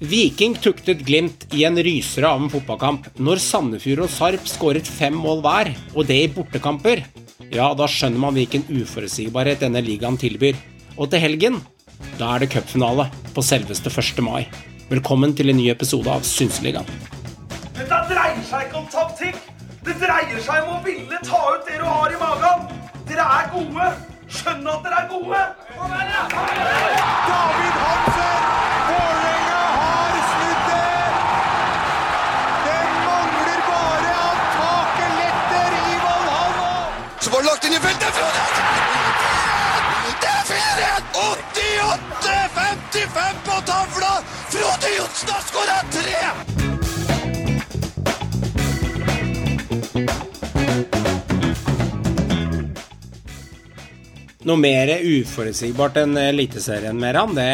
Viking tuktet Glimt i en rysere av en fotballkamp. Når Sandefjord og Sarp skåret fem mål hver, og det i bortekamper, ja, da skjønner man hvilken uforutsigbarhet denne ligaen tilbyr. Og til helgen, da er det cupfinale på selveste 1. mai. Velkommen til en ny episode av Synseligaen. Dette dreier seg ikke om taktikk. Det dreier seg om å ville ta ut det du har i magen. Dere er gode. Skjønn at dere er gode. David Hansen! Så det er inn i feltet! Det er 4-1! 88-55 på tavla! Frode Johnsen har skåra tre! Noe mer uforutsigbart enn Eliteserien, Meran, det,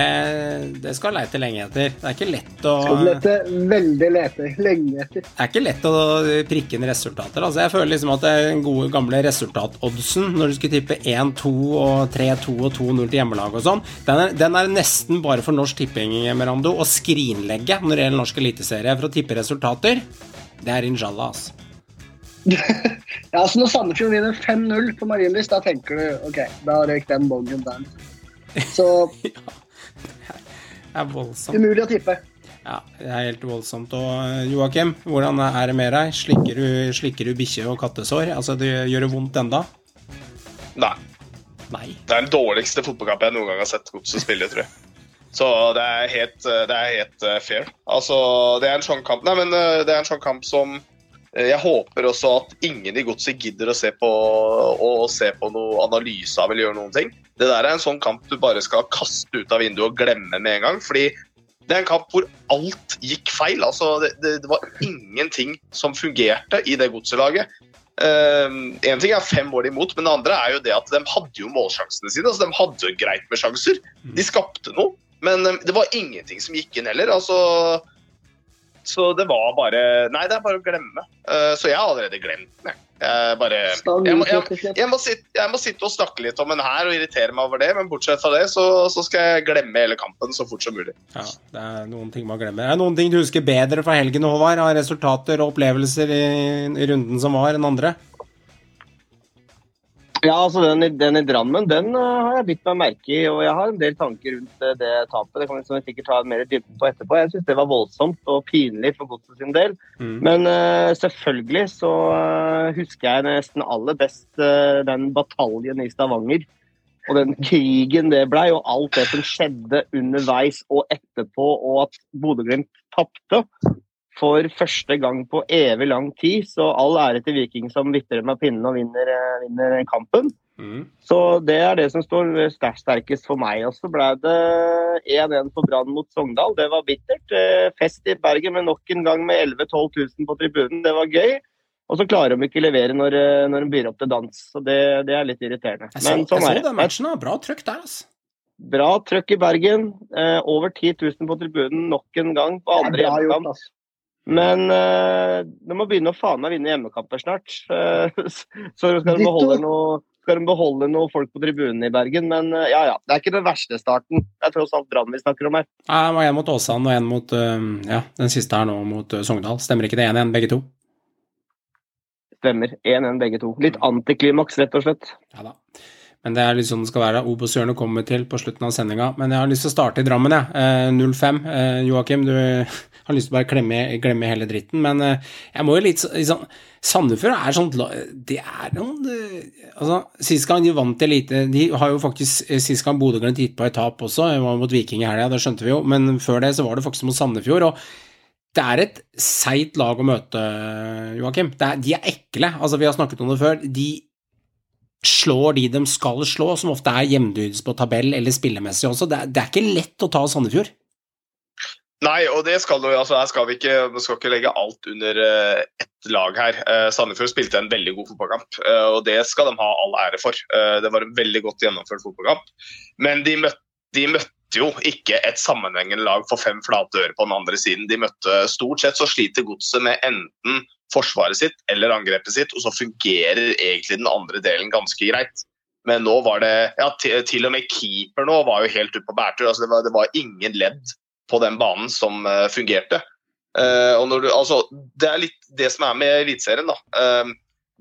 det skal leite lenge etter. Det er ikke lett å Skal lete veldig lete lenge etter. Det er ikke lett å prikke inn resultater. Altså, jeg føler liksom at den gode gamle resultatoddsen, når du skulle tippe 1-2 og 3-2 og 2-0 til hjemmelag og sånn, den er, den er nesten bare for Norsk Tipping, Merando, å skrinlegge når det gjelder norsk eliteserie for å tippe resultater. Det er inshallah, altså. Ja, så Når Sandefjord vinner 5-0 på Marienlyst, da tenker du ok, da røyk den bongen der. Så Det er voldsomt. umulig å tippe. Ja, det er helt voldsomt. Og eh, Joakim, hvordan er det med deg? Slikker du, slikker du bikkje- og kattesår? Altså, det gjør det vondt enda? Nei. Nei. Det er den dårligste fotballkampen jeg noen gang har sett Godset spille, tror jeg. Så det er helt, det er helt eh, fair. Altså, det er en sånn kamp Nei, men eh, det er en sånn kamp som eh, jeg håper også at ingen i Godset gidder å se på, å se på noe analyse av eller gjøre noen ting. Det der er en sånn kamp du bare skal kaste ut av vinduet og glemme med en gang. fordi det er en kamp hvor alt gikk feil. altså Det, det, det var ingenting som fungerte i det godselaget. Én ting er fem mål imot, men det andre er jo det at de hadde jo målsjansene sine. altså De hadde jo greit med sjanser. De skapte noe, men um, det var ingenting som gikk inn heller. altså så det var bare Nei, det er bare å glemme. Eh, så jeg har allerede glemt den. jeg. Jeg, bare, jeg, må, jeg, jeg, må sitte, jeg må sitte og snakke litt om den her og irritere meg over det, men bortsett fra det så, så skal jeg glemme hele kampen så fort som mulig. Ja, det er noen ting man glemmer. Det er noen ting du husker bedre fra helgen, Håvard, av resultater og opplevelser i, i runden som var, enn andre? Ja, altså den, i- den i Drammen den eh, har jeg bitt meg merke i, og jeg har en del tanker rundt eh, det tapet. Det kan vi sikkert ta mer i dybden på etterpå. Jeg syns det var voldsomt og pinlig for godset sin del. Mm. Men uh, selvfølgelig så husker jeg nesten aller best uh, den bataljen i Stavanger. Og den krigen det blei, og alt det som skjedde underveis og etterpå, og at Bodø-Glimt tapte for første gang på evig lang tid. Så all ære til Viking som vitrer med pinnen og vinner, eh, vinner kampen. Mm. Så det er det som står sterkest for meg. Og så ble det 1-1 for Brann mot Sogndal. Det var bittert. Eh, Fest i Bergen med nok en gang med 11 000-12 000 på tribunen. Det var gøy. Og så klarer de ikke levere når, eh, når de byr opp til dans. Så det, det er litt irriterende. Jeg så, Men sånn jeg så den matchen. Bra trøkk der, altså. Bra trøkk i Bergen. Eh, over 10 000 på tribunen nok en gang på andre hjemmekamp. altså. Men uh, de må begynne å faen meg vinne hjemmekamper snart. Uh, så skal de, beholde noe, skal de beholde noe folk på tribunen i Bergen. Men uh, ja ja, det er ikke den verste starten. Det er tross alt Brann vi snakker om her. Ja, det var en mot Åsane og en mot øh, Ja, den siste her nå mot Sogndal. Stemmer ikke det 1-1, begge to? Stemmer. 1-1 begge to. Litt antiklimaks, rett og slett. Ja da. Men det er litt sånn det skal være. Obos-hjørnet kommer til på slutten av sendinga. Men jeg har lyst til å starte i Drammen, jeg. Eh, 0-5. Eh, Joakim, du har lyst til å bare klemme, glemme hele dritten. Men eh, jeg må jo litt liksom Sandefjord er sånt Det er noen eh, Altså, sist gang de vant elite De har jo faktisk eh, Sist gang Bodø-Glimt gikk på et tap også, det var mot Viking i helga, det skjønte vi jo. Men før det så var det faktisk mot Sandefjord. og det er et seigt lag å møte, Joakim. De er ekle. Altså, vi har snakket om det før. De slår de de skal slå, som ofte er jevnbyrdes på tabell eller spillemessig også. Det er, det er ikke lett å ta Sandefjord. Nei, og det skal altså skal vi ikke, skal ikke legge alt under uh, ett lag her. Uh, Sandefjord spilte en veldig god fotballkamp, uh, og det skal de ha all ære for. Det var en veldig godt gjennomført fotballkamp. Men de møtte, de møtte jo ikke et sammenhengende lag for fem flate øre på den andre siden. De møtte Stort sett så sliter godset med enten forsvaret sitt eller angrepet sitt, og så fungerer egentlig den andre delen ganske greit. Men nå var det ja, til, og med keeper nå var jo helt ute på bærtur. Altså det, var, det var ingen ledd på den banen som eh, fungerte. Uh, du, altså, det er litt det som er med Eliteserien. Eh,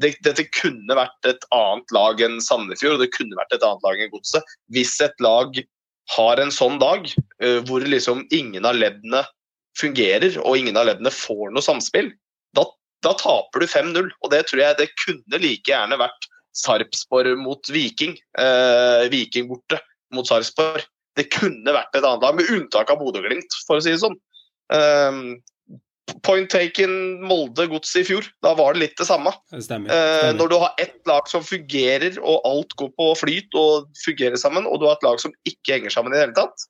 det, dette kunne vært et annet lag enn Sandefjord, og det kunne vært et annet lag enn Godset. Hvis et lag har en sånn dag eh, hvor liksom ingen av leddene fungerer, og ingen av leddene får noe samspill, da, da taper du 5-0. Og det tror jeg det kunne like gjerne vært Sarpsborg mot Viking. Eh, Viking borte mot Sarpsborg. Det kunne vært et annet lag, med unntak av Bodø-Glimt, for å si det sånn. Um, point taken Molde Gods i fjor. Da var det litt det samme. Det stemmer. Eh, stemmer. når du har ett lag som fungerer, og alt går på flyt og fungerer sammen, og du har et lag som ikke henger sammen i det hele tatt,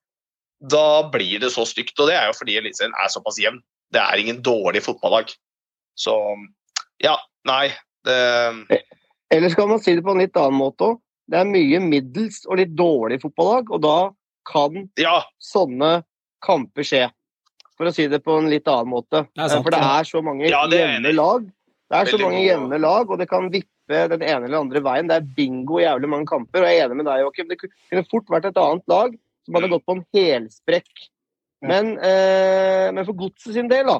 da blir det så stygt. Og det er jo fordi Eliteserien er såpass jevn. Det er ingen dårlig fotballag. Så ja, nei. Det, Eller skal man si det på en litt annen måte òg? Det er mye middels og litt dårlig fotballag, og da kan ja, sånne kamper skje. For å si det på en litt annen måte. Det sant. For det er så mange Ja, er jevne lag. Det er så mange god. jevne lag, og det kan vippe den ene eller andre veien. Det er bingo i jævlig mange kamper, og jeg er enig med deg, Joakim. Det kunne fort vært et annet lag som hadde Mm. gått på en helsprekk. Men, eh, men for Godset sin del, da,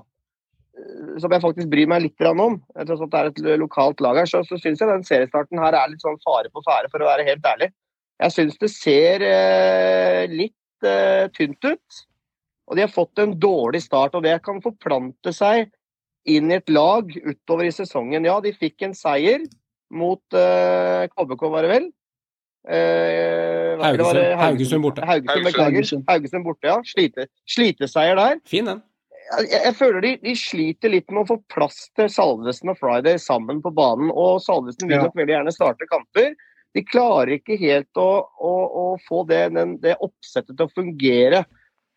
eh, som jeg faktisk bryr meg litt om, tross at det er et lokalt lag her, så, så syns jeg den seriestarten her er litt sånn fare på ferde, for å være helt ærlig. Jeg syns det ser eh, litt eh, tynt ut. Og de har fått en dårlig start, og det kan forplante seg inn i et lag utover i sesongen. Ja, de fikk en seier mot uh, KBK, var det vel? Uh, Haugesund. det Haugesund, Haugesund borte. Haugesund, Haugesund. Haugesund. Haugesund borte, ja. Slite, sliteseier der. Fin den. Jeg, jeg føler de, de sliter litt med å få plass til Salvesen og Friday sammen på banen. Og Salvesen vil Ja. nok veldig gjerne starte kamper. De klarer ikke helt å, å, å få det, den, det oppsettet til å fungere.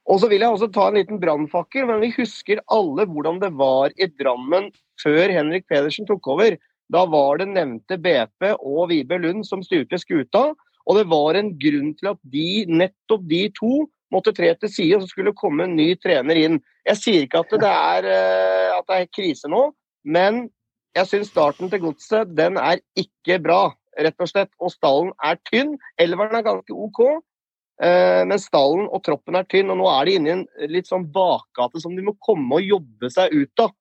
Og så vil jeg også ta en liten brannfakkel, men vi husker alle hvordan det var i Drammen før Henrik Pedersen tok over. Da var det nevnte BP og Vibe Lund som styrte skuta. Og det var en grunn til at de, nettopp de to måtte tre til side, og så skulle det komme en ny trener inn. Jeg sier ikke at det er, eh, at det er krise nå, men jeg syns starten til Godset den er ikke bra, rett og slett. Og stallen er tynn. Elveren er ganske OK, men stallen og troppen er tynn. Og nå er de inne i en litt sånn bakgate som de må komme og jobbe seg ut av.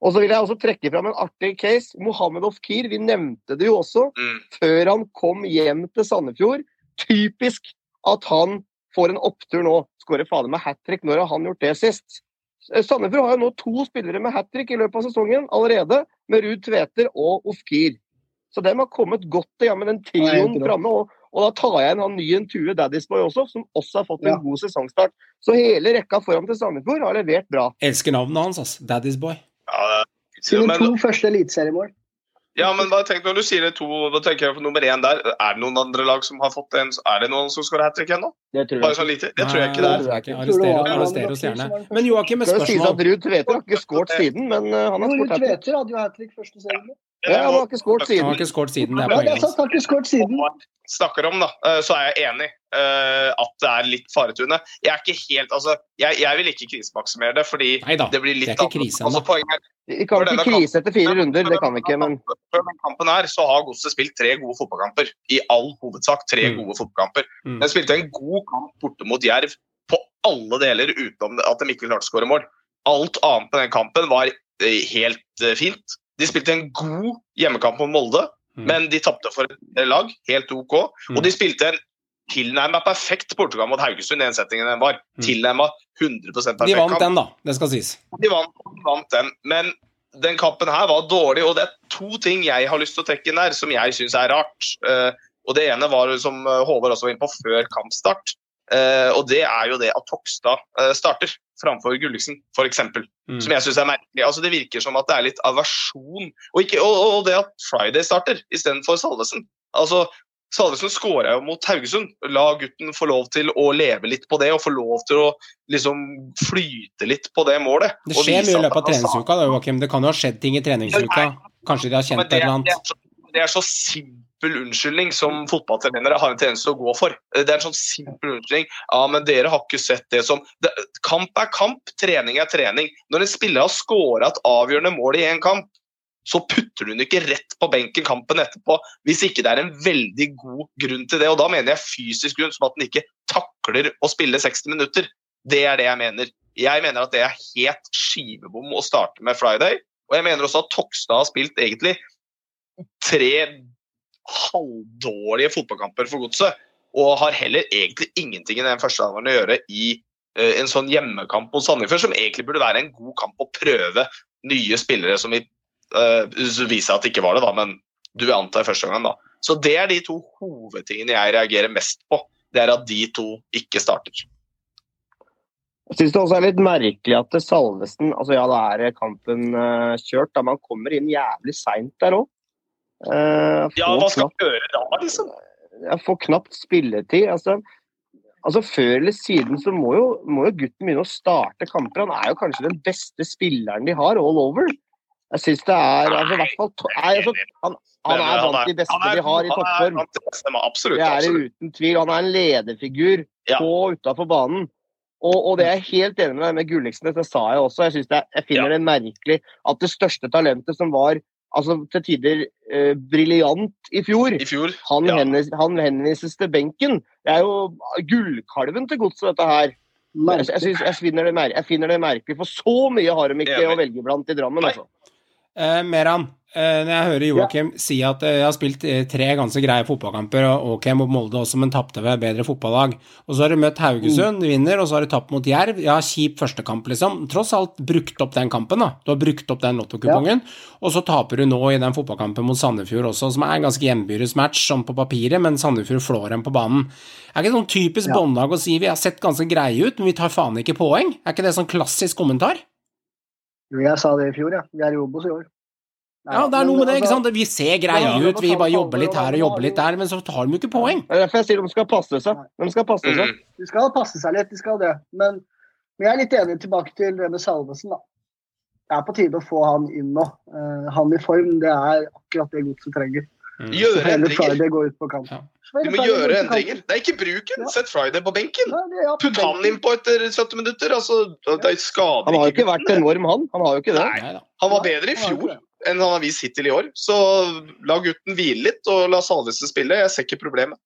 Og så vil jeg også trekke fram en artig case. Mohammed Ofkir, vi nevnte det jo også mm, før han kom hjem til Sandefjord. Typisk at han får en opptur nå. Skårer fader meg hat trick. Når har han gjort det sist? Eh, Sandefjord har jo nå to spillere med hat trick i løpet av sesongen allerede, med Ruud Tveter og Ofkir. Så dem har kommet godt i gang med den trioen framme. Og, og da tar jeg inn han nye Tue Daddysboy også, som også har fått en Ja. god sesongstart. Så hele rekka foran til Sandefjord har levert bra. Elsker navnet hans, altså. Daddy's boy. ja, Sine men, to første eliteseriemål. ja, men bare tenk når du sier det to, da tenker jeg på nummer én der. Er det noen andre lag som har fått en Er det noen som skårer hat trick ennå? Det tror Bare jeg. sånn lite? Det tror jeg ikke det er. tror jeg ikke. Det Arrester, oss gjerne. Men Joakim, et Skal jo sies at spørsmål. Ruud Tveter har ikke skåret siden, men uh, han har Jo, skåret hat trick. Tveter hadde jo hat trick første serien. Ja, han har ikke skåret Han har ikke skåret siden, det er poenget hans. ikke skåret siden. snakker om, da, eh, så er jeg enig eh, at det er litt faretruende. Jeg er ikke helt, altså, jeg, jeg vil ikke krisemaksimere det, fordi Neida, det blir litt det er ikke krise altså, poenget Vi kan ikke krise etter fire runder, det kan vi ikke, men Før den kampen her så har Godset spilt tre gode fotballkamper. I all hovedsak tre Mm. gode fotballkamper. Mm. De spilte en god kamp borte mot Jerv på alle deler, utenom at de ikke klarte å skåre mål. Alt annet på den kampen var eh, helt fint. De spilte en god hjemmekamp mot Molde, Mm. men de tapte for et lag. Helt OK. Mm. Og de spilte en tilnærma perfekt Portugal mot Haugesund, den settingen den var. Mm. Tilnærma 100% perfekt De vant kamp. den, da. Det skal sies. De vant, de vant den, men den kampen her var dårlig, og det er to ting jeg har lyst til å trekke inn her, som jeg syns er rart. Uh, og Det ene var, som eh, Håvard også var inne på, før kampstart. Eh, og Det er jo det at Tokstad eh, starter framfor Gulliksen, f.eks. Mm. Som jeg syns er merkelig. Altså Det virker som at det er litt aversjon. Og, ikke, og, og det at Friday starter istedenfor Salvesen. Altså, Salvesen skåra jo mot Haugesund. La gutten få lov til å leve litt på det, og få lov til å liksom flyte litt på det målet. Det skjer mye i løpet av treningsuka, da, Joakim. Det kan jo ha skjedd ting i treningsuka. Kanskje de har kjent et det, eller det, annet. er så, det er så unnskyldning som fotballtrenere har en tjeneste å gå for. Det er en sånn simpel unnskyldning. Ja, men dere har ikke sett det som det, Kamp er kamp, trening er trening. Når en spiller har skåra et avgjørende mål i en kamp, så putter du den ikke rett på benken kampen etterpå hvis ikke det er en veldig god grunn til det. Og da mener jeg fysisk grunn, som at den ikke takler å spille 60 minutter. Det er det jeg mener. Jeg mener at det er helt skivebom å starte med Friday. Og jeg mener også at Tokstad har spilt egentlig tre halvdårlige fotballkamper for godset. Og har heller egentlig ingenting i den første halvdelen å gjøre i uh, en sånn hjemmekamp mot Sandefjord, som egentlig burde være en god kamp å prøve nye spillere som vi uh, viser at det ikke var det, da, men du antar første gangen, da. Så det er de to hovedtingene jeg reagerer mest på. Det er at de to ikke starter. Jeg syns det også er litt merkelig at Salvesen altså Ja, da er kampen uh, kjørt, da man kommer inn jævlig seint der òg. Uh, ja, hva skal man gjøre da, liksom? Jeg får knapt spilletid. Altså, altså Før eller siden så må jo, må jo, gutten begynne å starte kamper. Han er jo kanskje den beste spilleren de har all over. Jeg syns det er altså, i hvert fall nei, altså, han, han, er blant de beste de har i toppform. Det er det uten tvil. Han er en lederfigur på og utafor banen. Og, og, det er jeg helt enig med deg med Gulliksen, det sa jeg også. Jeg, det, jeg finner det merkelig at det største talentet som var altså til tider eh, briljant i fjor, I fjor han, ja. henvises, han, henvises til benken. Det er jo gullkalven til godset, dette her. Jeg, jeg, synes, jeg, finner det merkelig, for så mye har de ikke å velge blant i Drammen. Altså. Eh, Meran, når jeg hører Joakim ja. si at eh, jeg har spilt eh, tre ganske greie fotballkamper, og ok mot Molde også, men tapte ved bedre fotballag, og så har du møtt Haugesund, mm. vinner, og så har du tapt mot Jerv, ja, kjip førstekamp, liksom. Tross alt brukt opp den kampen, da. Du har brukt opp den lottokupongen, ja. og så taper du nå i den fotballkampen mot Sandefjord også, som er en ganske hjembyres match, sånn på papiret, men Sandefjord flår dem på banen. Er ikke sånn typisk ja. båndlag å si vi har sett ganske greie ut, men vi tar faen ikke poeng? Er ikke det sånn klassisk kommentar? Jo, Jeg sa det i fjor, ja. Vi er i Obos i år. Nei, ja, det er noe med det. ikke sant? Vi ser greie ut, vi bare jobber litt her og jobber litt der, men så tar de jo ikke poeng. Det er derfor jeg sier de skal passe seg. De skal passe seg. Mm. De skal passe seg litt, de skal det. Men, men jeg er litt enig tilbake til det med Salvesen, da. Det er på tide å få han inn nå. Uh, han i form, det er akkurat det godset trenger. Mm. Gjøre endringer. Ja. Du må gjøre endringer. Det er ikke bruken. Ja. Sett Friday på benken. Ja, Putt han innpå etter 70 minutter. Altså, det skader Han har jo ikke vært enorm, han. Han har jo ikke det. Nei, han var bedre i fjor enn han har vist hittil i år. Så la gutten hvile litt, og la Salvesen spille. Jeg ser ikke problemet.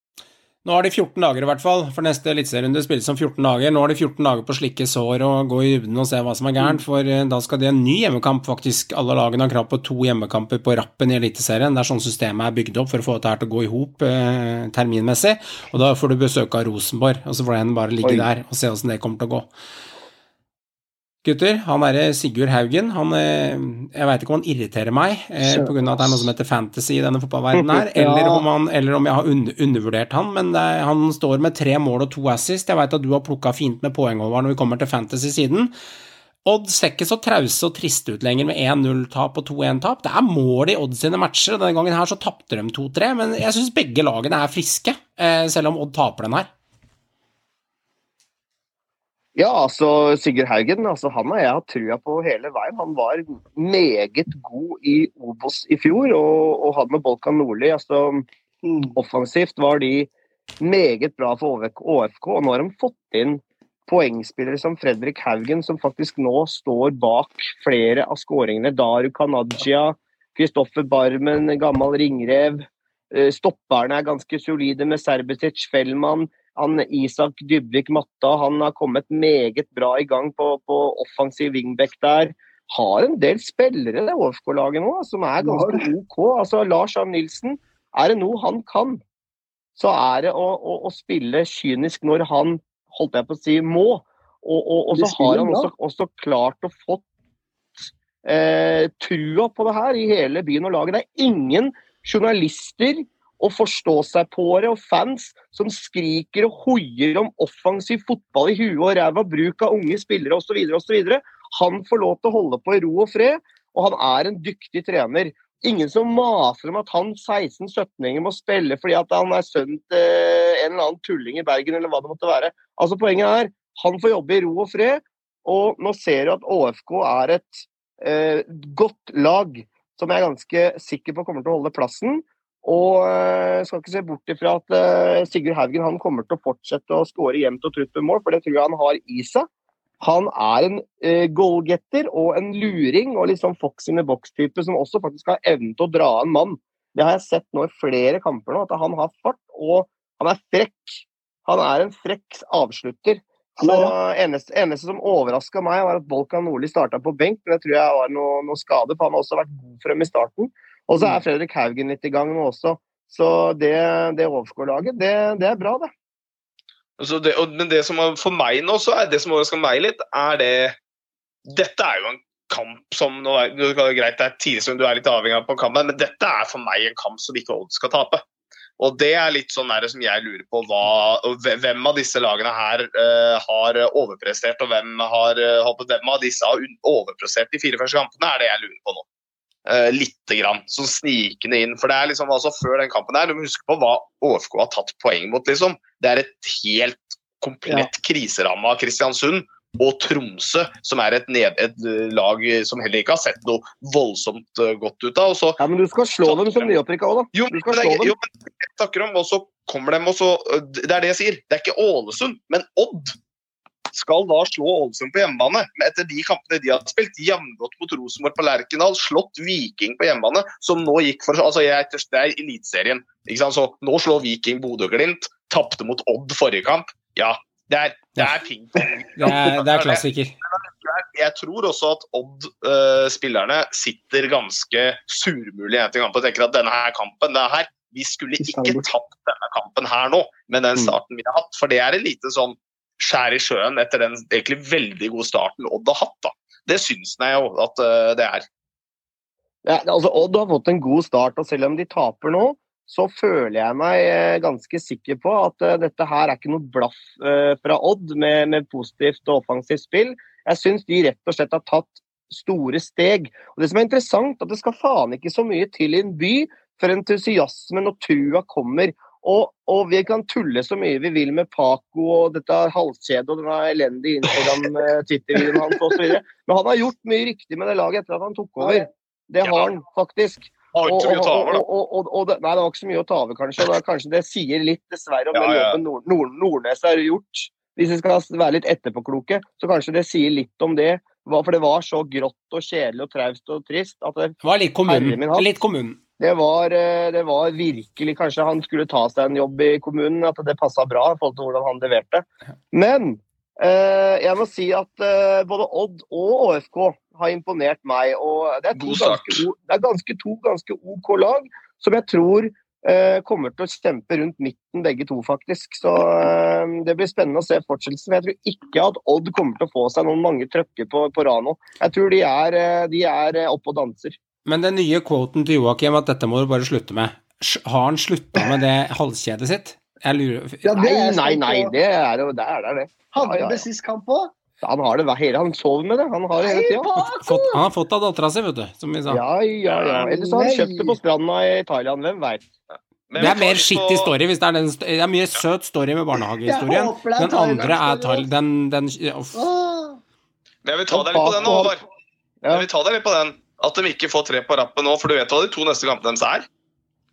Nå har de 14 dager i hvert fall, for neste eliteserierunde spilles om 14 dager. Nå har de 14 dager på å slikke sår og gå i dybden og se hva som er gærent, for eh, da skal de ha en ny hjemmekamp, faktisk. Alle lagene har krav på to hjemmekamper på rappen i Eliteserien. Det er sånn systemet er bygd opp for å få dette her til å gå i hop eh, terminmessig. Og da får du besøk av Rosenborg, og så får den bare ligge Oi. der og se åssen det kommer til å gå. Gutter, han derre Sigurd Haugen, han eh, Jeg veit ikke om han irriterer meg eh, pga. at det er noe som heter fantasy i denne fotballverdenen her, eller, om han, eller om jeg har un undervurdert han, men er, han står med tre mål og to assist. Jeg veit at du har plukka fint med poeng over når vi kommer til fantasy-siden. Odd ser ikke så trause og triste ut lenger med 1-0-tap og 2-1-tap. Det er mål i Odd sine matcher, og denne gangen her så tapte de 2-3, men jeg syns begge lagene er friske, eh, selv om Odd taper den her. Ja, altså Sigurd Haugen altså, han har jeg hatt trua på hele veien. Han var meget god i Obos i fjor, og, og han med Bolkan Nordli altså, mm. Offensivt var de meget bra for ÅFK, og nå har de fått inn poengspillere som Fredrik Haugen, som faktisk nå står bak flere av skåringene. Daru Kanadja, Kristoffer Barmen, gammel ringrev. Eh, stopperne er ganske solide med Serbetic, Fellmann. Han, Isak Dybvik Matta han har kommet meget bra i gang på, på offensiv wingback der. Har en del spillere det Overskog-laget nå som er ganske OK. Altså Lars Arne Nilsen, er det noe han kan, så er det å, å, å, spille kynisk når han holdt jeg på å si må. Og, og, og så har han også, også klart å få eh, trua på det her i hele byen og laget. Det er ingen journalister og forstå-seg-på-ere og fans som skriker og hoier om offensiv fotball i huet og ræva, bruk av unge spillere osv. osv. Han får lov til å holde på i ro og fred, og han er en dyktig trener. Ingen som maser om at han 16-17-åringen må spille fordi at han er sønnen til en eller annen tulling i Bergen, eller hva det måtte være. Altså Poenget er han får jobbe i ro og fred, og nå ser du at ÅFK er et eh, godt lag som jeg er ganske sikker på kommer til å holde plassen. Og jeg eh, skal ikke se bort ifra at uh, Sigurd Haugen han kommer til å fortsette å skåre jevnt og trutt med mål, for det tror jeg han har i seg. Han er en uh, goalgetter og en luring og sånn Fox in the box-type som også faktisk har evnen til å dra en mann. Det har jeg sett nå i flere kamper nå, at han har fart og han er frekk. Han er en frekk avslutter. Så er eneste, eneste som overraska meg, var at Bolkan Nordli starta på benk. Men det tror jeg var noe, noe skade, for han har også vært god frem i starten. Og så er Fredrik Haugen litt i gang nå også. Så det, det overskår-laget, det, det er bra, det. Så det, og, men det som er- for meg nå, så er det som overrasker meg litt, er det Dette er jo en kamp som nå er, det er Greit, det er tidligere som du er litt avhengig av på kampen, men dette er for meg en kamp som ikke Odd skal tape. Og det er litt sånn der som jeg lurer på hva, hvem av disse lagene her uh, har overprestert, og hvem, har, uh, hvem av disse har overprestert de fire første kampene, er det jeg lurer på nå. Uh, Lite grann, sånn snikende inn. For det er liksom altså før den kampen her, du må huske på hva ÅFK har tatt poeng mot, liksom. Det er et helt komplett kriseramma Kristiansund og Tromsø, som er et, ned, et eh, lag som heller ikke har sett noe voldsomt eh, godt ut av. Og så Ja, Men du skal slå dem som nyopprykka òg, da. jo, Du skal det slå dem. jo, men jeg snakker om, og så kommer de og så Det er det jeg sier. Det er ikke Ålesund, men Odd skal da slå Ålesund på hjemmebane. Men etter de kampene de har spilt, jevngodt mot Rosenborg på Lerkendal, slått Viking på hjemmebane, som nå gikk for altså jeg, Det er Eliteserien. Så nå slår Viking Bodø-Glimt. Tapte mot Odd forrige kamp. Ja, det er, det er ping. Det er, det er klassiker. Jeg tror også at Odd-spillerne sitter ganske surmulige etter kampen og tenker at denne her kampen det her, Vi skulle ikke tatt denne kampen her nå, med den starten vi har hatt. For det er en lite sånn skjær i sjøen etter den egentlig veldig gode starten Odd har hatt. da. Det syns jeg jo at eh, det er. Ja, altså Odd har fått en god start, og selv om de taper nå, så føler jeg meg eh, ganske sikker på at eh, dette her er ikke noe blaff fra Odd med, med positivt og offensivt spill. Jeg syns de rett og slett har tatt store steg. Og Det som er interessant, at det skal faen ikke så mye til i en by før entusiasmen og trua kommer. Og, og vi kan tulle så mye vi vil med Paco og dette halskjedet og denne elendige Instagram-Twitter-videoen hans osv. Men han har gjort mye riktig med det laget etter at han tok over. Det har han faktisk. Og, og, og, det, nei, det var ikke så mye å ta over, kanskje. Det, kanskje det sier litt, dessverre, om Ja, den ja. jobben Nord, Nord, Nordnes har gjort. Hvis vi skal være litt etterpåkloke, så kanskje det sier litt om det. For det var så grått og kjedelig og traust og trist at det, Det var litt kommunen. Litt kommunen. Det, var, eh, det var virkelig Kanskje han skulle ta seg en jobb i kommunen, at det passa bra i forhold til hvordan han leverte. Men eh, jeg må si at eh, både Odd og ÅFK har imponert meg. og Det er, to ganske, det er ganske, to ganske OK lag som jeg tror eh, kommer til å kjempe rundt midten, begge to, faktisk. Så eh, det blir spennende å se fortsettelsen. Jeg tror ikke at Odd kommer til å få seg noen mange trøkker på, på Rano. Jeg tror de er, eh, de er oppe og danser. Men den nye quoten til Joakim at dette må du bare slutte med. Har han slutta med det halskjedet sitt? Jeg lurer Ja, det Nei, er nei, nei, det er jo det. Er det, det. Hadde Ja, ja, ja. det sist kamp òg. Han har det hele, han sover med det. Han har det hele tida. Han har fått av dattera si, vet du, som vi sa. Ja, ja, ja. Eller så har han kjøpt det på stranda i Thailand, hvem veit. Det er mer skittig story hvis det er den Det er mye søt story med barnehagehistorien. Det Den andre er Thailand Den, den, den, uff. Åh. Men jeg vil ta deg litt på den. Jeg vil ta deg litt på den. At de ikke får tre på rappen nå, for du vet hva de to neste kampene deres er?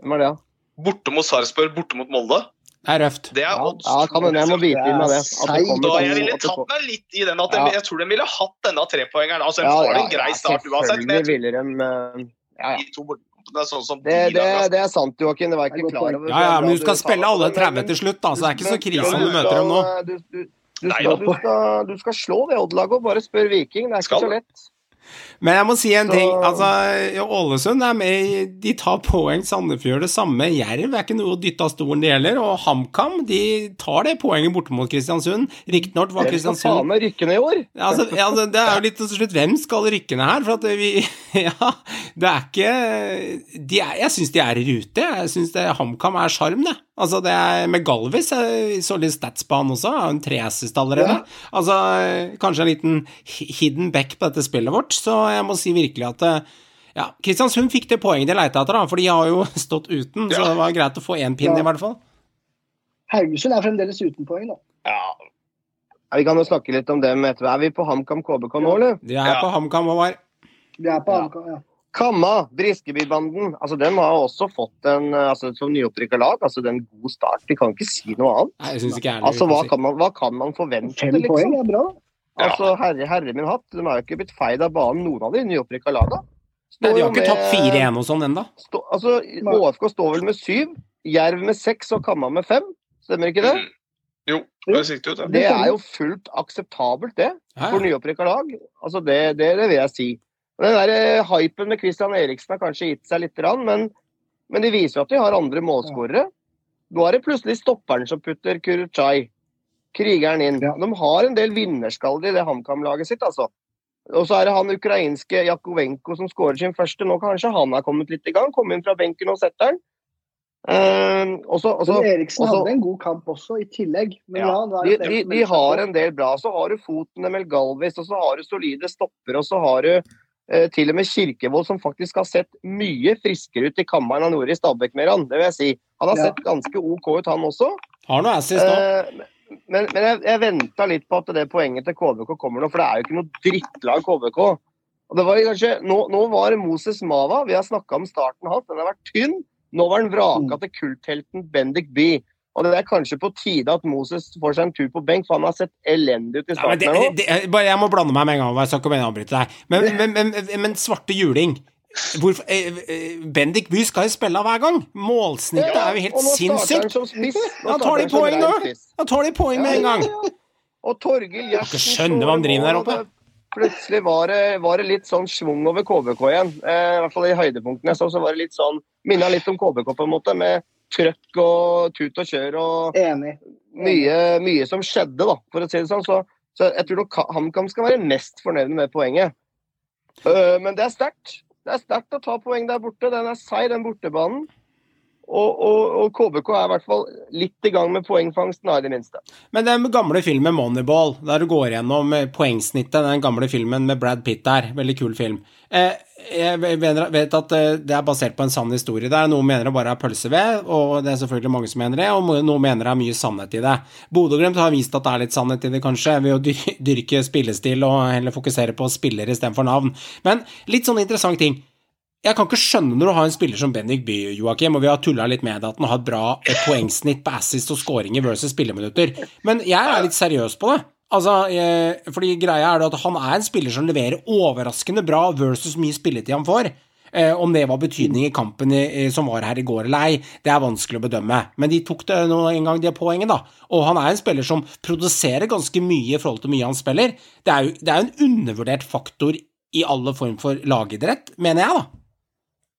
Hvem er det, da? Borte mot Sarpsborg, borte mot Molde. Det er røft. Det er Ja, odds. ja, kan hende jeg må bite inn med det. Det Da jeg ville at det tatt meg litt i den at de, jeg tror de ville hatt denne trepoengeren. Altså, de Ja, får ja, en grei ja, start uansett, men jeg Selvfølgelig ville de eh, Ja, ja. tror de to bortekampene er sånn som Det, det, det er sant, Joakim. Det var jeg ikke klar over. Ja, ja, men du skal spille alle 30 til slutt, da, så det er ikke så krise om du møter dem nå. Du, du, du, skal, du, skal, du skal slå det Odd-laget og bare spør Viking. Det er ikke så det. lett. Men jeg må si en ting. altså, Ålesund er med De tar poeng. Sandefjord det samme. Jerv er ikke noe å dytte av stolen, det gjelder. Og HamKam de tar det poenget borte mot Kristiansund. Riktignok var Dere skal Kristiansund faen rykke ned i år. Altså, altså, det er jo litt til slutt Hvem skal rykke ned her? For at vi Ja, det er ikke de er, Jeg syns de er i rute. Jeg syns HamKam er sjarm, det. Altså, det er med Galvis Jeg så litt stats på han også. Har en tre assist allerede. Altså, kanskje en liten hidden back på dette spillet vårt. Så jeg må si virkelig at eh, ja, Kristiansund fikk det poenget de leita etter, da, for de har jo stått uten. Så det var greit å få én pinn, Ja. i hvert fall. Haugesund er fremdeles uten poeng, da. Ja, Ja, vi kan jo snakke litt om dem etter. Er vi på HamKam KBK nå, eller? Vi er Ja. på HamKam, Håvard. Vi er på Ja. HamKam, ja. Kamma, Briskebybanden, altså den har også fått en eh, altså som nyopprykka lag, altså det er en god start. Vi kan ikke si noe annet. Nei, jeg synes ikke er Altså, hva kan man, hva kan man forvente, Fem liksom? poeng er bra. Altså, herre, herre min hatt, de har jo ikke blitt feid av banen, noen av de nyopprykka laga. Nei, de har ikke tatt 4-1 og sånn ennå. Altså, ÅFK står vel med syv, Jerv med seks og Kamma med fem. Stemmer ikke det? Mm. Jo, det ser riktig ut. Det. Det er jo fullt akseptabelt, det. For nyopprykka lag. Altså det, det, det vil jeg si. Og Den der eh, hypen med Christian Eriksen har kanskje gitt seg litt, men, men de viser jo at de har andre målskårere. Nå er det plutselig stopperen som putter Kuruchai. Krigeren inn. De har en del vinnerskaller i det HamKam-laget sitt, altså. Og så er det han ukrainske Jakovenko som skårer sin første. Nå kanskje han har kommet litt i gang. Kom inn fra benken og setter den. Eh, også, også, Eriksen også- hadde en god kamp også, i tillegg. Men ja, ja, de, de, de har en del bra. Så har du foten med Galvis, og så har du solide stopper, og så har du til og med Kirkevold, som faktisk har sett mye friskere ut i kammeren han gjorde i Stabæk Meran. det vil jeg si. Han har Ja. sett ganske OK ut, han også. Har noe assist òg. Eh, men men jeg, jeg venta litt på at det poenget til KBK kommer nå, for det er jo ikke noe drittlag KBK. Og det var kanskje, nå, nå var Moses Mava, vi har snakka om starten hans, den har vært tynn. Nå var den vraka Mm. til kulthelten Bendik By. Og det er kanskje på tide at Moses får seg en tur på benk, for han har sett elendig ut i Ja, starten det, her det, bare, jeg må blande meg med en gang. Jeg skal ikke mene avbryte deg. Men, men, men, men svarte juling Hvorfor, eh, eh, Bendik Bye skal jo spille av hver gang! Målsnittet er jo helt sinnssykt! Da tar de poeng, nå! da! tar de poeng med en gang! Og Torgill Gjertsen skjønne hva han driver der oppe. Plutselig var det, var det litt sånn schwung over KBK igjen. Eh, I hvert fall i høydepunktene. Så, så var det litt sånn Minna litt om KBK, på en måte. Med trøkk og tut og kjør og Enig. mye, mye som skjedde, da, for å si det sånn. Så, så jeg tror nok HamKam skal være mest fornøyd med poenget. Uh, men det er sterkt. Det er sterkt å ta poeng der borte. Den er seig, den bortebanen. Og, og, og KBK er i hvert fall litt i gang med poengfangsten, i det minste. Men den gamle filmen Moneyball, der du går gjennom poengsnittet, den gamle filmen med Brad Pitt der, veldig kul film. Eh, jeg vet at eh, det er basert på en sann historie der. Noen mener det bare er pølseved, og det er selvfølgelig mange som mener det, og noen mener det er mye sannhet i det. Bodø-Glimt har vist at det er litt sannhet i det, kanskje, ved å dyrke spillestil og heller fokusere på spillere istedenfor navn. Men litt sånn interessant ting. Jeg kan ikke skjønne når du har en spiller som Bendik Bye, Joakim, og vi har tulla litt med det at han har et bra poengsnitt på assist og scoringer versus spilleminutter, men jeg er litt seriøs på det. Altså, eh, fordi greia er det at han er en spiller som leverer overraskende bra versus mye spilletid han får. Eh, om det var betydning i kampen som var her i går eller ei, det er vanskelig å bedømme. Men de tok det en gang, de poenget, da. Og han er en spiller som produserer ganske mye i forhold til mye han spiller. Det er jo det er en undervurdert faktor i alle form for lagidrett, mener jeg, da.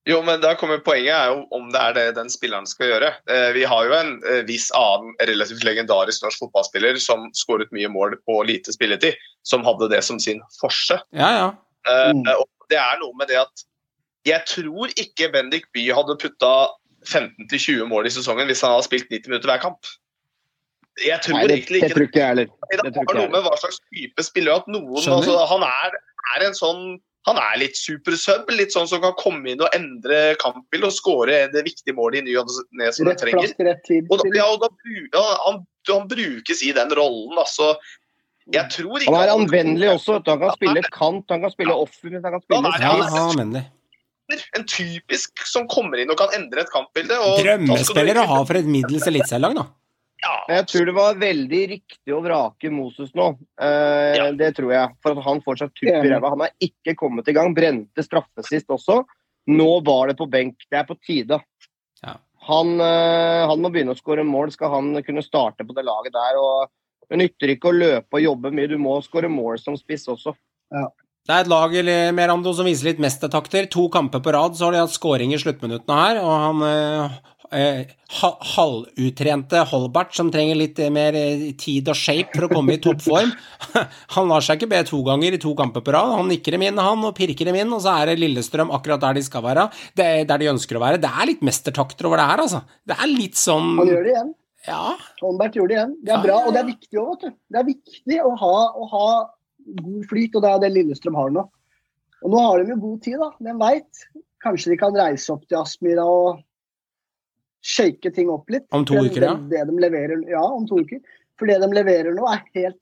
Jo, men da kommer Poenget er jo om det er det den spilleren skal gjøre. Eh, vi har jo en eh, viss annen relativt legendarisk norsk fotballspiller som skåret mye mål på lite spilletid, som hadde det som sin forse. Ja, ja. Eh, Mm. og det er noe med det at jeg tror ikke Bendik By hadde putta 15-20 mål i sesongen hvis han hadde spilt 90 minutter hver kamp. Jeg tror Nei, det, egentlig det ikke tror ikke jeg heller. det. det har ikke noe med hva slags type spiller at noen altså, Han er, er en sånn han er litt supersub, litt sånn som kan komme inn og endre kampbildet og skåre det viktige målet i ny og ne som han trenger. Og, da- ja, og da, ja, han, han brukes i den rollen, altså. Jeg tror ikke Han er anvendelig også. Han kan spille kant, han kan spille offensiv, han kan spille ja han er. En typisk som kommer inn og kan endre et kampbilde. Drømmespiller å ha for et middels eliteserielag, da. Ja, Men jeg tror det var veldig riktig å vrake Moses nå. Eh, Ja. Det tror jeg. For at han fortsatt tupp i ræva. Han er ikke kommet i gang. Brente straffe sist også. Nå var det på benk. Det er på tide. Ja. Han, eh, han må begynne å skåre mål, skal han kunne starte på det laget der. og Det nytter ikke å løpe og jobbe mye, du må skåre mål som spiss også. Det er et lag Merando som viser litt mestertakter. To kamper på rad så har de hatt scoring i sluttminuttene her, og han eh, eh, halvutrente Holbert, som trenger litt eh, mer eh, tid og shape for å komme i toppform, han lar seg ikke be to ganger i to kamper på rad. Han nikker dem inn, han, og pirker dem inn, og så er det Lillestrøm akkurat der de skal være, det er der de ønsker å være. Det er litt mestertakter over det her, altså. Det er litt sånn Han gjør det igjen. Ja. Holmberg gjorde det igjen. Det er Ja, bra, og det er viktig òg, vet du. Det er viktig å ha, å ha god flyt, og det er det Lillestrøm har nå. Og nå har de jo god tid, da. Hvem veit? Kanskje de kan reise opp til Aspmyra og shake ting opp litt. Om to uker, ja. Det, det de leverer, ja, om to uker. For det de leverer nå, er helt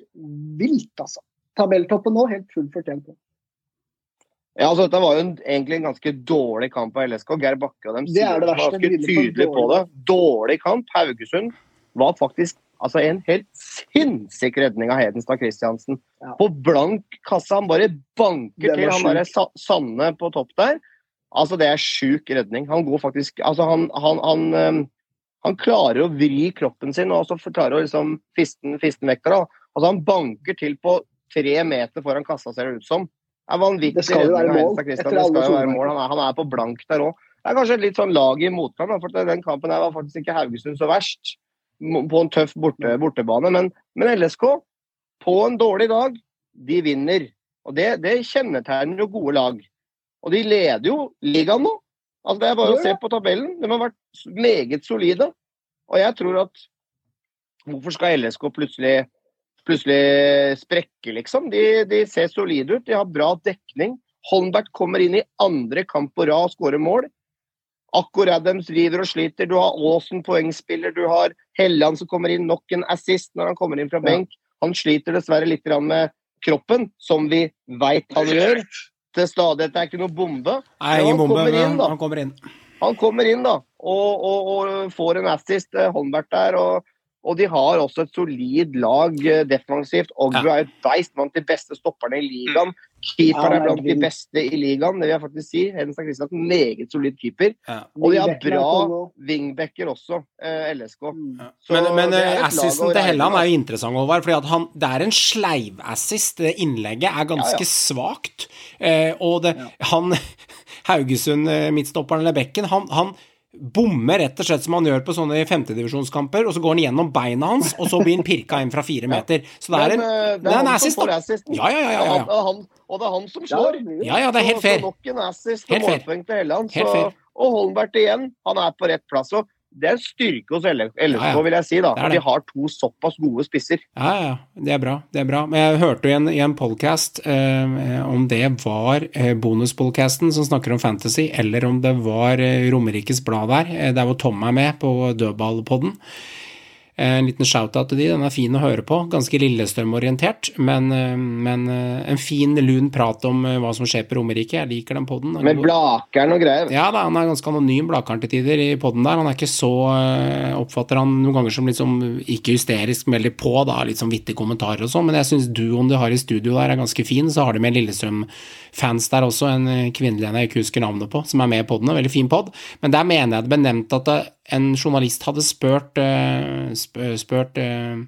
vilt, altså. Tabelltoppen nå, helt fullt fortjent. Ja, altså Dette var jo en, egentlig en ganske dårlig kamp av LSK. Geir Bakke og dem Det er det verste, var ganske tydelig på det. Dårlig kamp. Haugesund var faktisk altså en helt sinnssyk redning av Hedenstad Christiansen. Ja. På blank kasse. Han bare banker til han derre Sa Sanne på topp der. Altså Det er sjuk redning. Han går faktisk Altså, han, han, han, Han klarer å vri kroppen sin og så klarer å liksom fiste den vekk. Altså, han banker til på tre meter foran kassa, ser det ut som. Det er vanvittig Det skal jo være mål, etter Det skal jo være mål. Han er, han er på blank der òg. Det er kanskje et litt sånn lag i motgang, for den kampen her var faktisk ikke Haugesund så verst. På en tøff borte, bortebane. Men, men LSK, på en dårlig dag, de vinner. Og det, det kjennetegner jo gode lag. Og de leder jo ligaen nå. Altså Det er bare å se på tabellen. De har vært meget solide. Og jeg tror at Hvorfor skal LSK plutselig, plutselig sprekke, liksom? De, de ser solide ut. De har bra dekning. Holmbert kommer inn i andre kamp på rad og skårer mål. Akkurat Adams driver og sliter. Du har Aasen poengspiller. Du har Helland som kommer inn nok en assist når han kommer inn fra benk. Han sliter dessverre litt med kroppen, som vi veit han gjør. Til stadighet det er ikke noe bombe. Nei, ingen han bombe, kommer men inn, da. han kommer inn. Han kommer inn da, og, og, og får en assist, Holmberg der. Og, og de har også et solid lag eh, defensivt. Ogbu Ja. er et beist blant de beste stopperne i ligaen. Keeperen Ja, er blant de beste i ligaen, det vil jeg faktisk si. Henrik Kristian er en meget solid keeper. Ja. Og de har bra wingbacker også, eh, LSK. Ja. Så Men, men eh, assisten til Helland er jo interessant, Håvard. fordi Det er en sleivassist. Det innlegget er ganske Ja, ja. svakt. Eh, og det, han Haugesund, midtstopperen eller bekken, han, han bommer rett og slett som han gjør på sånne femtedivisjonskamper, og så går han gjennom beina hans, og så blir han pirka inn fra fire meter. Så det er en, eh, det er en assist, da. Ja, ja, ja, ja, Og ja. og det er han som slår. Ja, ja, det er helt fair. Så nok en assist og Helt målpoeng til Helland. Fair. og Holmbert igjen, han er på rett plass. Og det er en styrke hos LSK, Ja, ja. vil jeg si. da. Det. De har to såpass gode spisser. Ja, ja, det er bra. det er bra. Men jeg hørte jo i en, i en podcast eh, om det var eh, bonuspodcasten som snakker om fantasy, eller om det var eh, Romerikes Blad der, eh, der hvor Tom er med på dødballpodden. Eh, En liten shout-out til de, den er fin å høre på. Ganske Lillestrøm-orientert, men, eh, men eh, en fin, lun prat om hva som skjer på Romerike. Jeg liker den podden. Med Blakeren og greier. Ja da, han er ganske anonym, Blakeren til tider, i poden der. Han er ikke så Oppfatter han noen ganger som sånn ikke hysterisk, men veldig på, da, litt sånn vittige kommentarer og sånn. Men jeg syns duoen de har i studio der, er ganske fin. Så har de med Lillestrøm-fans der også, en kvinnelig en jeg ikke husker navnet på, som er med i poden. Veldig fin pod. Men der mener jeg det ble nevnt at en journalist hadde spurt, sp- spurt eh,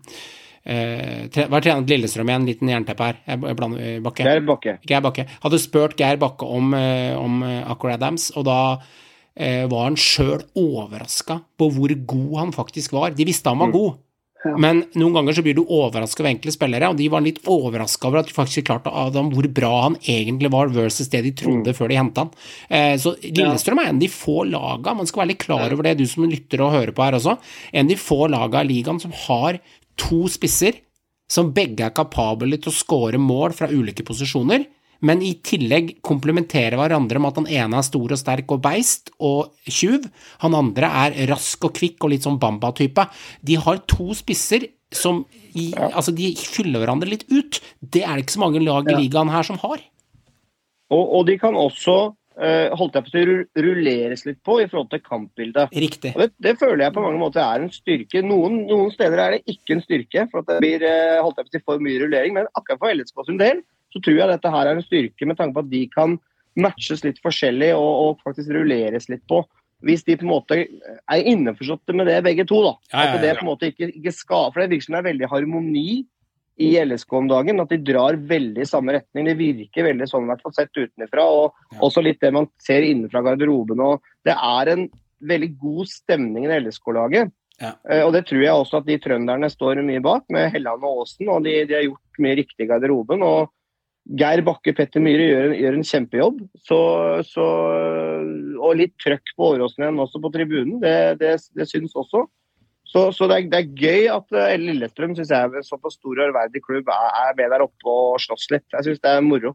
eh, Hva er trener til Lillestrøm igjen? Liten jernteppe her. Jeg blander eh, Bakke. Geir Bakke. Geir Bakke. Hadde spurt Geir Bakke om, om Acker Adams, og da var han sjøl overraska på hvor god han faktisk var. De visste han var god, men noen ganger så blir du overraska over enkle spillere, og de var litt overraska over at de faktisk klarte å avdame hvor bra han egentlig var, versus det de trodde før de henta han. Eh, så Lillestrøm er en av de få laga, man skal være litt klar over det, du som lytter og hører på her også, en av de få laga i ligaen som har to spisser som begge er kapable til å skåre mål fra ulike posisjoner, men i tillegg komplementerer hverandre med at han ene er stor og sterk og beist og tjuv, han andre er rask og kvikk og litt sånn Bamba-type. De har to spisser som i, altså de fyller hverandre litt ut. Det er det ikke så mange lag i ligaen her som har. Og, og de kan også, Uh, holdt jeg på å rulleres litt på i forhold til kampbildet. Riktig. Det, det føler jeg på mange måter er en styrke. Noen, noen steder er det ikke en styrke, for at det blir uh, holdt jeg på å si, for mye rullering. Men akkurat for LSK sin del, så tror jeg dette her er en styrke med tanke på at de kan matches litt forskjellig og, og faktisk rulleres litt på. Hvis de på en måte er innforståtte med det, begge to. da. Ja, ja, At det på en måte ikke, ikke skal, For det virker som det er veldig harmoni i LSK om dagen. At de drar veldig i samme retning. Det virker veldig sånn, i hvert fall sett utenfra. Og Ja. også litt det man ser innenfra garderoben. og Det er en veldig god stemning i LSK-laget. Ja. Eh, og det tror jeg også at de trønderne står mye bak, med Helland og Aasen. Og de, de har gjort mye riktig i garderoben. og Geir Bakke Petter Myhre gjør, gjør en kjempejobb. Så, så, og litt trøkk på Åråsen igjen også på tribunen. Det, det, det syns også. Så, så det, er, det er gøy at eh, Lillestrøm synes jeg en såpass stor og ærverdig klubb er, er med der oppe og slåss litt. Jeg syns det er moro.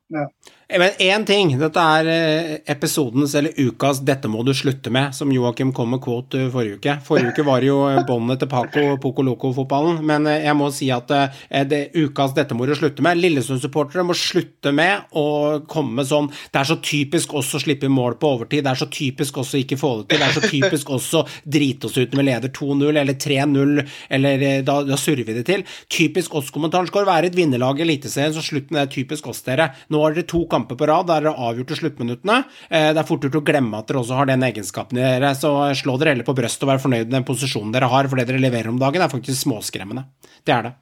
Men én ting. Dette er eh, episodens eller ukas 'Dette må du slutte med', som Joakim kom med quote eh, forrige uke. Forrige uke var det jo eh, båndet til Paco Poco Loco-fotballen, men eh, jeg må si at eh, det ukas 'Dette må du slutte med' Lillesund-supportere må slutte med å komme sånn Det er så typisk oss å slippe mål på overtid, det er så typisk oss å ikke få det til, det er så typisk oss å drite oss ut med leder 2-0 eller 3-0, eller eh, da, da surrer vi det til. Typisk oss-kommentaren skal være et vinnerlag i Eliteserien, så slutt med det typisk oss, dere. Nå har dere to kamper på rad der dere har avgjort til sluttminuttene. Eh, det er fort gjort å glemme at dere også har den egenskapen i dere, så slå dere heller på brystet og vær fornøyd med den posisjonen dere har, for det dere leverer om dagen, er faktisk småskremmende. Det er det.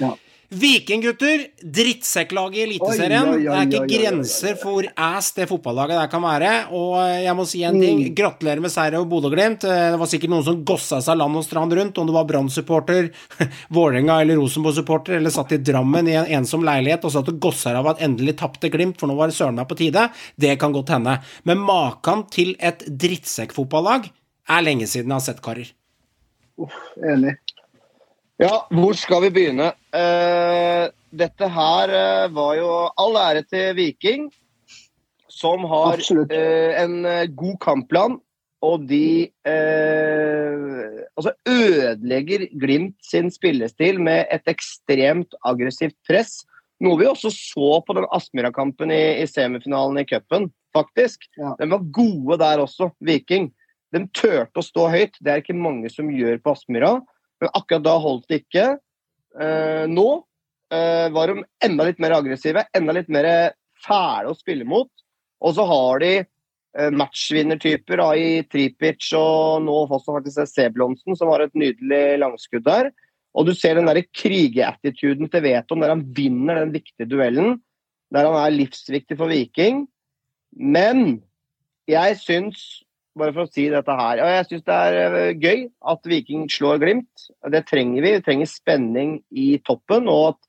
Ja. Vikinggutter, drittsekklaget i Eliteserien. Det er ikke grenser for hvor ass det fotballaget der kan være. Og jeg må si en ting. Mm. Gratulerer med seier over Bodø-Glimt. Det var sikkert noen som gossa seg land og strand rundt, om det var Brann-supporter, Vålerenga eller Rosenborg-supporter, eller satt i Drammen i en ensom leilighet og satt og gossa av at endelig tapte Glimt, for nå var det søren meg på tide. Det kan godt hende. Men maken til et drittsekkfotballag er lenge siden jeg har sett, karer. Enig. Ja, hvor skal vi begynne? Uh, dette her uh, var jo all ære til Viking, som har eh, en god kampplan. Og de altså ødelegger Glimt sin spillestil med et ekstremt aggressivt press. Noe vi også så på den Aspmyra-kampen i, i semifinalen i cupen, faktisk. Ja. De var gode der også, Viking. De turte å stå høyt. Det er ikke mange som gjør på Aspmyra. Men akkurat da holdt det ikke. Eh, nå eh, var de enda litt mer aggressive, enda litt mer fæle å spille mot. Og så har de eh, matchvinnertyper i Tripic og nå også faktisk Seblonsen, som har et nydelig langskudd der. Og du ser den der krigeattituden til Veton, der han vinner den viktige duellen. Der han er livsviktig for Viking. Men jeg syns bare for å si dette her. Og jeg syns det er eh, gøy at Viking slår Glimt. Det trenger vi. Vi trenger spenning i toppen. Og at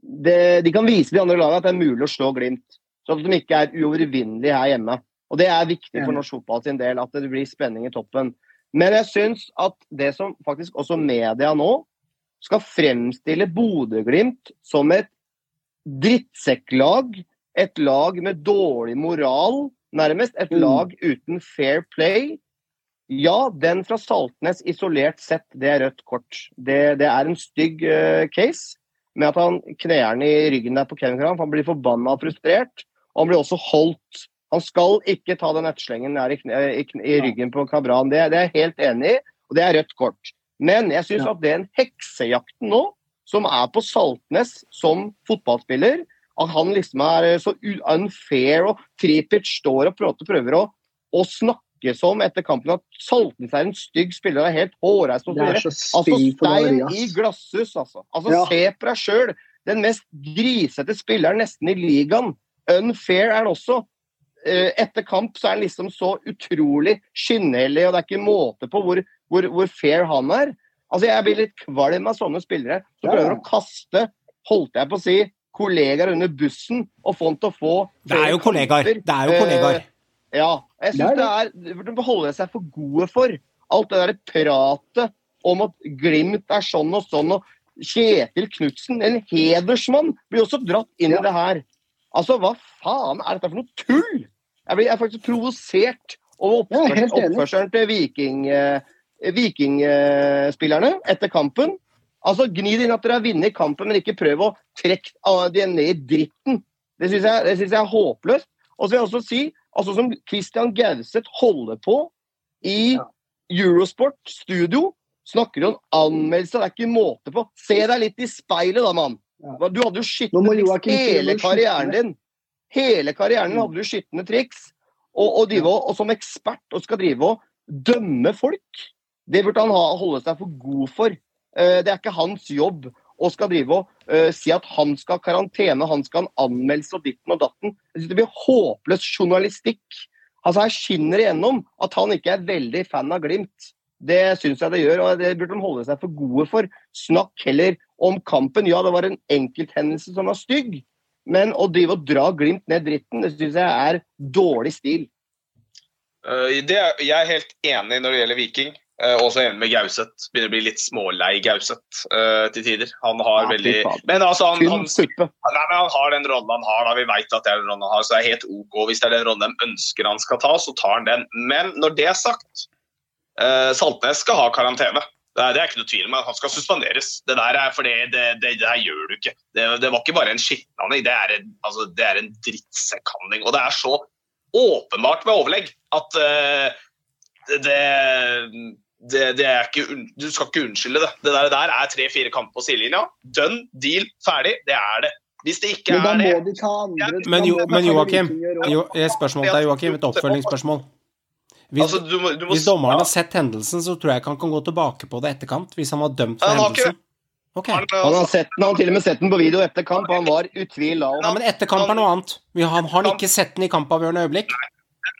det, de kan vise de andre lagene at det er mulig å slå Glimt. Så at de ikke er uovervinnelige her hjemme. Og Det er viktig for norsk fotball sin del, at det blir spenning i toppen. Men jeg syns at det som faktisk også media nå skal fremstille Bodø-Glimt som et drittsekklag, et lag med dårlig moral, nærmest. Et Mm. lag uten fair play. Ja, den fra Saltnes isolert sett, det er rødt kort. Det, det er en stygg uh, case med at han kner den i ryggen der på Kevin Kram. Han blir forbanna og frustrert. Og han blir også holdt. Han skal ikke ta den nettslengen der i, i, i ryggen på Kabran. Det, det er jeg helt enig i, og det er rødt kort. Men jeg syns Ja. at den heksejakten nå, som er på Saltnes som fotballspiller, at han liksom er så unfair, og Tripic står og prater, prøver å, å snakke som etter kampen at Saltnes er en stygg spiller, er helt hårreist og så så Altså stein i glasshus, altså. Altså Ja. Se på deg sjøl. Den mest grisete spilleren nesten i ligaen. Unfair er han også. Eh, Etter kamp så er han liksom så utrolig skinnhellig, og det er ikke måte på hvor, hvor, hvor fair han er. Altså Jeg blir litt kvalm av sånne spillere som Ja. prøver å kaste, holdt jeg på å si, kollegaer under bussen og få han til å få Det er jo kollegaer. Det er jo kollegaer. Eh, ja. Jeg Det syns er det er De holder seg for gode for alt det der pratet om at Glimt er sånn og sånn, og Kjetil Knutsen, en hedersmann, blir også dratt inn Ja. i det her. Altså, hva faen er dette for noe tull? Jeg blir jeg er faktisk provosert over er oppførselen, oppførselen til Viking, eh, Vikingspillerne etter kampen. Altså, Gni det inn at dere har vunnet kampen, men ikke prøv å trekke det ned i dritten. Det syns jeg, jeg er håpløst. Og så vil jeg også si, altså som Christian Gauseth holder på i Eurosport studio, snakker om anmeldelse, det er ikke måte på. Se deg litt i speilet da, mann. Du hadde jo skitne triks hele karrieren din. Hele karrieren Mm. hadde du skitne triks. Og, og, drive, og som ekspert og skal drive og dømme folk, det burde han ha, holde seg for god for. Eh, det er ikke hans jobb å skal drive og eh, si at han skal ha karantene, han skal ha en anmeldelse og ditten og datten. Det blir håpløs journalistikk. Altså Her skinner det gjennom at han ikke er veldig fan av Glimt. Det syns jeg det gjør, og det burde de holde seg for gode for. Snakk heller om kampen. Ja, det var en enkelthendelse som var stygg, men å drive og dra Glimt ned dritten, det syns jeg er dårlig stil. Uh, det er, jeg er helt enig når det gjelder Viking. Uh, også enig med Gauseth. Begynner å bli litt smålei Gauseth eh, til tider. Han har Ja, veldig. Men altså, han, han, nei, men han har den rollen han har. Da. Vi vet at det er den rollen han har, så det er helt OK. Hvis det er den rollen de ønsker han skal ta, så tar han den. Men når det er sagt, eh, Saltnes skal ha karantene. Det er, det er ikke noe tvil om Han skal suspenderes. Det der er for det, det, det, der gjør du ikke. Det, det var ikke bare en skittenhandling, det er en, altså, det er en drittsekkhandling. Og det er så åpenbart med overlegg at uh, det, det, det er ikke, Du skal ikke unnskylde det. Det der, der er tre-fire kamper på sidelinja. Dønn, deal, ferdig. Det er det Hvis det ikke Men da er det de ta andre Men, jo, men Joakim, jo, et spørsmål til deg, Joakim. Et oppfølgingsspørsmål. Hvis, altså, du må, du må, hvis dommeren ja, har sett hendelsen, så tror jeg ikke han kan gå tilbake på det etterkant, hvis han var dømt for Han har ikke hendelsen. Okay. han, Han har, altså, sett den, han har til og med sett den på video etter kamp, og han var utvilsomt Ja, men etter kamp er noe annet. Han har, har ikke sett den i kampavgjørende øyeblikk?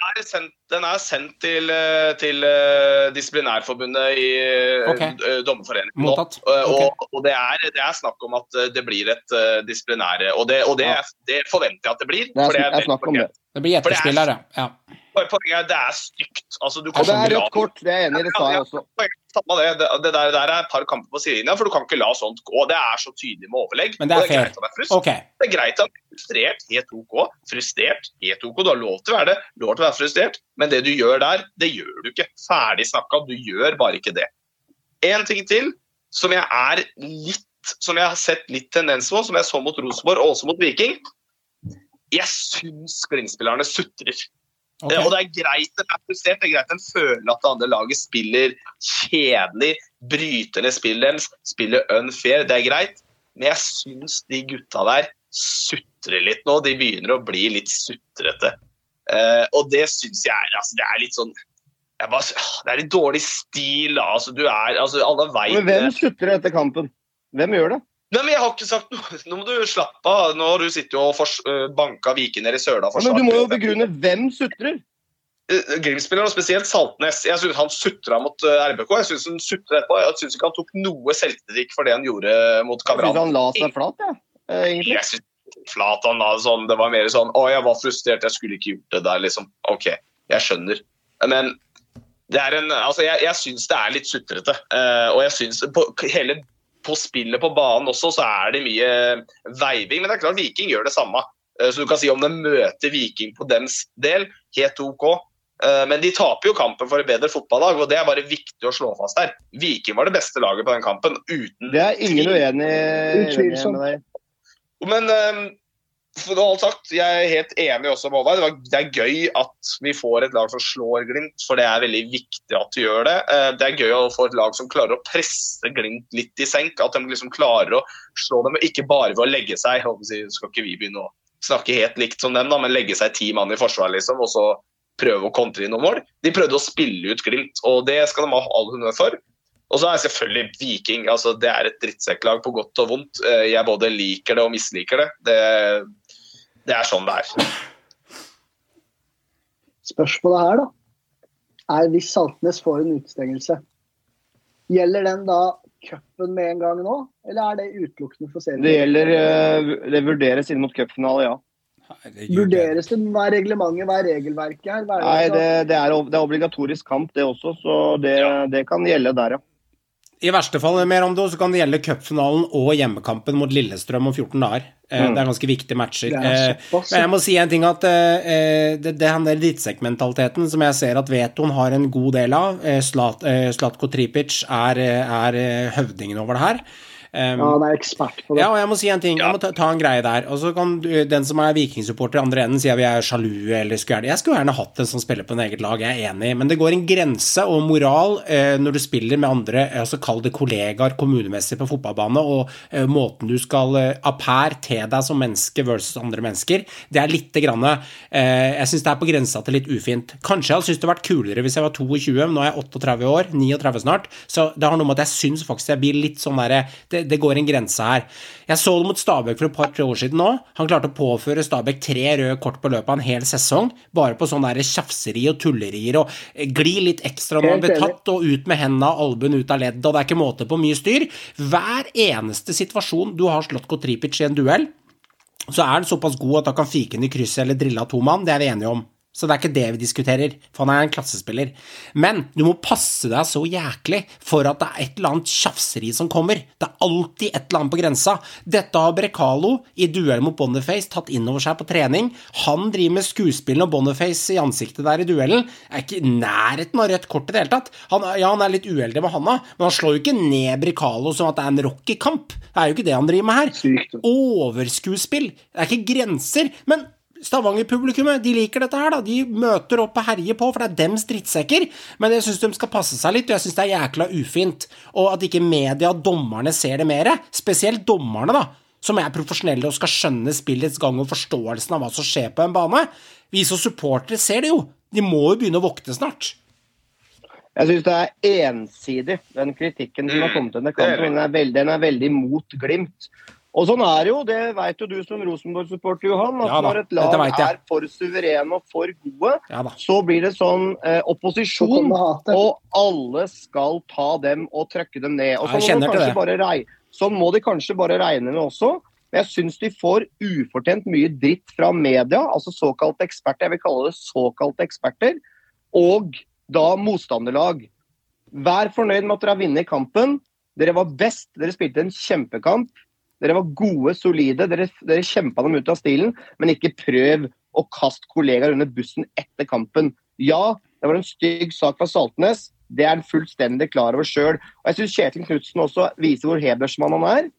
Den er sendt, den er sendt til, eh, til eh, disiplinærforbundet i okay. Eh, Dommerforeningen nå. Eh, Og, og det, er, det er snakk om at eh, det blir et eh, disiplinære Og, det, og det, Ja. det forventer jeg at det blir. Det er, for det er snakk om det. Det blir det er- her, ja. ja. Poenget er det er stygt. Altså, kan det er rødt kort, det er enig i. Det sa jeg også. Det. Det, det der, der er et par kamper på sidelinja, for du kan ikke la sånt gå. Det er så tydelig med overlegg. Men det er Og er greit at det er frust- Okay. Det er greit at du er frustrert, helt OK. Frustrert, helt OK. Du har lov til å være det, lov til å være frustrert, men det du gjør der, det gjør du ikke. Ferdig snakka, du gjør bare ikke det. En ting til som jeg er litt Som jeg har sett litt tendens på, som jeg så mot Rosenborg og også mot Viking. Jeg syns Glimt-spillerne sutrer. Okay. Og det er greit de er frustrert, det er greit en føler at det andre laget spiller kjedelig, bryter ned spillet deres, spiller unfair, det er greit. Men jeg syns de gutta der sutrer litt nå. De begynner å bli litt sutrete. Eh, og det syns jeg er, altså, det er litt sånn bare, Det er litt dårlig stil, da. Altså, du er, altså, alle veit Men hvem sutrer etter kampen? Hvem gjør det? Nei, men jeg har ikke sagt noe. Nå må du slappe av. Nå har du sittet og fors øh, banka Viken ned i søla. Men du må jo begrunne hvem sutrer. Eh, Glimt-spilleren, og spesielt Saltnes. Jeg synes Han sutra mot eh, RBK. Jeg synes han sutret etterpå. Jeg synes ikke han tok noe selvkritikk for det han gjorde mot Jeg syns han la seg flat, jeg. Ja. Egentlig. Jeg synes Flatan da, det sånn. Det var mer sånn Å, jeg var frustrert, jeg skulle ikke gjort det der, liksom. OK, jeg skjønner. Men det er en Altså, jeg, jeg syns det er litt sutrete. Eh, og jeg syns på, hele på spillet på banen også, så er det mye veiving. Men det er klart Viking gjør det samme. Eh, Så du kan si om de møter Viking på dems del, helt OK. Eh, Men de taper jo kampen for et bedre fotballag, og det er bare viktig å slå fast her. Viking var det beste laget på den kampen, uten Det er ingen uenig uenig med deg. Men for noe alt sagt, jeg er helt enig også med Håvard. Det, er gøy at vi får et lag som slår Glimt, for det er veldig viktig at vi gjør det. Eh, Det er gøy å få et lag som klarer å presse Glimt litt i senk. At de liksom klarer å slå dem, ikke bare ved å legge seg. Skal ikke vi begynne å snakke helt likt som dem, da, men legge seg ti mann i forsvar, liksom, og så prøve å kontre inn noen mål. De prøvde å spille ut Glimt, og det skal de ha all honnør for. Og så er selvfølgelig Viking altså det er et drittsekklag på godt og vondt. Eh, Jeg både liker det og misliker det. Det, det er sånn det er. Spørsmålet her, da, er hvis Saltnes får en utestengelse. Gjelder den da cupen med en gang nå, eller er det utelukkende for serien? Det gjelder eh, Det vurderes inn mot cupfinale, ja. Herregud, Vurderes det? Hva er reglementet, hva er regelverket her? Hva er Nei, det, det, det, er, det er obligatorisk kamp, det også, så det, det kan gjelde der, ja. I verste fall mer om det, så kan det gjelde cupfinalen og hjemmekampen mot Lillestrøm om 14 dager. Eh, Mm. Det er ganske viktige matcher. Er Eh, Men jeg må si en ting at eh, det, det den der drittsekkmentaliteten som jeg ser at Veton har en god del av, Slat, Slatko Tripic er, er høvdingen over det her. Um, ja, han er ekspert på det. Ja, og jeg må si en ting. Jeg må ta, ta en greie der. Og så kan du, den som er vikingsupporter i andre enden, si at vi er sjalu eller skulle gjerne Jeg skulle gjerne hatt en som spiller på en eget lag, jeg er enig, men det går en grense og moral eh, når du spiller med andre, eh, altså kall det kollegaer kommunemessig på fotballbane, og eh, måten du skal eh, appær til deg som menneske versus andre mennesker, det er lite grann eh, Jeg syns det er på grensa til litt ufint. Kanskje jeg hadde syntes det hadde vært kulere hvis jeg var 22, men nå er jeg 38 år, 39 snart, så det har noe med at jeg syns faktisk jeg blir litt sånn derre det, det går en grense her. Jeg så det mot Stabæk for et par-tre år siden nå. Han klarte å påføre Stabæk tre røde kort på løpet av en hel sesong, bare på sånn tjafseri og tullerier og eh, gli litt ekstra når han blir tatt og ut med hendene og albuen ut av leddet, og det er ikke måte på mye styr. Hver eneste situasjon du har slått Kotripic i en duell, så er han såpass god at han kan fike den i krysset eller drille av to mann, det er vi enige om. Så det er ikke det vi diskuterer, for han er en klassespiller. Men du må passe deg så jæklig for at det er et eller annet tjafseri som kommer. Det er alltid et eller annet på grensa. Dette har Brekalo i duell mot Boniface tatt inn over seg på trening. Han driver med skuespillene og Boniface i ansiktet der i duellen. Er ikke i nærheten av rødt kort i det hele tatt. Han, ja, han er litt uheldig med handa, men han slår jo ikke ned Brekalo som at det er en Rocky-kamp. Det er jo ikke det han driver med her overskuespill. Det er ikke grenser. Men Stavanger-publikummet de liker dette her. da. De møter opp og herjer på, for det er dems drittsekker. Men jeg syns de skal passe seg litt, og jeg syns det er jækla ufint. Og at ikke media og dommerne ser det mer. Spesielt dommerne, da. som er profesjonelle og skal skjønne spillets gang og forståelsen av hva som skjer på en bane. Vi som supportere ser det jo. De må jo begynne å våkne snart. Jeg syns det er ensidig, den kritikken som har Mm, kommet til denne det er kampen. Den er veldig, den er veldig mot Glimt. Og sånn er det jo, det vet jo du som Rosenborg-supporter, Johan. At Ja når et lag vet er for suverene og for gode, Ja så blir det sånn eh, opposisjon. kommer. Og alle skal ta dem og trykke dem ned. Og sånn, må det. sånn må de kanskje bare regne med også. Men jeg syns de får ufortjent mye dritt fra media, altså såkalte eksperter. Jeg vil kalle det såkalte eksperter. Og da motstanderlag. Vær fornøyd med at dere har vunnet kampen. Dere var best. Dere spilte en kjempekamp. Dere var gode, solide. Dere, dere kjempa dem ut av stilen. Men ikke prøv å kaste kollegaer under bussen etter kampen. Ja, det var en stygg sak fra Saltnes. Det er han fullstendig klar over sjøl. Jeg syns Kjetil Knutsen også viser hvor hedersmann han er.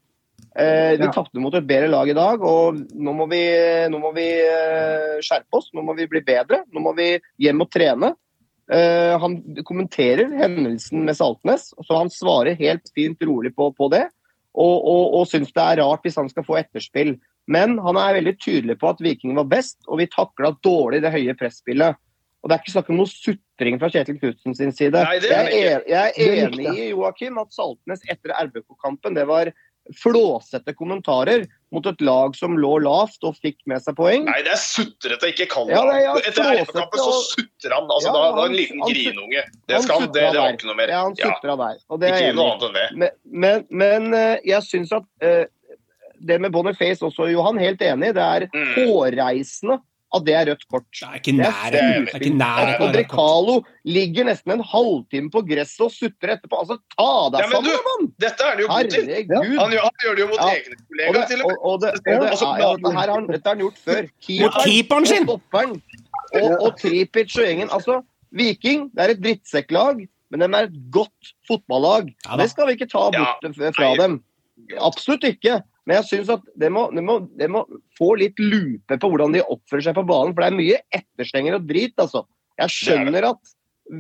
Eh, vi Ja. tapte mot et bedre lag i dag, og nå må vi, nå må vi eh, skjerpe oss. Nå må vi bli bedre. Nå må vi hjem og trene. Eh, han kommenterer hendelsen med Saltnes, så han svarer helt fint rolig på, på det. Og, og, og syns det er rart hvis han skal få etterspill. Men han er veldig tydelig på at Viking var best, og vi takla dårlig det høye presspillet. Og Det er ikke snakk om noe sutring fra Kjetil Knutsen sin side. Nei, er jeg, er, jeg er enig i Joakim, at Saltnes etter RBK-kampen det var flåsete kommentarer mot et lag som lå lavt og fikk med seg poeng. Nei, det er sutrete, ikke kall Ja, det er- ja, Etter RF-kampen så sutrer han. Altså, Ja, da, da er en liten han grinunge. Det, skal, han- det, det var ikke noe mer. Ja, han sutra der. Og det er ikke noe annet enn det. Men, men, men eh, jeg syns at uh, det med Boniface også, Johan, helt enig. Det er Mm. hårreisende at det er rødt kort. Det er ikke nærheten. Det er ikke nærheten Og av rødt. Drekalo ligger nesten en halvtime på gresset og sutrer etterpå. Altså, ta deg Ja, sammen, du, mann! Dette er han jo god til. Herregud. Han gjør, han gjør det jo mot Ja. egne Og kollegaer, det, til og og, med. og det, og det, Og så ja, ja, dette, her har, han- dette har han gjort før. Mot keeperen sin! og stopperen. Og, og Tripic og gjengen. Altså, Viking det er et drittsekklag, men de er et godt fotballag. Ja det skal vi ikke ta Ja. bort fra dem. Absolutt ikke. Men jeg syns at det må, de, må, de må få litt lupe på hvordan de oppfører seg på banen. For det er mye etterstenger og drit, altså. Jeg skjønner at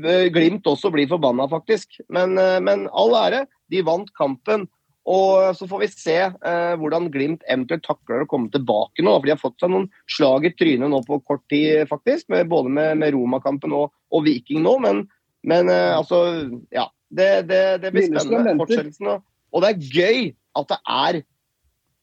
eh, Glimt også blir forbanna, faktisk. Men, eh, men all ære. De vant kampen. Og så får vi se eh, hvordan Glimt eventuelt takler å komme tilbake nå. For de har fått seg noen slag i trynet nå på kort tid, faktisk. Med, både med, med Roma-kampen og, og Viking nå. Men, men eh, altså, ja. Det, det, det blir spennende. Fortsettelsen. Og, og det er gøy at det er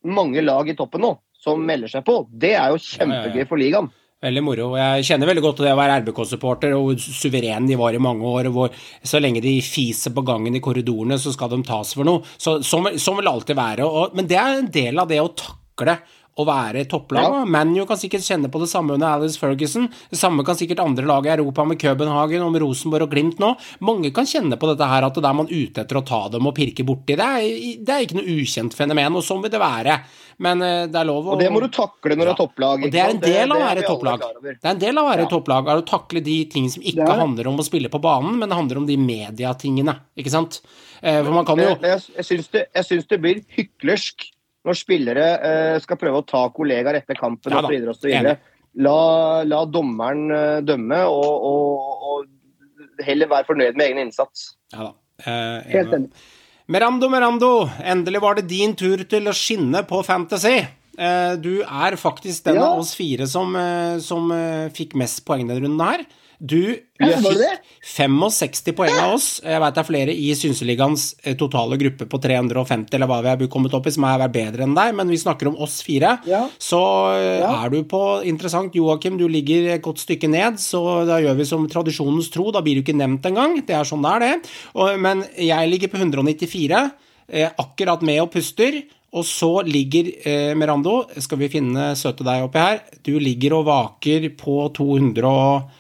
mange lag i toppen nå som melder seg på. Det er jo kjempegøy for ligaen. Veldig moro. Jeg kjenner veldig godt til det å være RBK-supporter, og hvor suveren de var i mange år. hvor Så lenge de fiser på gangen i korridorene, så skal de tas for noe. Så, sånn, sånn vil det alltid være. Og, men det er en del av det å takle å være topplag. Ja. ManU kan sikkert kjenne på det samme under Alice Ferguson. Det samme kan sikkert andre lag i Europa med Københagen med Rosenborg og Glimt nå. Mange kan kjenne på dette her at det er man ute etter å ta dem og pirke borti. Det er, det er ikke noe ukjent fenomen, og sånn vil det være. Men eh, det er lov å Og det må du takle når du er topplag. Og det er en del av å være topplag. Det er en del av å være Ja. topplag, er å takle de ting som ikke Det er handler om å spille på banen, men det handler om de mediatingene, ikke sant? Eh, For man kan jo jeg, jeg, syns det, det blir hyklersk når spillere eh, skal prøve å ta kollegaer etter kampen Ja osv. osv. La, la dommeren eh, dømme, og, og, og heller være fornøyd med egen innsats. Ja da. Eh, Helt enig. Merando, Merando, endelig var det din tur til å skinne på Fantasy. Eh, Du er faktisk den Ja. av oss fire som, eh, som eh, fikk mest poeng denne runden her. Du Ja, var det det? fikk 65 poeng av oss. Jeg vet det er flere i Synseligaens eh, totale gruppe på 350, eller hva vi har kommet opp i, som har vært bedre enn deg, men vi snakker om oss fire. Ja. Så eh, Ja. er du på interessant, Joakim, du ligger et godt stykke ned, så da gjør vi som tradisjonens tro, da blir du ikke nevnt engang. Det er sånn det er, det. Men jeg ligger på 194, eh, akkurat med og puster. Og så ligger eh, Merando, skal vi finne søte deg oppi her, du ligger og vaker på 200 og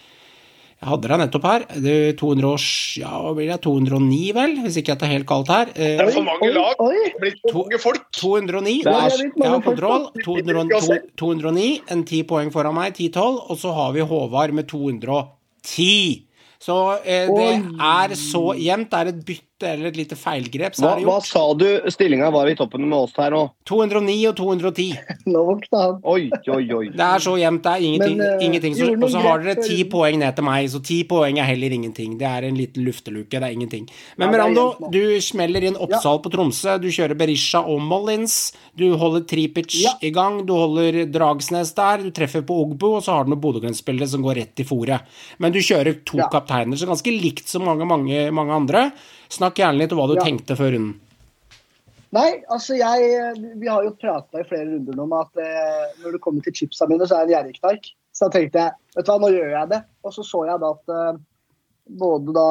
jeg hadde deg nettopp her. Det er 200 og, ja, hva blir det? 209, vel? Hvis ikke jeg tar helt galt her. Eh, Det er for mange Oi, lag. oi. Det blir for mange folk. 209. Det er- jeg har kontroll. da. 200, 209, en 10 poeng foran meg, 10-12. Og så har vi Håvard med 210. Så eh, det Oi. er så jevnt. Det er et bytte eller et lite feilgrep, så Hva, er det hva sa du stillinga var i toppen med oss her nå? 209 og 210. Nå våkna han. Oi, oi, oi. Det er så jevnt, det er ingenting. Men, uh, ingenting så, og så har dere ti poeng ned til meg, så ti poeng er heller ingenting. Det er en liten lufteluke, det er ingenting. Men Ja, er Merando, du smeller inn Oppsal på Tromsø, du kjører Berisha og Mollins, du holder Tripic Ja. i gang, du holder Dragsnes der, du treffer på Ogbu, og så har du noen Bodø-Glimt-spillere som går rett i fòret. Men du kjører to Ja. kapteiner, så ganske likt som mange, mange, mange andre. Snakk gjerne litt om hva du Ja. tenkte før runden. Nei, altså jeg Vi har jo prata i flere runder om at eh, når det kommer til chipsa mine, så er jeg en gjerrigknark. Så da tenkte jeg vet du hva, nå gjør jeg det. Og så så jeg da at eh, både da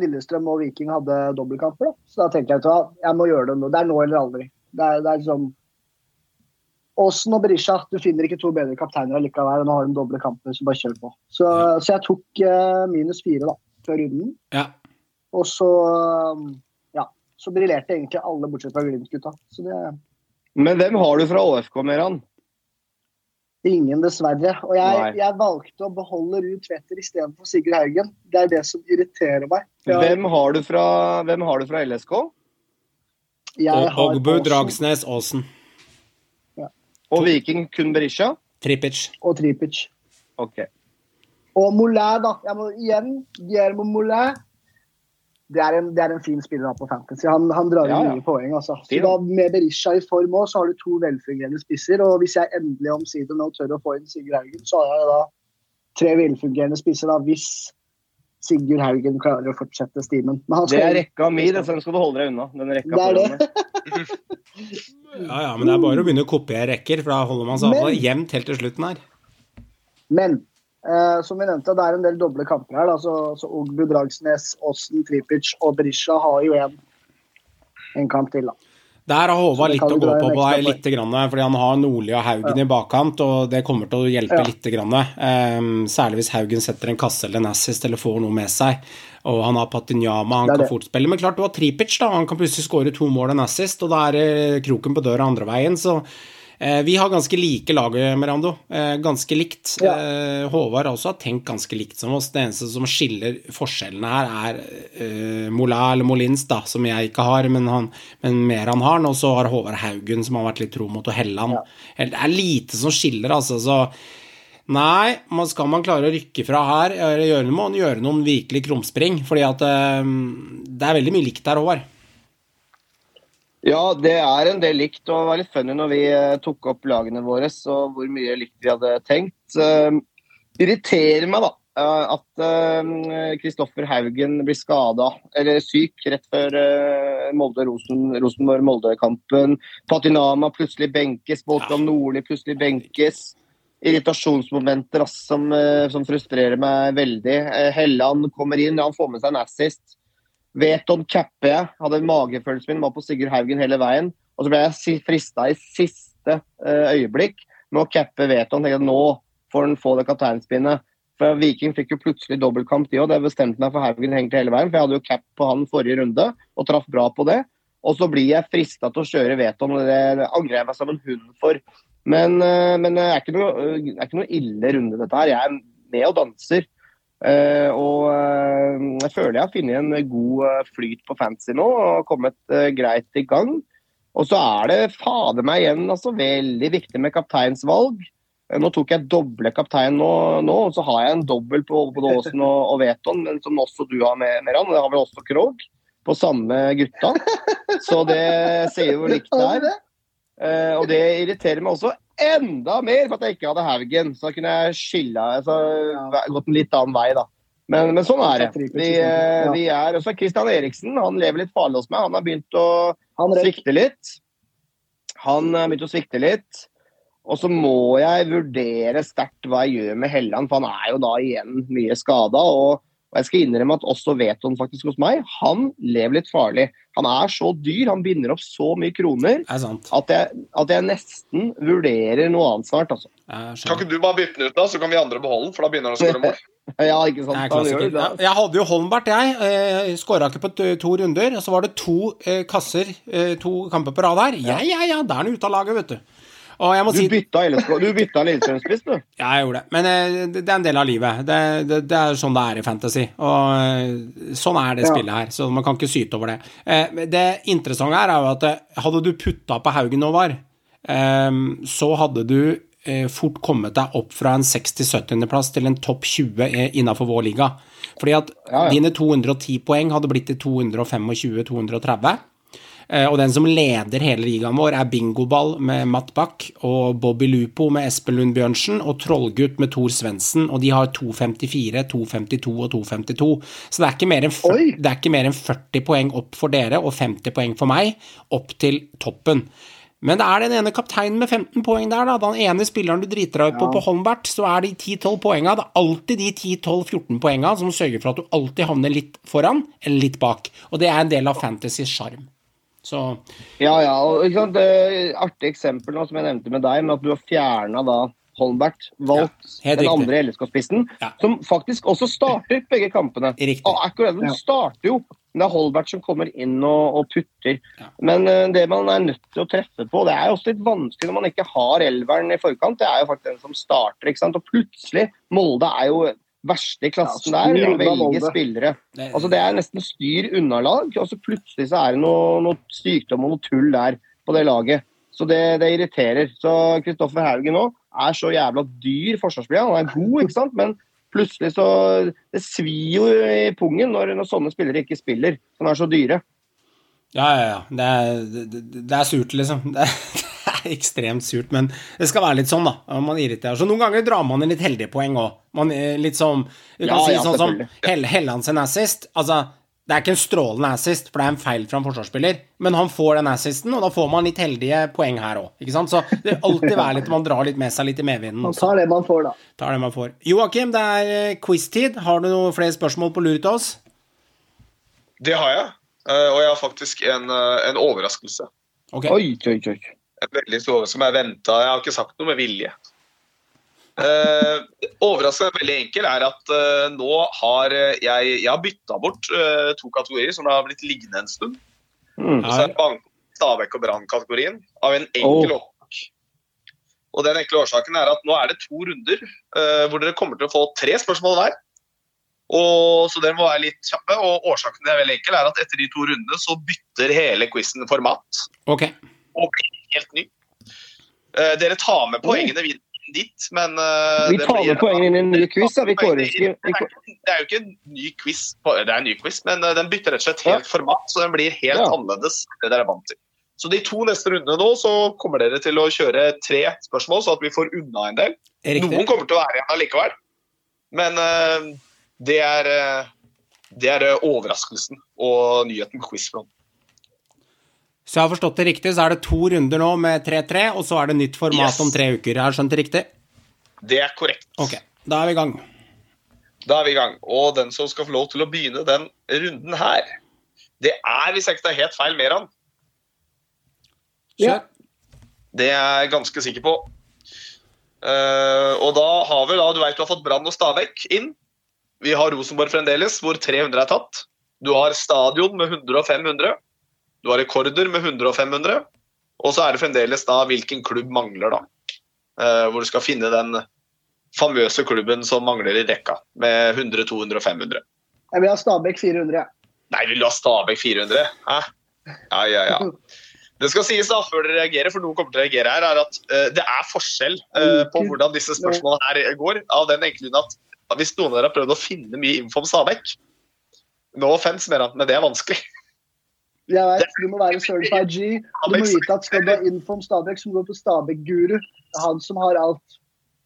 Lillestrøm og Viking hadde dobbeltkamper. da. Så da tenkte jeg vet du hva, jeg må gjøre det nå. Det er nå eller aldri. Det er, det er liksom Aasen og Berisha, du finner ikke to bedre kapteiner allikevel. Nå har de doble kamper, så bare kjør på. Så, så jeg tok eh, minus fire da, før runden. Ja. Og så um, ja, så briljerte egentlig alle bortsett fra Glimt-gutta. Det Men hvem har du fra ÅFK, Meran? ingen, dessverre. Og jeg, jeg valgte å beholde Ruud Tveter istedenfor Sigurd Haugen. Det er det som irriterer meg. Jeg, Hvem har du fra, hvem har du fra LSK? Ogbu, Aasen Dragsnes, Aasen. Og Viking kun Berisha? Tripic. og Tripic. Ok. Og Moulin, da. Jeg må igjen Guillermo Moulin. Det er, en, det er en fin spiller da på Fantasy. Han, han drar inn Ja, ja. mye poeng. Altså. Så da, med Berisha i form òg, så har du to velfungerende spisser. Og hvis jeg endelig omsider nå tør å få inn Sigurd Haugen, så har jeg da tre velfungerende spisser. da, Hvis Sigurd Haugen klarer å fortsette stimen. Men han Det er rekka mi, det, så den skal du holde deg unna. Den rekka Det er det. Ja, ja, men det er bare å begynne å kopiere rekker, for da holder man seg Men- jevnt helt til slutten her. Men eh, som vi nevnte, det er en del doble kamper her. Da. Så, så Ogbu, Dragsnes, Åsen, Tripic og Brisja har jo en, en kamp til. da. Der har Håvard litt å gå på på deg, litt grann, fordi han har Nordli og Haugen i bakkant, og det kommer til å hjelpe Ja. litt. Grann. um, særlig hvis Haugen setter en kasse eller en assist eller får noe med seg. Og han har Patinyama, han kan det. fort spille. Men klart, du har Tripic, da. Han kan plutselig skåre to mål og en assist, og da er kroken på døra andre veien. Så vi har ganske like lag, Merando. Eh, ganske likt. Ja. Eh, Håvard også har tenkt ganske likt som oss. Det eneste som skiller forskjellene her, er eh, Mola eller Molins, da, som jeg ikke har, men, han, men mer han har. Og så har Håvard Haugen, som har vært litt tro mot og Helland. Det er lite som skiller, altså. Så nei, man skal man klare å rykke fra her, gjøre, må man gjøre noen virkelig krumspring. Fordi at eh, det er veldig mye likt her, Håvard. Ja, det er en del likt. Og det var litt funny når vi eh, tok opp lagene våre, og hvor mye likt vi hadde tenkt. Uh, irriterer meg, da. eh, At Kristoffer Haugen blir skada, eller syk, rett før uh, Molde-Rosen- Rosenborg-Molde-kampen. Patinama plutselig benkes, Båtland Nordli plutselig benkes. Irritasjonsmomenter ass, som, eh, som frustrerer meg veldig. Eh, Helland kommer inn, han får med seg en assist. Veton capper jeg. Hadde magefølelsen min var på Sigurd Haugen hele veien. Og så ble jeg frista i siste eh, øyeblikk med å cappe Veton. Tenkte at nå får han få det kapteinspinnet. For Viking fikk jo plutselig dobbeltkamp, de òg. Det bestemte meg for Haugen egentlig hele veien. For jeg hadde jo cap på han forrige runde og traff bra på det. Og så blir jeg frista til å kjøre Veton, og det angrer jeg meg som en hund for. Men, eh, det er ikke, noe, eh, er ikke noe ille runde, dette her. Jeg er med og danser. Eh, og eh, jeg føler jeg har funnet en god eh, flyt på fantasy nå og kommet greit i gang. Og så er det fader meg igjen altså, veldig viktig med kapteinsvalg. Nå tok jeg doble kaptein nå, nå, og så har jeg en dobbel på både Aasen og, og Veton, men som også du har med, Meran. Og det har vel også Krog på samme gutta. Så det ser jo likt der. og det irriterer meg også enda mer for at jeg ikke hadde Haugen. Så da kunne jeg skilla altså, gått en litt annen vei, da. Men, men sånn er det. Vi, eh, vi er, også Christian Eriksen han lever litt farlig hos meg. Han har begynt å Han svikte litt. Han har begynt å svikte litt. Og så må jeg vurdere sterkt hva jeg gjør med Helland, for han er jo da igjen mye skada. Og, og jeg skal innrømme at også Veton faktisk hos meg, han lever litt farlig. Han er så dyr, han binder opp så mye kroner er at jeg, at jeg nesten vurderer noe annet snart, altså. Kan ikke du bare bytte den ut, da, så kan vi andre beholde den, for da begynner han å skåre mål. Ja, ikke sant? Ja, Jeg hadde jo Holmbert, jeg. Eh, Skåra ikke på to runder. Og så var det to eh, kasser, eh, to kamper på rad her. Ja, ja, ja, da er han ute av laget, vet du. Og jeg må Du si bytta Du bytta Lillestrøm-spiss, du. Ja, jeg gjorde det. Men eh, det er en del av livet. Det, det, det er sånn det er i Fantasy. Og eh, sånn er det Ja. spillet her, så man kan ikke syte over det. Eh, Det interessante her er jo at hadde du putta på Haugen og var, så hadde du fort kommet deg opp fra en 60-70.-plass til en topp 20 innafor vår liga. Fordi at Ja, ja. dine 210 poeng hadde blitt til 225-230. Eh, Og den som leder hele ligaen vår, er Bingoball med Matt Bach og Bobby Lupo med Espen Lund Bjørnsen og Trollgutt med Tor Svendsen, og de har 254, 252 og 252. Så det er, ikke mer enn fyr- Oi! det er ikke mer enn 40 poeng opp for dere og 50 poeng for meg, opp til toppen. Men det er den ene kapteinen med 15 poeng der, da. Den ene spilleren du driter deg ut på på håndbart, så er de 10-12 poenga. Det er alltid de 10-12-14 poenga som sørger for at du alltid havner litt foran eller litt bak. Og det er en del av Fantasys sjarm. Så Ja, ja. og ikke sant, det Artig eksempel nå, som jeg nevnte med deg, med at du har fjerna da Holmbert, valgt Ja, den andre LSK-spissen, Ja. som faktisk også starter begge kampene. Riktig. Og akkurat den starter jo. Men det er Holbert som kommer inn og, og putter. Ja. Men uh, det man er nødt til å treffe på, det er jo også litt vanskelig når man ikke har elveren i forkant. Det er jo faktisk den som starter, ikke sant. Og plutselig Molde er jo verste i klassen Ja, der. Å velge spillere. det, Altså Det er nesten styr unna-lag, og så plutselig så er det noe, noe sykdom og noe tull der på det laget. Så det, det irriterer. Så Kristoffer Haugen nå er så jævla dyr forsvarsspiller. Han er god, ikke sant, men plutselig så Det svir jo i pungen når, når sånne spillere ikke spiller, som er så dyre. Ja, ja, ja. Det er, det, det er surt, liksom. Det er, det er ekstremt surt, men det skal være litt sånn, da. Man irriterer. Så noen ganger drar man inn litt heldige poeng òg. Litt sånn Du kan Ja, si ja, sånn som. Hell, Helland sin assist. Altså, det er ikke en strålende assist, for det er en feil fra en forsvarsspiller, men han får den assisten, og da får man litt heldige poeng her òg. Så det vil alltid være litt Man drar litt med seg litt i medvinden. Man tar det man får, da. Tar det man får. Joakim, det er eh, quiz-tid. Har du noen flere spørsmål på lur til oss? Det har jeg. Uh, og jeg har faktisk en, uh, en overraskelse. Okay. Oi, oi, oi. En veldig stor overraskelse som jeg venta. Jeg har ikke sagt noe med vilje. Uh, overraskelsen er veldig enkel er at uh, nå har eh, jeg, jeg har bytta bort uh, to kategorier som har blitt liggende en stund. Mm. Så er bank, Stabæk og Brann-kategorien av en enkel Oh. årsak. Og den enkle årsaken er at nå er det to runder eh, hvor dere kommer til å få tre spørsmål hver. Og, så dere må være litt kjappe. Og årsaken er veldig enkel er at etter de to rundene så bytter hele quizen format Ok. og blir helt ny. Uh, dere tar med poengene videre dit, men uh, Vi tar med poengene inn i en ny quiz. Ja. Vi kårer ikke det er, det er jo ikke en ny quiz, det er en ny quiz, men uh, den bytter rett og slett helt format, så den blir helt Ja. annerledes enn det dere er vant til. Så de to neste rundene nå, så kommer dere til å kjøre tre spørsmål, så at vi får unna en del. Noen kommer til å være igjen allikevel, men uh, det er, det er overraskelsen og nyheten på quizfront. Så jeg har forstått det riktig, så er det to runder nå med 3-3, og så er det nytt format Yes. om tre uker. Jeg har skjønt det riktig? Det er korrekt. Ok, da er vi i gang. Da er vi i gang. Og den som skal få lov til å begynne den runden her, det er, hvis jeg ikke tar helt feil, Meran. Ja. Det er jeg ganske sikker på. Uh, og da har vi da, du vet du har fått Brann og Stabæk inn. Vi har Rosenborg fremdeles, hvor 300 er tatt. Du har stadion med 100 og 500. Du har rekorder med 100 og 500. Og så er det fremdeles da hvilken klubb mangler, da. Eh, hvor du skal finne den famøse klubben som mangler i rekka, med 100, 200 og 500. Jeg vil ha Stabæk 400, jeg. Nei, vil du ha Stabæk 400? Hæ? Ja, ja, ja. Det skal sies da, før dere reagerer, for noen kommer til å reagere her, er at uh, det er forskjell uh, på hvordan disse spørsmålene her går. Av den enkle grunn at hvis noen av dere har prøvd å finne mye info om Stabæk No offense, men det er vanskelig. Jeg vet, Du må være certified G. Du må vite at skal du ha info om Stabæk, så må du på Stabæk-guru. Han som har alt.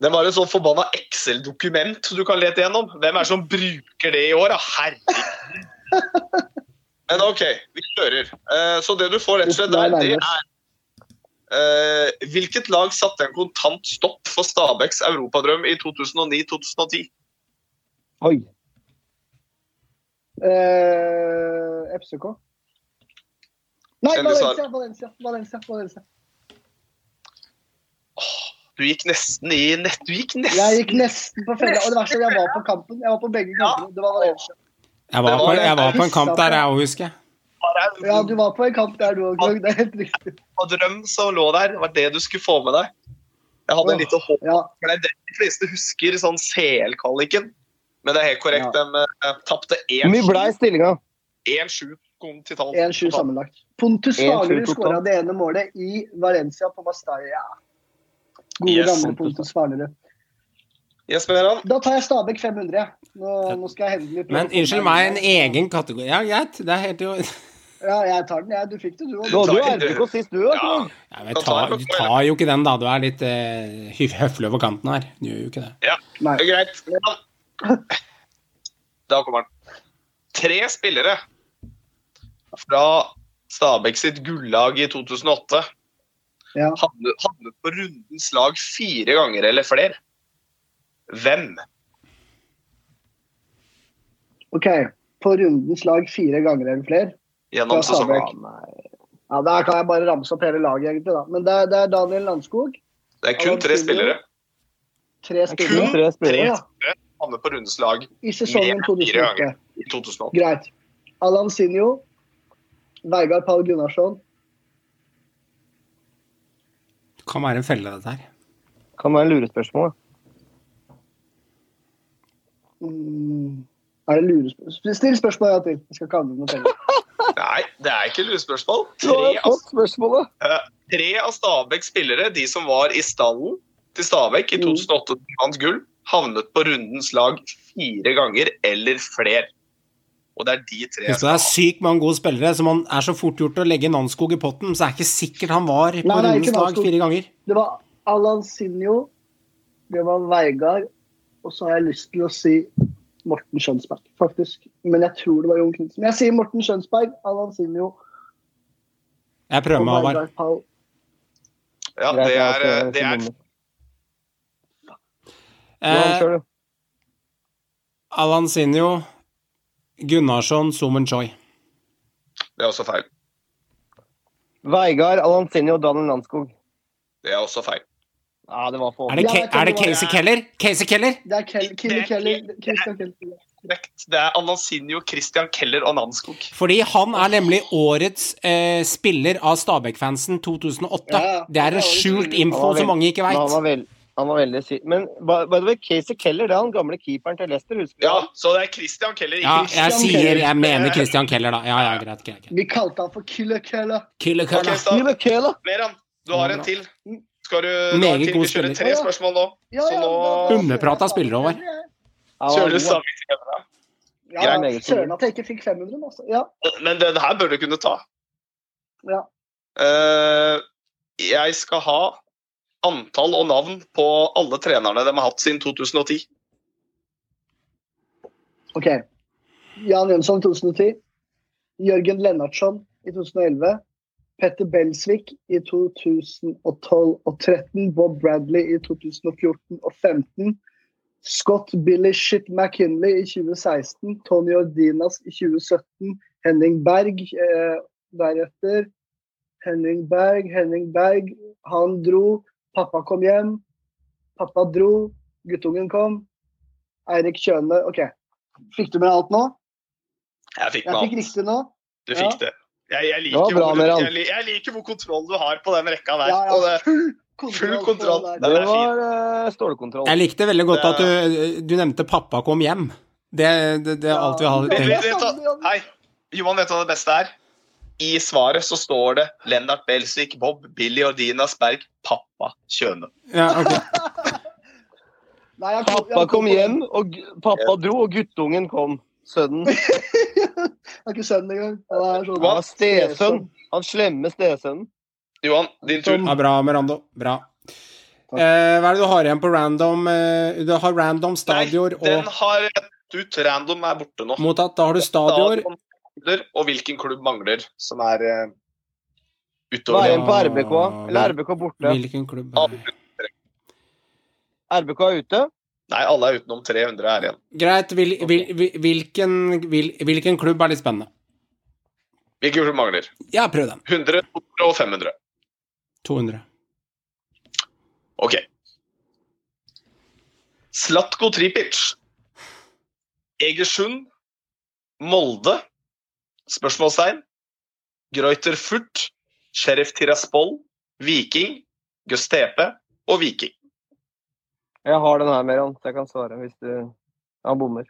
Det var et sånn forbanna Excel-dokument du kan lete gjennom. Hvem er det som bruker det i år, da? Herregud. Men OK, vi kjører. Eh, Så det du får rett og slett der, det er eh, Hvilket lag satte en kontant stopp for Stabæks europadrøm i 2009-2010? Oi. Eh, FCK. Nei, Valencia, Valencia, Valencia, Valencia. Valencia. Du gikk nesten i nett... Du gikk nesten Jeg gikk nesten på fella. Og det verste er jeg var på kampen. Jeg var på begge kampene. Det var Valencia. Jeg var, på, jeg var på en kamp der, jeg òg, husker jeg. Ja, du var på en kamp der du òg, Det er helt riktig. og drøm som lå der. Det var det du skulle få med deg. Jeg hadde litt håp, Ja, for det er det de fleste husker, sånn CL-kvaliken. Men det er helt korrekt. Ja. De tapte 1-7. Hvor mye ble stillinga? 1-7 totalt. 1-7 sammenlagt. Pontus 1-7 Fagerud skåra det ene målet i Valencia på Mastaya. Gode, Yes, gamle Pontus. Fagerud. Yes, Da tar jeg Stabæk 500. Nå, nå skal jeg hende prøve Men unnskyld meg, en egen kategori Ja, greit. Det er helt jo Ja, jeg tar den, jeg. Du fikk det, du òg. Du hadde tar- RBK sist, du òg. Ja. ja, men ta, Du tar jo ikke den, da. Du er litt uh, høflig over kanten her. Du gjør jo ikke det. Nei. Det er greit. Da kommer den. Tre spillere fra Stabæk sitt gullag i 2008 Ja. havnet, havnet på rundens lag fire ganger eller flere. Hvem? OK. På rundens lag fire ganger eller flere. Gjennom sesongen. Ja, Der kan jeg bare ramse opp hele laget, egentlig. da. Men det er, det er Daniel Landskog. Det er kun tre spillere. Tre spillere Kun Tre spillere. Ja. havnet på rundens lag i sesongen Mer enn fire 2008. ganger. i 2008. Greit. Alan Sinjo. Veigard Paul Gunnarsson. Det kan være en felle, dette her. Det Kan være en lurespørsmål. Mm. Er det lurespørsmål? Still spørsmål en gang til. Jeg skal ikke ha noe penger. Nei, det er ikke lurespørsmål. Tre av, uh, tre av Stabæks spillere, de som var i stallen til Stabæk i Mm. 2008 mm. gull, havnet på rundens lag fire ganger eller flere. Og det er de tre Hvis det er sykt mange gode spillere, så man er så fort gjort å legge Nanskog i potten, så er det ikke sikkert han var på rundens lag fire ganger. Det var Alan Sinjo, det var Veigard, og så har jeg lyst til å si Morten Skjønsberg, faktisk. Men jeg tror det var Jon Knutsen. Men jeg sier Morten Skjønsberg, Alan Sinjo Jeg prøver meg, Håvard. Ja, det er, det er Eh. Alan Sinjo, Gunnarsson, Somen Choi. Det er også feil. Veigard, Alansini og Daniel Landskog. Det er også feil. Ja, det var for Er det, Ja, er det Casey Keller? Casey Keller? Det er Kel er- Keller. Christian Keller. Det er Anansinho, Christian Keller og Nanskog. Fordi han er nemlig årets eh, spiller av Stabæk-fansen 2008. Ja, ja. Det er en skjult info som mange ikke veit. Han var veldig syk. Men by the way, Casey Keller, det er han gamle keeperen til Leicester, husker du? Ja, så det er Christian Keller. Ja, Ikke jeg Christian sier Keller. Jeg mener Christian Keller, da. Ja, ja, greit. greit, greit. Vi kalte han for Killer Keller. Killer Keller. Okay, Killer Keller. Meran, du har en til. Skal du, du Meget har til. Vi kjører tre spørsmål nå. Ja, Så ja, nå- da- da- Underprata spillere, Håvard. Kjører du samme. Stabæk. Ja, Søren at jeg ikke fikk 500, altså. Ja. Men den her bør du kunne ta. Ja. Uh, jeg skal ha antall og navn på alle trenerne de har hatt siden 2010. OK. Jan Jønsson 2010. Jørgen Lennartson i 2011. Petter Belsvik i 2012 og 13. Bob Bradley i 2014 og 15. Scott Billy Shit McKinley i 2016. Tony Ordinas i 2017. Henning Berg eh, deretter. Henning Berg, Henning Berg. Han dro. Pappa kom hjem. Pappa dro. Guttungen kom. Eirik Kjøne. OK. Fikk du med alt nå? Jeg fikk Jeg fikk riktig nå. Du Ja. fikk det. Jeg, jeg, Det liker bra, hvor, jeg, jeg liker hvor kontroll du har på den rekka der. Ja, Og ja, det, full kontroll. full kontroll. det Det var uh, stålkontroll. Jeg likte veldig godt at du, du nevnte 'pappa kom hjem'. Det, det, det er alt vi har tenkt. Hei, Johan, vet du hva det beste er? I svaret så står det Lennart Belsvik, Bob, Billy Ordinas Berg, pappa Kjøne. Ja, okay. Nei, jeg Pappa jeg kom hjem, og pappa dro, og guttungen kom. Sønnen. det er ikke sønn engang. Han er sånn- Han var stesønn. Han slemme stesønnen. Johan, din tur. Ja, bra, Merando. Bra. Eh, hva er det du har igjen på random? Eh, du har random stadior og den har rett ut. Random er borte nå. mottatt. Da har du stadior. Stadion mangler, Og hvilken klubb mangler, som er Hva utover er det. på RBK? Eller RBK borte? Hvilken klubb? er? RBK er ute. Nei, alle er utenom 300 er igjen. Greit. Hvil, hvil, hvil- hvilken, hvil, hvilken klubb er litt spennende? Hvilken klubb mangler? Ja, prøv den. 100, 200 og 500. 200. Ok. Slatko Tripic. Egersund. Molde. Spørsmålstegn. Greuter Furt. Sheriff Tiraspol. Viking. Gustepe. og Viking. Jeg har den her, Meran, så jeg kan svare hvis du ja, bommer.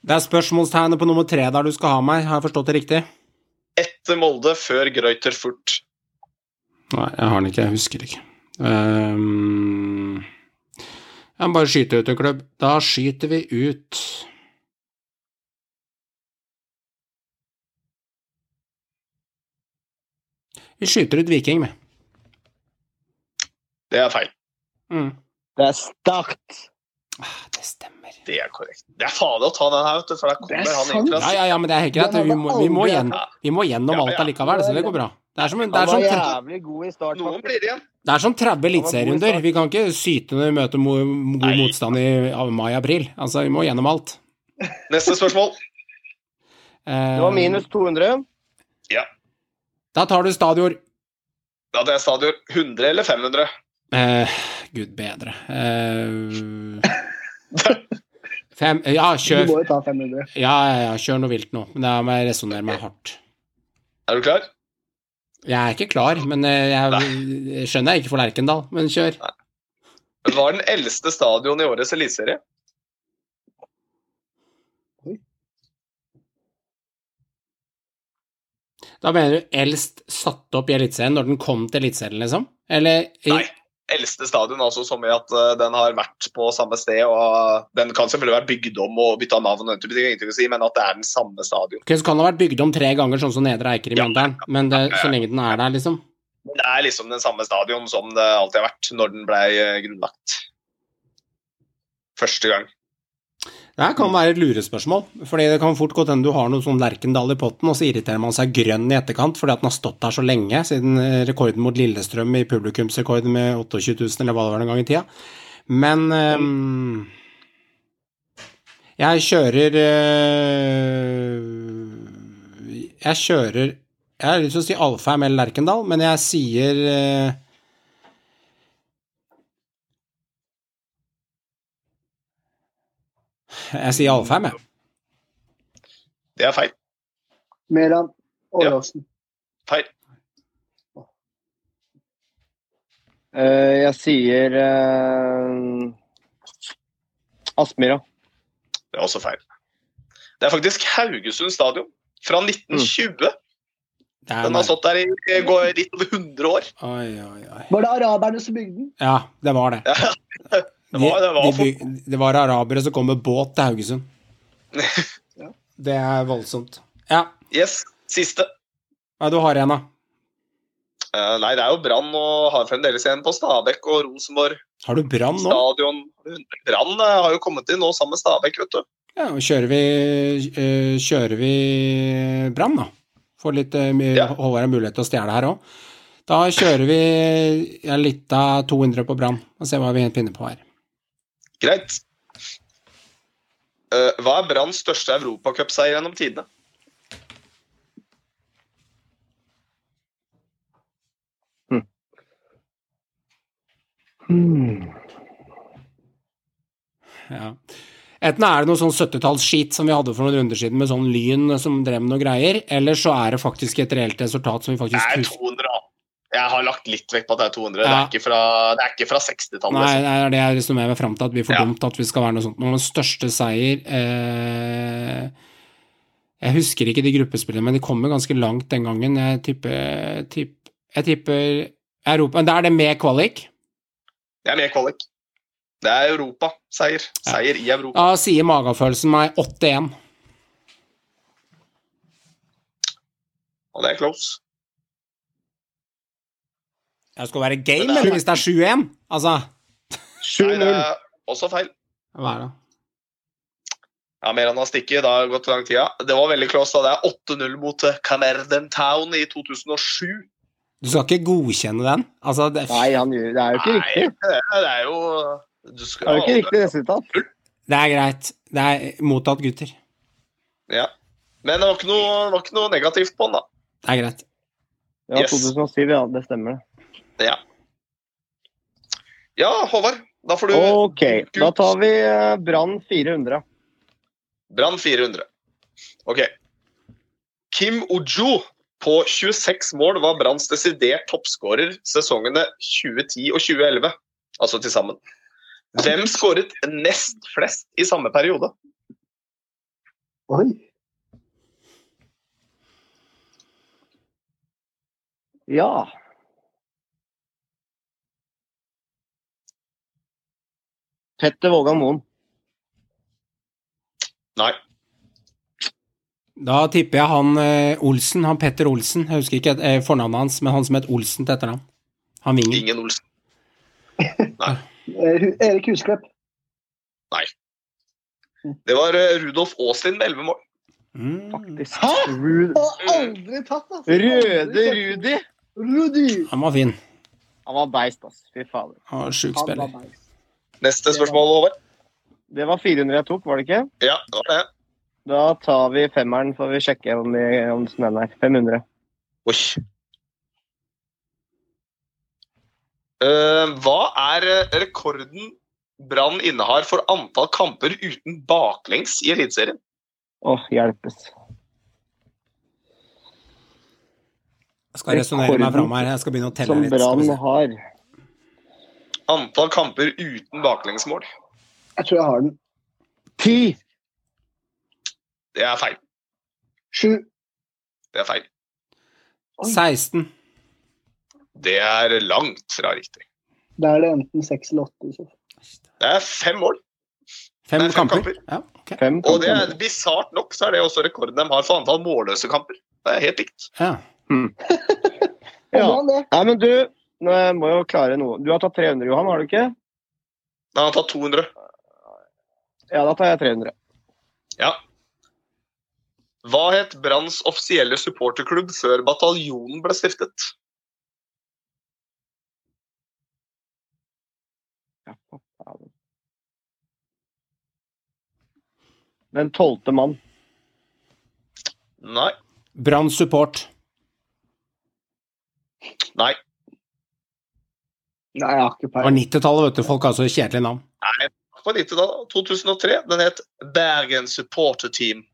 Det er spørsmålstegnet på nummer tre der du skal ha meg, har jeg forstått det riktig? Etter Molde, før Greuter Furt. Nei, jeg har den ikke, jeg husker ikke. Um, jeg må bare skyte ut en klubb. Da skyter vi ut Vi skyter ut Viking, vi. Det er feil. Mm. Det er sterkt. Ah, det stemmer. Det er korrekt. Det er farlig å ta den her, vet du, for der Det er kommer han inn Ja, ja, ja, men det er helt greit. Vi må, vi må, gjennom, vi må gjennom Ja, alt allikevel, så det går bra. Det er som, det er som, det er som, det er som 30 god eliteserierunder. Vi kan ikke syte når vi møter mo god Nei. motstand i mai-april. Altså, vi må gjennom alt. Neste spørsmål. Eh, Det var minus 200. Da tar du stadion. Da tar jeg stadion 100 eller 500? Eh, Gud bedre. Eh, fem Ja, Du må jo ta 500. Ja, ja, ja, kjør noe vilt nå. Men da må jeg resonnere meg hardt. Er du klar? Jeg er ikke klar, men eh, jeg, jeg skjønner jeg ikke for Lerkendal. Men kjør. Hva er den eldste stadion i årets eliteserie? Da mener du eldst satt opp i Eliteserien når den kom til Eliteserien, liksom? Eller Nei. Eldste stadion, altså som i at eh, den har vært på samme sted. og Den kan selvfølgelig være bygd om og bytta navn, og den si, men at det er den samme stadion. Okay, Så kan den ha vært bygd om tre ganger, sånn som Nedre Eiker i Ja. Mjøndalen. Men det, så lenge den er der, liksom. Det er liksom den samme stadion som det alltid har vært når den ble eh, grunnlagt. Første gang. Det kan være et lurespørsmål, fordi det kan fort godt hende du har noe sånn Lerkendal i potten, og så irriterer man seg grønn i etterkant fordi at den har stått der så lenge, siden eh, rekorden mot Lillestrøm i publikumsrekord med 28 000, eller hva det var en gang i tida. Men um, jeg kjører eh, Jeg kjører Jeg har lyst til å si Alfheim eller Lerkendal, men jeg sier Jeg sier Alfheim, jeg. Det er feil. Meran Åråsen. Feil. Eh, jeg sier uh, Aspmyra. Det er også feil. Det er faktisk Haugesund stadion. Fra 1920. Det er Den har stått der i litt over 100 år. Oi, oi, oi. Var det araberne som bygde den? Ja, det var det. Det var, det var for... de, det var arabere som kom med båt til Haugesund. Det er voldsomt. Ja, Yes. Siste. hva er det du har igjen, da? Uh, nei, det er jo Brann og har fremdeles igjen på Stabekk og Rosenborg Har du Brann nå? stadion. Brann uh, har jo kommet inn nå sammen med Stabekk, vet du. Ja, og kjører vi, uh, kjører vi Brann, da? Får litt uh, Ja. Har mulighet til å stjele her òg. Da kjører vi ja, litt av 200 på Brann, og ser hva vi pinner på her. Greit. Eh, hva er Branns største europacupseier gjennom tidene? Ja. Enten er det noe sånn 70-tallsskit som vi hadde for noen runder siden, med sånn lyn som drev med noe greier, eller så er det faktisk et reelt resultat som vi faktisk Det er husker. 200, da. Jeg har lagt litt vekt på at det er 200. Det Ja. fra, det er ikke fra 60-tallet. Nei, liksom. det er det jeg resonnerer meg fram til, at vi får Ja. dumt at vi skal være noe sånt. Noen største seier eh, Jeg husker ikke de gruppespillene, men de kommer ganske langt den gangen. Jeg tipper, tipp, jeg tipper Europa Men da er det med kvalik? Det er med kvalik. Det er Europa-seier. Ja. Seier i Europa. Da sier magefølelsen meg 8-1. Og det er close. Det skal være game, Men det er- eller hvis det er 7-1? Altså Nei, det er også feil. Hva er det? Ja, mer enn å stikke. Det har gått lang tid. Det var veldig close. da. Det er 8-0 mot eh, Camerden Town i 2007. Du skal ikke godkjenne den? Altså, det, Nei, han det er jo ikke Nei, riktig. det det er jo du skal Det er jo ikke riktig resultat. det er greit. Det er mottatt, gutter. Ja. Men det var, ikke noe, var ikke noe negativt på den, da. Det er greit. Ja, Yes. 2007, ja. Det stemmer. det. Ja, ja Håvard. Da får du Ok, da tar vi eh, Brann 400. Brann 400. Ok. Kim Ojo på 26 mål var Branns desidert toppskårer sesongene 2010 og 2011. Altså til sammen. Hvem skåret nest flest i samme periode? Oi. Ja. Petter Vågan Moen. Nei. Da tipper jeg han eh, Olsen, han Petter Olsen. Jeg husker ikke eh, fornavnet hans, men han som het Olsen til etternavn. Han vingen. Ingen Olsen. Nei. Hu- Erik Husklepp. Det var eh, Rudolf Aaslin med 11 mål. Mm. Faktisk. Hæ? Rud Har aldri tatt, altså. Røde Rudi. Rudi. Han var fin. Han var beist, ass. Fy fader. Han var sjuk spiller. Neste spørsmål, Håvard. Det var 400 jeg tok, var det ikke? Ja, det var det. Da tar vi femmeren, får vi sjekke om, vi, om den er 500. Oi. Uh, hva er eh, rekorden Brann innehar for antall kamper uten baklengs i Eliteserien? Åh, hjelpes. Jeg skal resonnere meg fram her. Jeg skal begynne å telle Som litt. Som Brann har. Antall kamper uten baklengsmål. Jeg tror jeg har den. Ti! Det er feil. Sju. Det er feil. 16. Det er langt fra riktig. Da er det enten seks eller åtte. Det er fem mål. Fem, fem kamper. kamper. Ja, okay. Fem Og det er bisart nok så er det også rekorden de har for antall målløse kamper. Det er helt likt. Ja. Ja. Nei, men du, må jo klare noe. Du har tatt 300, Johan, har du ikke? Nei, han har tatt 200. Ja, da tar jeg 300. Ja. Hva het Branns offisielle supporterklubb før bataljonen ble stiftet? Ja, faen. Den tolvte mann. Nei. Brann support. Nei. Nei, jeg har ikke Det var 90-tallet, vet du. Folk har så kjedelige navn. Nei. På 90-tallet, 2003. Den het Bergen Supporter Team.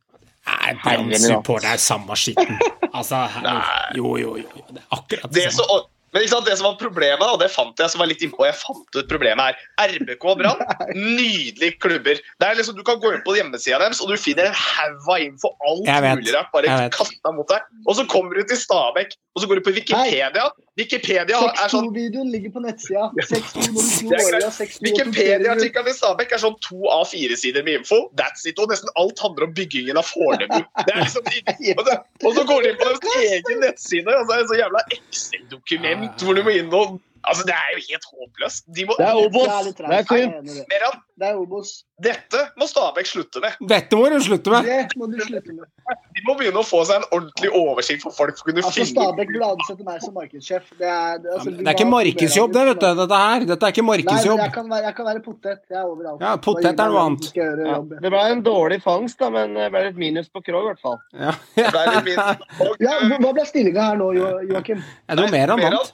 Nei, Bergen Supporter support er samme skitten. Altså, Nei. jo, jo, jo. Det er akkurat Det, det så, samme. men ikke sant, det som var problemet, og det fant jeg som var litt innpå, jeg fant ut problemet her. RBK og Brann, nydelige klubber. Det er liksom, Du kan gå inn på hjemmesida deres, og du finner en haug av info. Alt mulig rart. Bare kasta mot deg. Og så kommer du til Stabæk, og så går du på Wikipedia. Wikipedia er sånn 6-2-videoen ligger på nettsida. 6-2 når du slo Det greit. Vålerenga, 6-2 Wikipedia-artikkelen til Stabæk er sånn to av fire sider med info. That's it. Og nesten alt handler om byggingen av Fornebu. Liksom, og, så, og så går de inn på deres egen nettside, og så er det så jævla Excel-dokument hvor du må inn og Altså, det er jo helt håpløst. De må, Det er Obos! Det er det. Meran, Det er Obos. dette må Stabæk slutte med. Dette må du slutte med! Det må du slutte med. Må begynne å få seg en ordentlig oversikt for folk som kunne Altså, finne Stabæk burde ansette meg som markedssjef. Det er, det, altså, Ja, Det er ikke markedsjobb, det, vet du. Dette her. Dette er ikke Nei, markedsjobb. jeg kan, være, jeg kan være potet. Jeg er overalt. Ja, potet er noe annet. Ja, det ble en dårlig fangst, da, men det ble et minus på Krog, i hvert fall. Ja. Det litt Ja, hva ble stillinga her nå, Jo- Joakim? Er det noe mer han vant?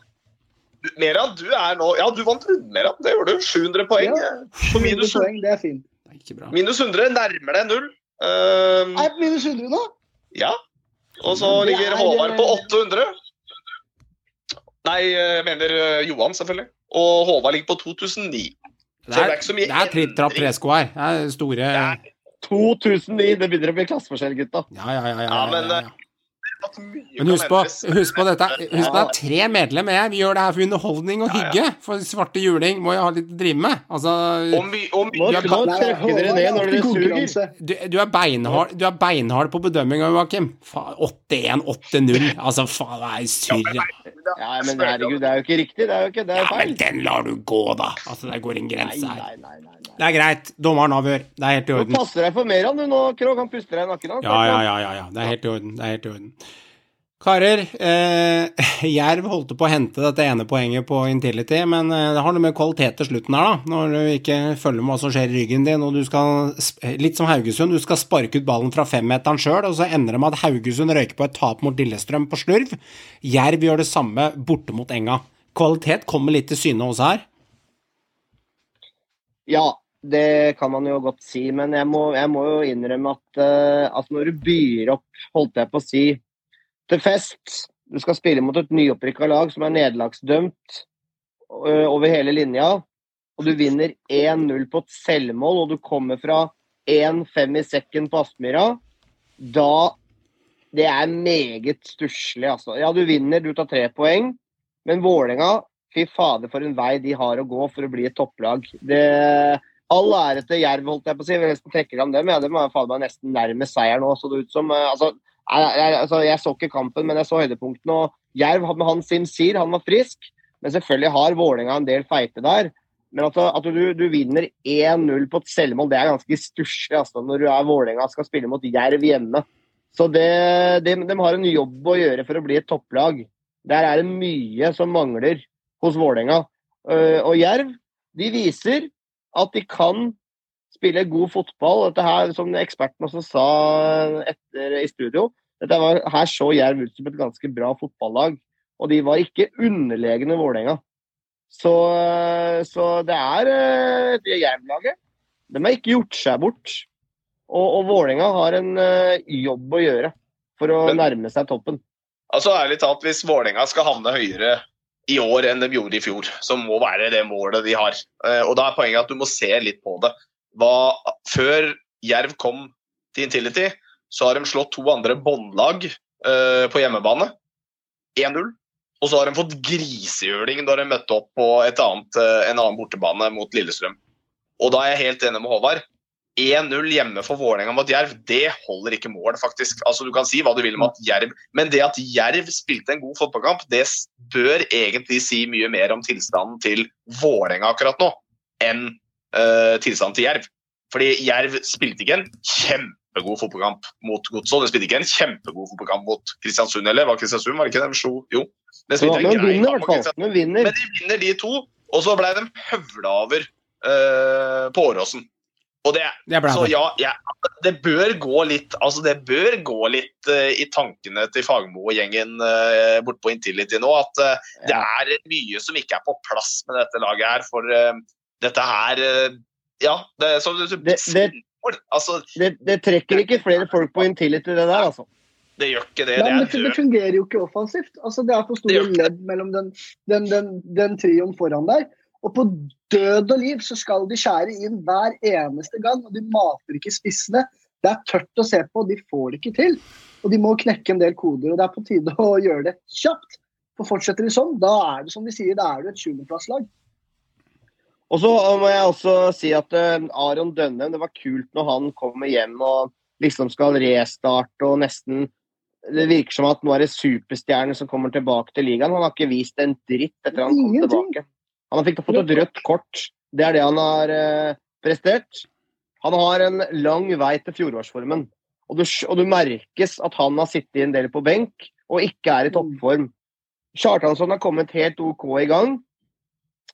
Meran, du er nå Ja, du vant runden, Meran. Det gjorde du. 700 poeng. Ja, 700 minus, poeng, det er fint. Det er Ikke bra. minus 100, nærmer deg null. Um, Er minus 100 nå? Ja. Og så ligger er- Håvard på 800. Nei, jeg mener eh, Johan, selvfølgelig. Og Håvard ligger på 2009. Det er, er så det er tripp trapp tresko her. Det er store Det er 2009! Det begynner å bli klasseforskjell, gutta. ja, ja. ja, Ja, ja, ja, ja. At mye Men kan husk på, husk på dette. Husk på det er tre medlemmer. her. Vi gjør det her for underholdning og Ja, ja. hygge. For svarte juling må jo ha litt å drive med. Altså, Og my, og my, Nå, Du er nå Nei, dere ned når dere suger. du, du, er beinhard, du er beinhard på bedømminga, Joakim. Faen, 8-1, 8-0. Altså, faen, det er surr. Ja. Men herregud, det er jo ikke riktig. Det er jo ikke det er ja, men den lar du gå, da. Altså, det går en grense her. nei. nei, nei. Det er greit. Dommeren avgjør. Det er helt i orden. Du passer deg for mer han du nå, Krog. Han puster deg i nakken. han. Ja, ja, ja, ja, ja. Det er helt i orden. Det er helt i orden. Karer, eh, Jerv holdt på å hente dette ene poenget på Intility, men eh, det har noe med kvalitet til slutten her, da. Når du ikke følger med hva som skjer i ryggen din, og du skal Litt som Haugesund, du skal sparke ut ballen fra femmeteren sjøl, og så ender det med at Haugesund røyker på et tap mot Lillestrøm på slurv. Jerv gjør det samme borte mot Enga. Kvalitet kommer litt til syne også her. Ja, det kan man jo godt si, men jeg må, jeg må jo innrømme at eh, altså når du byr opp, holdt jeg på å si, fest. Du skal spille mot et nyopprykka lag som er nederlagsdømt over hele linja. Og du vinner 1-0 på et selvmål, og du kommer fra 1-5 i sekken på Aspmyra. Da Det er meget stusslig, altså. Ja, du vinner, du tar tre poeng, men Vålerenga Fy fader, for en vei de har å gå for å bli et topplag. Det, all ære til Jerv, holdt jeg på å si. Jeg nesten trekker fram dem. Ja, dem er faen meg nesten nærmest seier nå, så det ut som. Altså, jeg, altså, jeg så ikke kampen, men jeg så høydepunktene. og Jerv med han Simsir, han var frisk. Men selvfølgelig har Vålerenga en del feite der. Men at, at du, du vinner 1-0 på et selvmål, det er ganske stusslig altså, når du er Vålerenga skal spille mot Jerv hjemme. Så det, de, de har en jobb å gjøre for å bli et topplag. Der er det mye som mangler hos Vålerenga. Eh, Og Jerv de viser at de kan spille god fotball. Dette her, som eksperten også sa etter i studio, dette var, her så Jerv ut som et ganske bra fotballag. Og de var ikke underlegne Vålerenga. Så, så det er eh, det Jerv-laget. De har ikke gjort seg bort. Og, og Vålerenga har en eh, jobb å gjøre for å Men- nærme seg toppen. Altså ærlig talt, Hvis Vålerenga skal havne høyere i år enn de gjorde i fjor, så må være det målet de har. Eh, Og da er poenget at du må se litt på det. Hva, før Jerv kom til Intility, så har de slått to andre båndlag eh, på hjemmebane. 1-0. Og så har de fått grisehjuling da de møtte opp på et annet, eh, en annen bortebane mot Lillestrøm. Og da er jeg helt enig med Håvard. 1-0 hjemme for Vålerenga mot Jerv, det holder ikke mål, faktisk. Altså, Du kan si hva du vil om at Jerv Men det at Jerv spilte en god fotballkamp, det bør egentlig si mye mer om tilstanden til Vålerenga akkurat nå, enn eh, tilstanden til Jerv. Fordi Jerv spilte ikke en kjempegod fotballkamp mot Godset. De spilte ikke en kjempegod fotballkamp mot Kristiansund, eller var Kristiansund, var det ikke det? De slo Jo. De spilte ja, men grei vinner kamp mot Men vinner. Men de vinner de to, og så ble de høvla over uh, på Åråsen. Og det, Det så ja, ja, det bør gå litt altså det bør gå litt uh, i tankene til Fagmo og gjengen uh, bortpå Intility nå. At eh, det er mye som ikke er på plass med dette laget her. For eh, dette her eh, Ja, det er som Det- det- Altså, Det, det trekker ikke flere folk på Intility, det der, altså. det gjør ikke det. Nei, Det det, er fungerer jo ikke offensivt. Altså, det er for store ledd mellom den, den, den, den trioen foran der. Og på død og liv så skal de skjære inn hver eneste gang, og de mater ikke spissene. Det er tørt å se på, de får det ikke til. Og de må knekke en del koder, og det er på tide å gjøre det kjapt. For fortsetter de sånn, da er det som de sier, da er du et sjuendeplasslag. Og så må jeg også si at eh, Aron Dønnem, det var kult når han kommer hjem og liksom skal restarte og nesten Det virker som at nå er det superstjerner som kommer tilbake til ligaen. Han har ikke vist en dritt etter han kom tilbake. Han har fikk fått et rødt kort. Det er det han har eh, prestert. Han har en lang vei til fjorårsformen. Og du, og du merkes at han har sittet en del på benk og ikke er i toppform. Kjartansson har kommet helt OK i gang,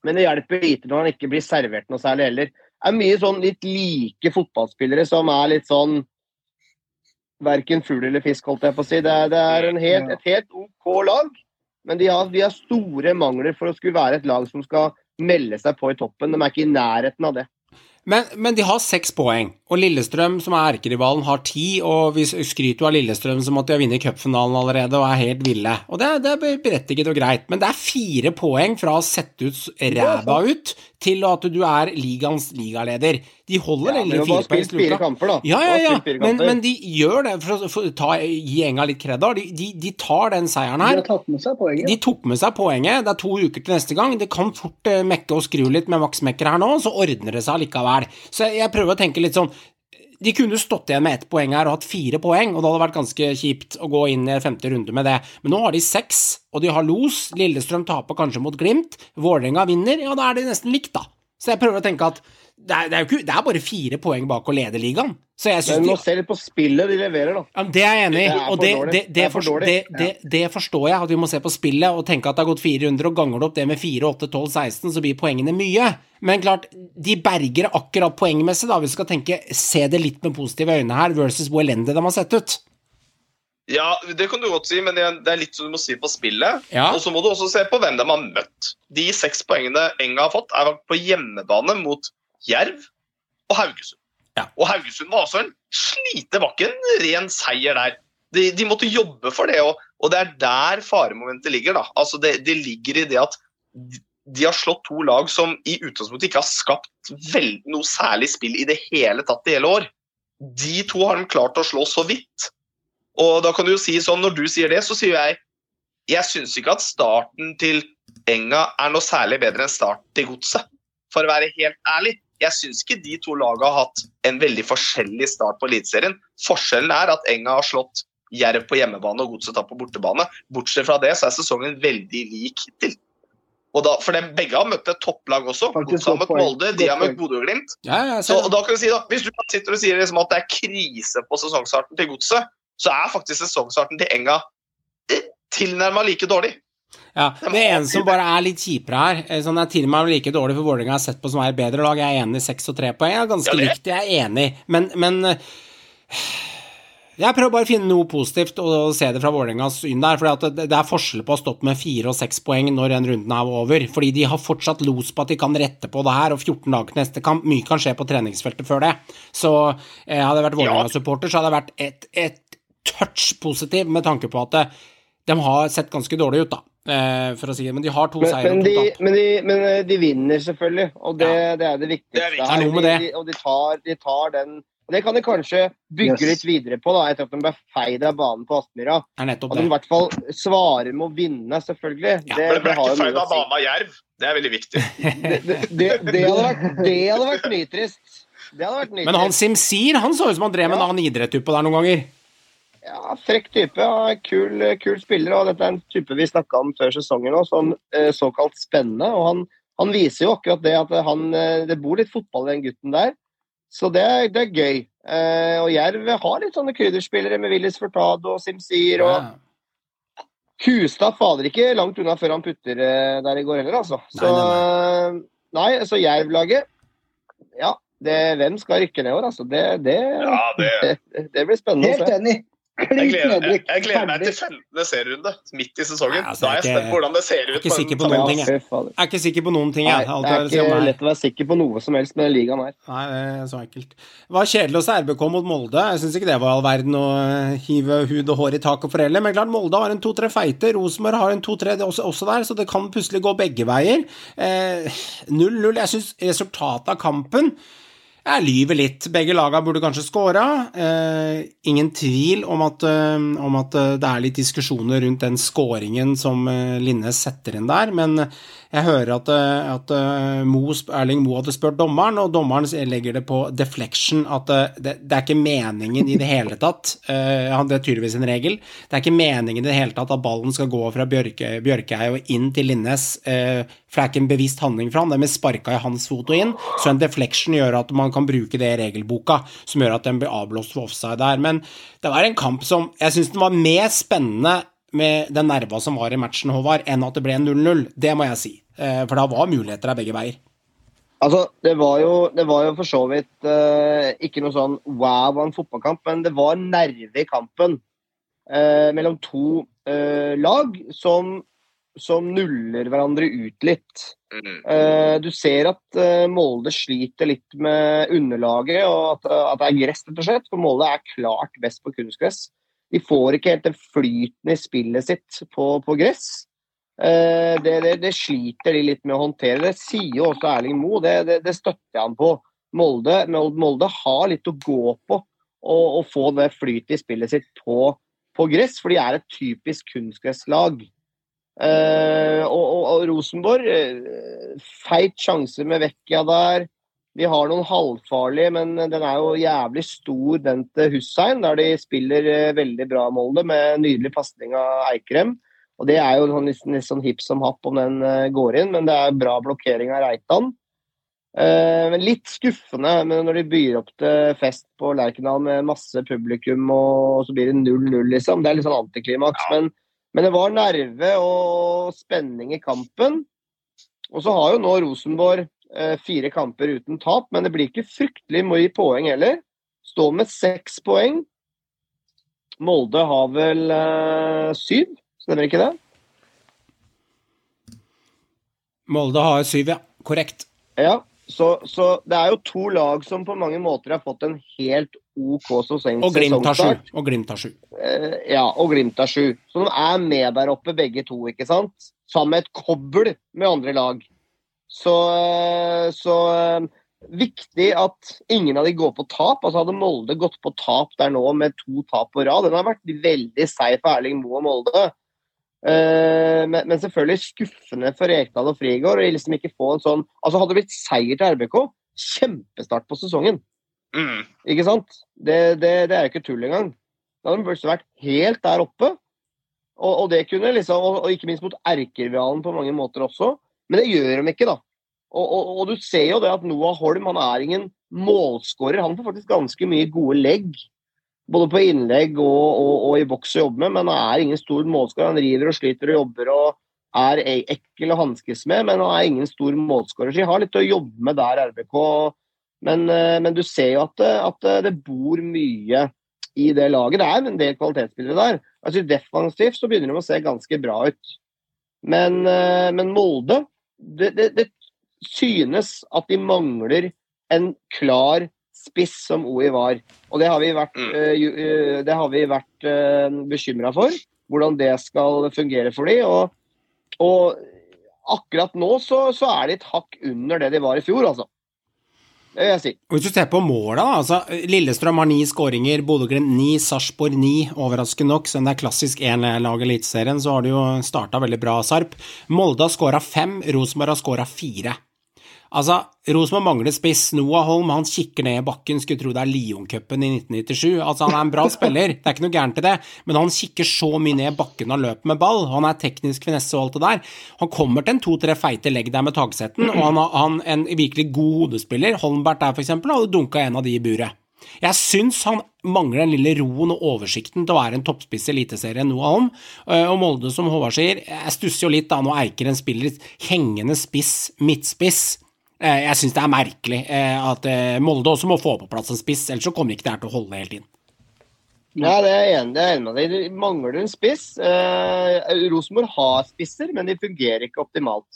men det hjelper lite når han ikke blir servert noe særlig heller. Det er mye sånn litt like fotballspillere som er litt sånn Verken fugl eller fisk, holdt jeg på å si. Det er, det er en helt, et helt OK lag, men de har, de har store mangler for å skulle være et lag som skal melde seg på i toppen. De er ikke i nærheten av det. Men, men de har seks poeng, og Lillestrøm, som er erkerivalen, har ti. Og vi skryter jo av Lillestrøm som at de har vunnet cupfinalen allerede og er helt ville. Og det, det er berettiget og greit, men det er fire poeng fra å sette ut ræva ut til at du er ligaens ligaleder. De holder Ja, egentlig de fire poeng spilt fire kamper, da. Ja, ja, ja, men, men de gjør det for å for ta, gi Enga litt kred. da. De, de, de tar den seieren De her. har tatt med seg poenget. De tok med seg poenget. Det er to uker til neste gang. Det kan fort eh, mekke og skru litt med Max Mekker her nå, så ordner det seg likevel. Så jeg prøver å tenke litt sånn De kunne stått igjen med ett poeng her og hatt fire poeng, og det hadde vært ganske kjipt å gå inn i femte runde med det. Men nå har de seks, og de har los. Lillestrøm taper kanskje mot Glimt. Vålerenga vinner. Ja, da er de nesten likt, da. Så jeg prøver å tenke at det er, det er jo ikke Det er bare fire poeng bak å lede ligaen. Så jeg Men syns må se litt på spillet de leverer, da. ja, det er jeg enig i, og det, det, Det det, er for forstår, det, det, det forstår jeg, at vi må se på spillet og tenke at det har gått fire runder, og ganger du opp det med 4, 8, 12, 16, så blir poengene mye. Men klart, de berger akkurat poengmessig, da, hvis vi skal tenke, se det litt med positive øyne her, versus hvor elendig de har sett ut. Ja, det kan du godt si, men det er- det er litt som du må si på spillet. Ja. Og så må du også se på hvem de har møtt. De seks poengene Enga har fått, er på hjemmebane mot Jerv og Haugesund. Ja. Og Haugesund var også en slite, var ikke en ren seier der. De, de måtte jobbe for det, og, og det er der faremomentet ligger. da. Altså det, det ligger i det at de- de har slått to lag som i utgangspunktet ikke har skapt vel, noe særlig spill i det hele tatt i hele år. De to har de klart å slå så vidt. Og da kan du jo si sånn, Når du sier det, så sier jeg jeg syns ikke at starten til Enga er noe særlig bedre enn starten til Godset, for å være helt ærlig. Jeg syns ikke de to lagene har hatt en veldig forskjellig start på Eliteserien. Forskjellen er at Enga har slått Jerv på hjemmebane og Godset på bortebane. Bortsett fra det så er sesongen veldig lik hittil. Og da, for de, Begge har møtt et topplag også. Godset har møtt. Molde, de har møtt Bodø og Glimt. Ja, ja, Så og da kan du si da, Hvis du sitter og sier liksom at det er krise på sesongstarten til Godset, så er faktisk sesongstarten til Enga tilnærma like dårlig. Ja, det eneste som bare er litt kjipere her, eh, sånn er til og med like dårlig for Vålerenga har sett på som er et bedre lag, jeg er enig i seks og tre poeng, jeg er ganske Ja, likt, jeg er enig, men, men eh, jeg prøver bare å finne noe positivt og se det fra Vålerengas syn der, for det, er forskjell på å ha stått med fire og seks poeng når den runden er over, fordi de har fortsatt los på at de kan rette på det her, og 14 dager til neste kamp, mye kan skje på treningsfeltet før det. Så eh, hadde jeg vært Vålerenga-supporter, så hadde jeg vært et, et touch positiv med tanke på at eh, de har sett ganske dårlig ut, da, for å si det, men de har to Men, seier men, de, men, men eh, de vinner selvfølgelig, og det, det er det viktigste. Det er viktig. Det er noe med det. De, og de tar, de tar den og Det kan de kanskje bygge Yes. litt videre på da, etter at de ble feid av banen på Aspmyra. er At de i hvert fall svarer med å vinne, selvfølgelig. Ja, det, For det ble ikke feid av banen av Jerv. Det er veldig viktig. Det, det, det, det, hadde vært, vært nytrist. Det hadde vært nitrist. Men han Simsir, han så ut som han drev med en annen idrett utpå der noen ganger. Ja, Frekk type. Ja, kul, kul spiller. og Dette er en type vi snakka om før sesongen òg, som eh, såkalt spennende. og han, han viser jo akkurat det at han, eh, det bor litt fotball i den gutten der. Så det, er- det er gøy. Eh, og Jerv har litt sånne krydderspillere med Willis Furtado og Simsir. og Ja. Hustad fader ikke langt unna før han putter eh, der i går heller, altså. Så Nei, nei, så Jerv-laget Ja, det, hvem skal rykke ned i år, altså? Det, det, Ja, det, det, det blir spennende å Helt enig. Jeg, gleder, jeg, jeg gleder meg til 15. serierunde midt i sesongen. Nei, altså, da er jeg jeg er spent på hvordan det ser ut. ikke sikker på noen ting, jeg. Jeg er ikke sikker på noen ting, Nei, jeg. det er jeg ikke det lett å være sikker på noe som helst med den ligaen her. Nei, det er så ekkelt. Det var kjedelig å se RBK mot Molde. Jeg syns ikke det var all verden å eh, hive hud og hår i taket for heller. Men klart, Molde har en to-tre feite. Rosenborg har en to-tre også, også der, så det kan plutselig gå begge veier. Eh, 0-0. Jeg syns resultatet av kampen jeg lyver litt. Begge lagene burde kanskje scora. Eh, ingen tvil om at, eh, om at eh, det er litt diskusjoner rundt den scoringen som eh, Linnes setter inn der, men jeg hører at, eh, at eh, Mo, Erling Moe hadde spurt dommeren, og dommeren legger det på deflection, at eh, det, det er ikke meningen i det hele tatt. Det er tydeligvis en regel. Det er ikke meningen i det hele tatt at ballen skal gå fra Bjørke, Bjørkeheie og inn til Linnes, for det er ikke en bevisst handling fra han, det med sparka i hans fot og inn, så en deflection gjør at man kan bruke det i regelboka, som gjør at den blir avblåst for offside der. Men det var en kamp som Jeg syns den var mer spennende med den nerva som var i matchen, Håvard, enn at det ble 0-0. Det må jeg si. Eh, For da var muligheter der begge veier. Altså, det var jo, det var jo for så vidt eh, ikke noe sånn wow av en fotballkamp, men det var nerve i kampen eh, mellom to eh, lag som, som nuller hverandre ut litt. Eh, du ser at eh, Molde sliter litt med underlaget, og at, at det er gress, rett og slett. For Molde er klart best på kunstgress. De får ikke helt den flyten i spillet sitt på, på gress. Eh, det, det, det sliter de litt med å håndtere. Det sier jo også Erling Moe, det, det, det støtter jeg han på. Molde, Molde, har litt å gå på og få det flytet i spillet sitt på, på gress, for de er et typisk kunstgresslag. Eh, og, og, og Rosenborg, eh, feit sjanse med Vecchia der. De har noen halvfarlige, men den er jo jævlig stor, den til Hussein, der de spiller eh, veldig bra Molde, med nydelig pasning av Eikrem. Og Det er jo sånn, litt, litt sånn hipp som happ om den eh, går inn, men det er bra blokkering av Reitan. Eh, men litt skuffende men når de byr opp til fest på Lerkendal med masse publikum, og så blir det 0-0, liksom. Det er litt sånn antiklimaks. Men, men det var nerve og spenning i kampen. Og så har jo nå Rosenborg fire kamper uten tap, men det blir ikke fryktelig mye poeng heller. Står med seks poeng. Molde har vel eh, syv, stemmer ikke det? Molde har syv, ja. Korrekt. Ja. Så, så det er jo to lag som på mange måter har fått en helt OK sesongstart. Og Glimt har sju. Og Glimt har sju. Eh, ja, og Glimt har sju. Så de er med der oppe begge to, ikke sant? Sammen med et kobbel med andre lag. Så, eh, så eh, viktig at ingen av de går på tap. Altså Hadde Molde gått på tap der nå med to tap på rad, den har vært veldig seig for Erling Moe og Molde. Eh, men, men selvfølgelig skuffende for Rekdal og Frigård. Og Liksom ikke få en sånn, altså Hadde det blitt seier til RBK, kjempestart på sesongen. Mm. Ikke sant? Det, det, det er jo ikke tull engang. Da hadde de vært helt der oppe. Og, og det kunne liksom, og, og ikke minst mot erkerivalen på mange måter også. Men det gjør de ikke, da. Og, og, og du ser jo det at Noah Holm han er ingen målskårer. Han får faktisk ganske mye gode legg. Både på innlegg og, og, i boks å jobbe med, men han er ingen stor målskårer. Han river og sliter og jobber og er e- ekkel å hanskes med, men han er ingen stor målskårer. Så de har litt å jobbe med der, RBK. Men, eh, men du ser jo at, det- at det bor mye i det laget. Det er en del kvalitetsspillere der. Altså Defensivt så begynner de å se ganske bra ut. Men, eh, men Molde det, det, det synes at de mangler en klar spiss som OI var. Og det har vi vært, Mm. uh, eh, har vi vært uh, bekymra for. Hvordan det skal fungere for dem. Og, og akkurat nå så, så er de et hakk under det de var i fjor, altså. Det vil jeg si. Hvis du ser på måla, altså Lillestrøm har ni skåringer, Bodø-Glimt ni, Sarpsborg ni. Overraskende nok, siden det er klassisk én lag i Eliteserien, så har de jo starta veldig bra, Sarp. Molde har skåra fem, Rosenborg har skåra fire. Altså, Rosenborg mangler spiss. Noah Holm han kikker ned i bakken, skulle tro det er Lioncupen i 1997. Altså, Han er en bra spiller, det er ikke noe gærent i det, men han kikker så mye ned i bakken og løper med ball. Han er teknisk finesse og alt det der. Han kommer til en to-tre feite legg der med taksetten, og han har en virkelig god hodespiller. Holmbert der, for eksempel, hadde dunka en av de i buret. Jeg syns han mangler den lille roen og oversikten til å være en toppspiss i Eliteserien, Noah Holm. Eh, Og Molde, som Håvard sier, jeg stusser jo litt da når Eiker en spiller hengende spiss, midtspiss. Eh, Jeg syns det er merkelig eh, at eh, Molde også må få på plass en spiss, ellers så kommer ikke det her til å holde hele tiden. Ja, det er jeg enig, er med deg. i. De mangler en spiss. Eh, Rosenborg har spisser, men de fungerer ikke optimalt.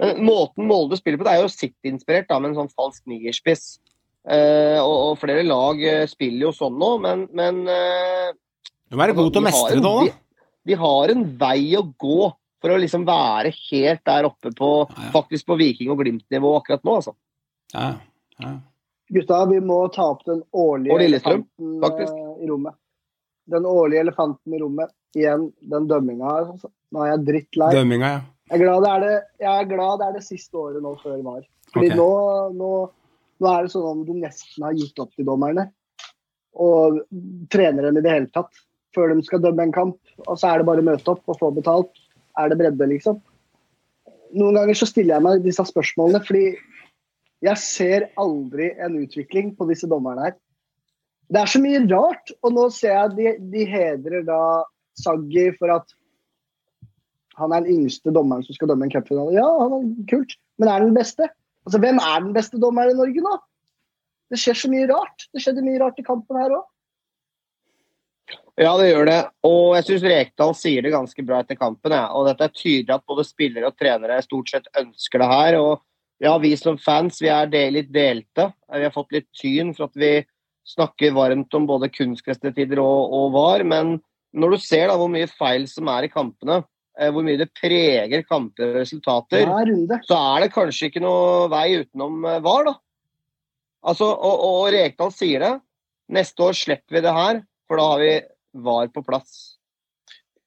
Men måten Molde spiller på, det er jo City-inspirert med en sånn falsk nierspiss. Eh, og, og flere lag spiller jo sånn nå, men, men eh, Du må være god til å mestre det òg, da. De, de har en vei å gå for å liksom være helt der oppe på Ja, ja. faktisk på Viking- og Glimt-nivå akkurat nå, altså. Ja, ja. Gutta, vi må ta opp den årlige elefanten faktisk. eh, i rommet. Den årlige elefanten i rommet. Igjen, den dømminga her. altså. Nå er jeg drittlei. Dømminga, ja. Jeg er glad det er det, jeg er glad det, er det siste året nå før VAR. Fordi okay. nå, nå, nå er det sånn om du nesten har gitt opp til dommerne. Og trener dem i det hele tatt. Før de skal dømme en kamp. Og så er det bare å møte opp og få betalt. Er det bredde, liksom? Noen ganger så stiller jeg meg disse spørsmålene fordi jeg ser aldri en utvikling på disse dommerne her. Det er så mye rart, og nå ser jeg de, de hedrer da Saggi for at han er den yngste dommeren som skal dømme en cupfinale. Ja, han er kult, men er den beste? Altså, Hvem er den beste dommeren i Norge nå? Det skjer så mye rart. Det skjedde mye rart i kampen her òg. Ja, det gjør det. Og jeg syns Rekdal sier det ganske bra etter kampen. Ja. Og dette er tydelig at både spillere og trenere stort sett ønsker det her. Og ja, vi som fans vi er del, litt delte. Vi har fått litt tyn for at vi snakker varmt om både kunstgressetider og, og VAR. Men når du ser da hvor mye feil som er i kampene, eh, hvor mye det preger kamper og resultater, Hver så er det kanskje ikke noe vei utenom eh, VAR, da. Altså, og, og Rekdal sier det. Neste år slipper vi det her, for da har vi VAR på plass.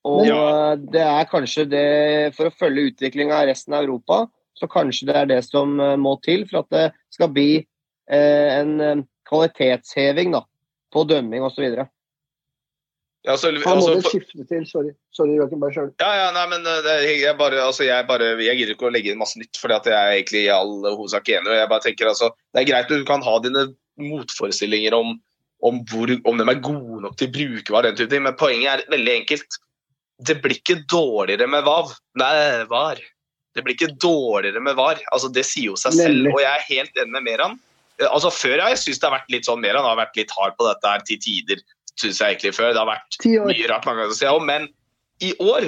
Og Ja. eh, det er kanskje det For å følge utviklinga i resten av Europa, så kanskje det er det som eh, må til for at det skal bli eh, en eh, kvalitetsheving da, på dømming osv. Ja, så, Han må altså, det skifte til. Sorry, Sorry Joakim, bare sjøl. Ja, ja, nei, men det, jeg bare, altså, jeg bare, jeg gidder ikke å legge inn masse nytt, for jeg er egentlig i all hovedsak enig. og jeg bare tenker altså, Det er greit at du kan ha dine motforestillinger om, om, hvor, om de er gode nok til å bruke VAR, den type ting, men poenget er veldig enkelt. Det blir ikke dårligere med VAV. Nei, VAR. Det blir ikke dårligere med VAR. Altså, det sier jo seg selv, og jeg er helt enig med Meran. Altså, før har jeg syntes det har vært litt sånn Meran har vært litt hard på dette her til tider, Synes jeg egentlig før. Det har vært mye rart mange ganger å si, ja, men i år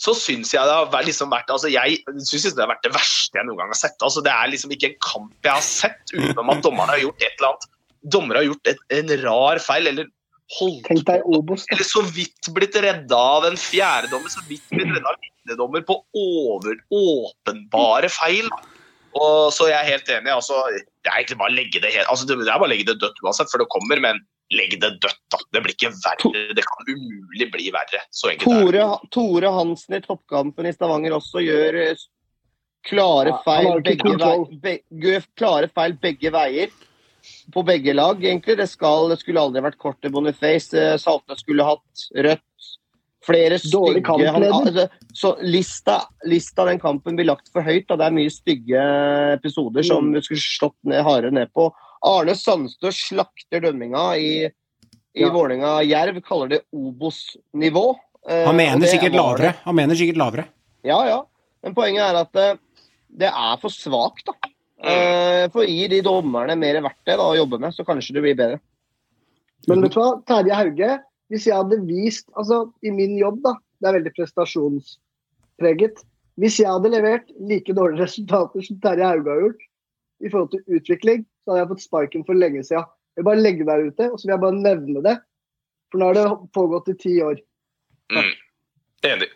så syns jeg det har vært, liksom vært altså Jeg synes det har vært det verste jeg noen gang har sett. altså Det er liksom ikke en kamp jeg har sett utenom at dommerne har gjort et eller annet Dommere har gjort et, en rar feil, eller holdt Tenk deg Obos, da. eller så vidt blitt redda av en fjerdedommer, så vidt blitt redda av en midtdommer på over, åpenbare feil. Og så jeg er helt enig. altså, Det er egentlig bare å legge det helt, altså det er bare å legge det dødt uansett, for det kommer, men legg det dødt, da. Det blir ikke verre. Det kan umulig bli verre. Så enkelt er det. Tore, Tore Hansen i toppkampen i Stavanger også gjør eh, klare feil, ja, begge, vei, be, klare feil begge veier. På begge lag, egentlig. Det, skal, det skulle aldri vært kort til Boniface. Saltnes skulle hatt rødt. Flere stygge han, kampleder. altså, Så lista, lista den kampen blir lagt for høyt. Da. Det er mye stygge episoder som Mm. vi skulle slått ned, hardere ned på. Arne Sandstø slakter dømminga i, i Ja. Vålerenga-Jerv. Kaller det Obos-nivå. Eh, Han mener sikkert lavere. Han mener sikkert lavere. Ja, ja. Men poenget er at eh, det er for svakt, da. Eh, for gi de dommerne mer verktøy da, å jobbe med, så kanskje det blir bedre. Men vet du hva, Terje Hauge, hvis jeg hadde vist Altså, i min jobb, da, det er veldig prestasjonspreget. Hvis jeg hadde levert like dårlige resultater som Terje Hauge har gjort, i forhold til utvikling, så hadde jeg fått sparken for lenge siden. Jeg vil bare legge der ute, og så vil jeg bare nevne det. For nå har det pågått i ti år. Mm. Enig.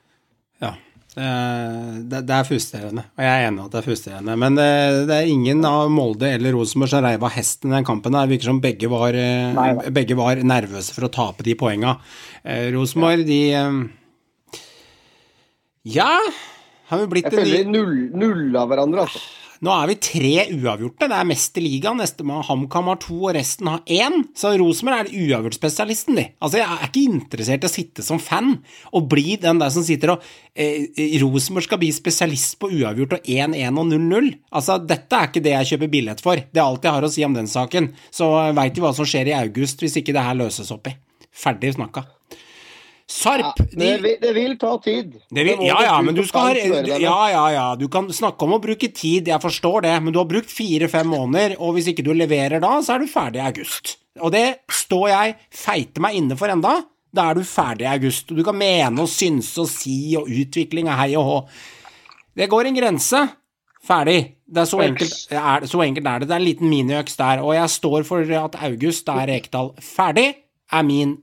Eh, Det, det er frustrerende, og jeg er enig i at det er frustrerende. Men det, det er ingen av Molde eller Rosenborg som reiv av hesten i den kampen. Det virker som begge var, eh, Nei, begge var nervøse for å tape de poenga. Eh, Rosenborg, de eh, Ja, har jo blitt Jeg føler de null, nulla hverandre, altså. Nå er vi tre uavgjorte. Det er mest i ligaen. Nestemann HamKam har to, og resten har én. Så Rosenborg er uavgjortspesialisten, de. Altså, jeg er ikke interessert i å sitte som fan og bli den der som sitter og eh, Rosenborg skal bli spesialist på uavgjort og 1-1 og 0-0. Altså, dette er ikke det jeg kjøper billett for. Det er alt jeg har å si om den saken. Så veit vi hva som skjer i august hvis ikke det her løses opp i. Ferdig snakka. Sarp, Ja, det, vil, det vil ta tid. vil, ja, ja, men du skal ha. Ja, ja, ja. Du kan snakke om å bruke tid, jeg forstår det, men du har brukt fire-fem måneder, og hvis ikke du leverer da, så er du ferdig i august. Og det står jeg feite meg inne for enda. Da er du ferdig i august. Og du kan mene og synse og si og utvikling og hei og hå. Det går en grense. Ferdig. Det er så enkelt, er, så enkelt er det. Det er en liten miniøks der, og jeg står for at august er Rekdal ferdig, er min